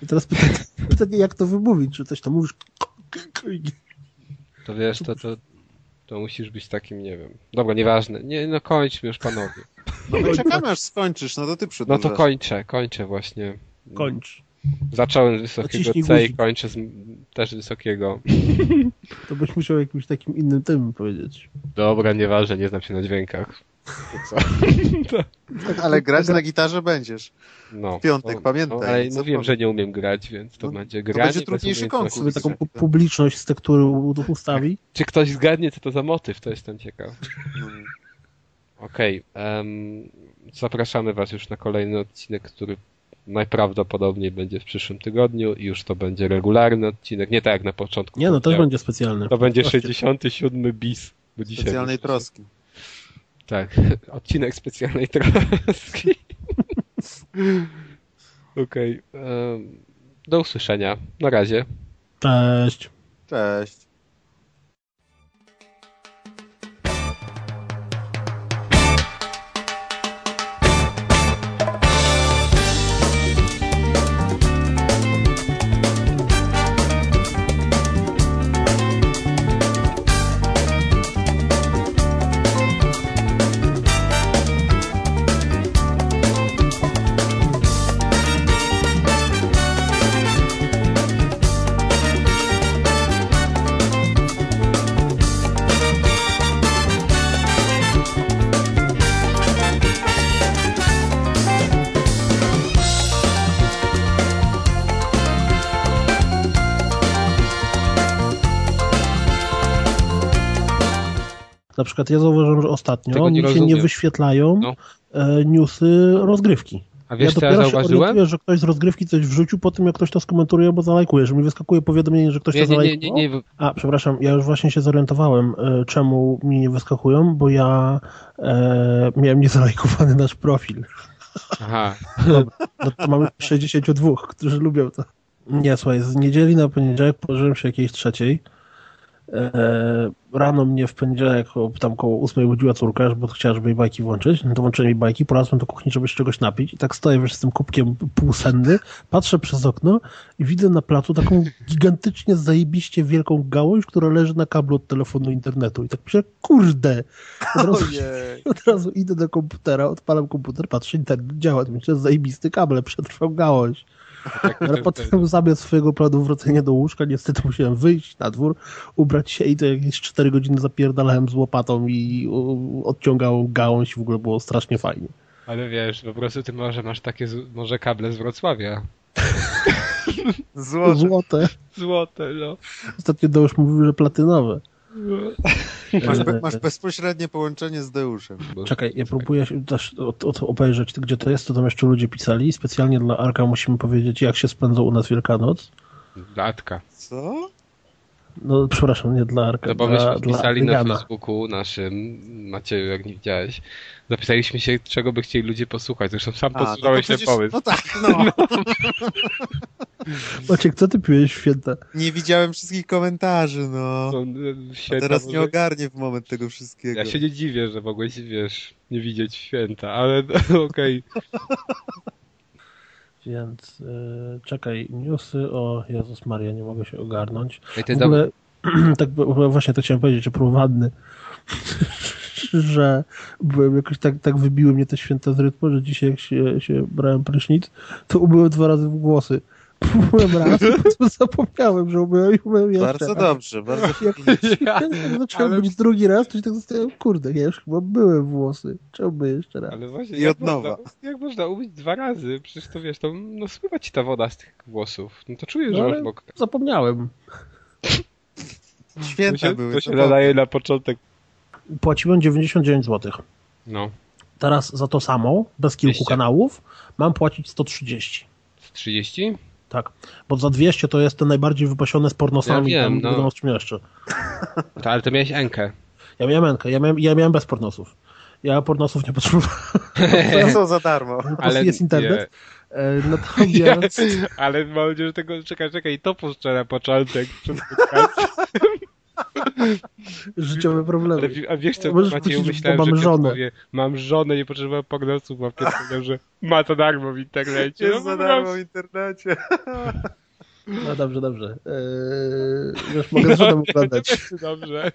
I teraz pytanie, pytanie jak to wymówić? Czy coś tam mówisz? To wiesz, to, to, to musisz być takim, nie wiem. Dobra, nieważne. Nie, no kończmy już, panowie. No my czekamy aż skończysz, no to ty No to kończę, kończę właśnie. Kończ. Zacząłem z wysokiego C i kończę z też wysokiego. To byś musiał jakimś takim innym tym powiedzieć. Dobra, nieważne, nie znam się na dźwiękach. To co? Ale grać na gitarze będziesz. No. W piątek, No, pamiętaj. No, ale mówiłem, że nie umiem grać, więc to No, będzie to granie. będzie trudniejszy konkurs. Sobie taką pu- publiczność z tektury ustawi. Czy ktoś zgadnie, co to za motyw? To jestem ciekaw. Mm. Okej, em, zapraszamy Was już na kolejny odcinek, który najprawdopodobniej będzie w przyszłym tygodniu i już to będzie regularny odcinek, nie tak jak na początku. Nie no, też powiedziałem. będzie specjalny. To będzie Właśnie. 67 bis. Bo dzisiaj Specjalnej troski. Tak, odcinek specjalnej troski. Okej, em, do usłyszenia. Na razie. Cześć. Cześć. Na przykład ja zauważyłem, że ostatnio nie mi się nie rozumiem. wyświetlają No. e, newsy rozgrywki. A wiesz, ja ja dopiero się zauważyłem? orientuję, że ktoś z rozgrywki coś wrzucił po tym, jak ktoś to skomentuje albo zalajkuje, że mi wyskakuje powiadomienie, że ktoś Nie, to nie, nie, zalajkował. nie, nie, A, przepraszam, ja już właśnie się zorientowałem, e, czemu mi nie wyskakują, bo ja e, miałem niezalajkowany nasz profil. Aha. No to mamy 62, którzy lubią to. Nie, słuchaj, z niedzieli na poniedziałek położyłem się jakiejś trzeciej. E, rano mnie w poniedziałek tam koło ósmej budziła córka, bo chciała, żeby jej bajki włączyć. No to włączyłem jej bajki, polazłem do kuchni, żeby się czegoś napić i tak stoję wiesz, z tym kubkiem półsenny, patrzę przez okno i widzę na placu taką gigantycznie zajebiście wielką gałąź, która leży na kablu od telefonu internetu. I tak myślę, kurde! Od razu, od razu idę do komputera, odpalam komputer, patrzę, internet działa, to myślę, zajebisty kabel, przetrwał gałąź. Ale potem zamiast swojego planu wrócenia do łóżka, niestety musiałem wyjść na dwór, ubrać się i to jakieś 4 godziny zapierdalałem z łopatą i odciągałem gałąź i w ogóle było strasznie fajnie. Ale wiesz, po prostu ty może masz takie z, może kable z Wrocławia. Złote. Złote. Złote, no. Ostatnio Deusz mówił, że platynowe. Masz, be, masz bezpośrednie połączenie z Deuszem. Czekaj, ja próbuję się też od, od obejrzeć, gdzie to jest, to tam jeszcze ludzie pisali. Specjalnie dla Arka musimy powiedzieć, jak się spędzą u nas Wielkanoc. Latka. Co? No, przepraszam, nie dla Arka, No bo dla, myśmy dla wpisali na. Facebooku naszym, Macieju, jak nie widziałeś, zapisaliśmy się, czego by chcieli ludzie posłuchać. Zresztą sam A, no ten pomysł. No tak, no. Maciek, co ty piłeś w święta? Nie widziałem wszystkich komentarzy, no. A święta teraz może- nie ogarnię w moment tego wszystkiego. Ja się nie dziwię, że mogłeś, wiesz, nie widzieć święta, ale okej. Więc yy, czekaj, newsy o Jezus Maria, nie mogę się ogarnąć. Ej, ty W ogóle, tak właśnie to chciałem powiedzieć, a próbowadny, że byłem jakoś tak, tak wybiły mnie te święta z rytmu, że dzisiaj jak się, się brałem prysznic, to umyłem dwa razy w włosy. Umyłem raz, i zapomniałem, że umyłem i umyłem jeszcze Bardzo raz. dobrze, bardzo Jak, Ja- jak zacząłem ale- być drugi raz, to się tak zastanawiałem, kurde, ja już chyba byłem włosy. Czemu by jeszcze raz? Ale właśnie, I jak od nowa. Można, jak można umyć dwa razy? Przecież to wiesz, to no spływa ci ta woda z tych włosów. No to czujesz, No, że masz mokre. zapomniałem. To Święta się, były. to się nadaje na początek. Płaciłem 99 zł. No, Teraz za to samo, bez kilku 200. kanałów, mam płacić 130. z 30? Tak, bo za 200 to jest te najbardziej wypasione z pornosami, Ja wiem, tam no. czym jeszcze. To, ale to miałeś Enkę. Ja miałem Enkę, ja miałem, ja miałem bez pornosów. Ja pornosów nie potrzebowałem, To są za darmo. Ale jest internet. nie. Natomiast Ale mam nadzieję, że tego, czekaj, czekaj, to puszczę na początek. życiowe Ale, problemy. wi- a wiesz co, Możesz Maciej, myślałem, bo że żonę. powie, mam żonę, nie potrzebowałem pognosów, a Piotr powiedział, że ma to darmo w internecie. Jest No, za darmo w internecie. No dobrze, dobrze. E, wiesz, mogę z żoną oglądać. Dobrze.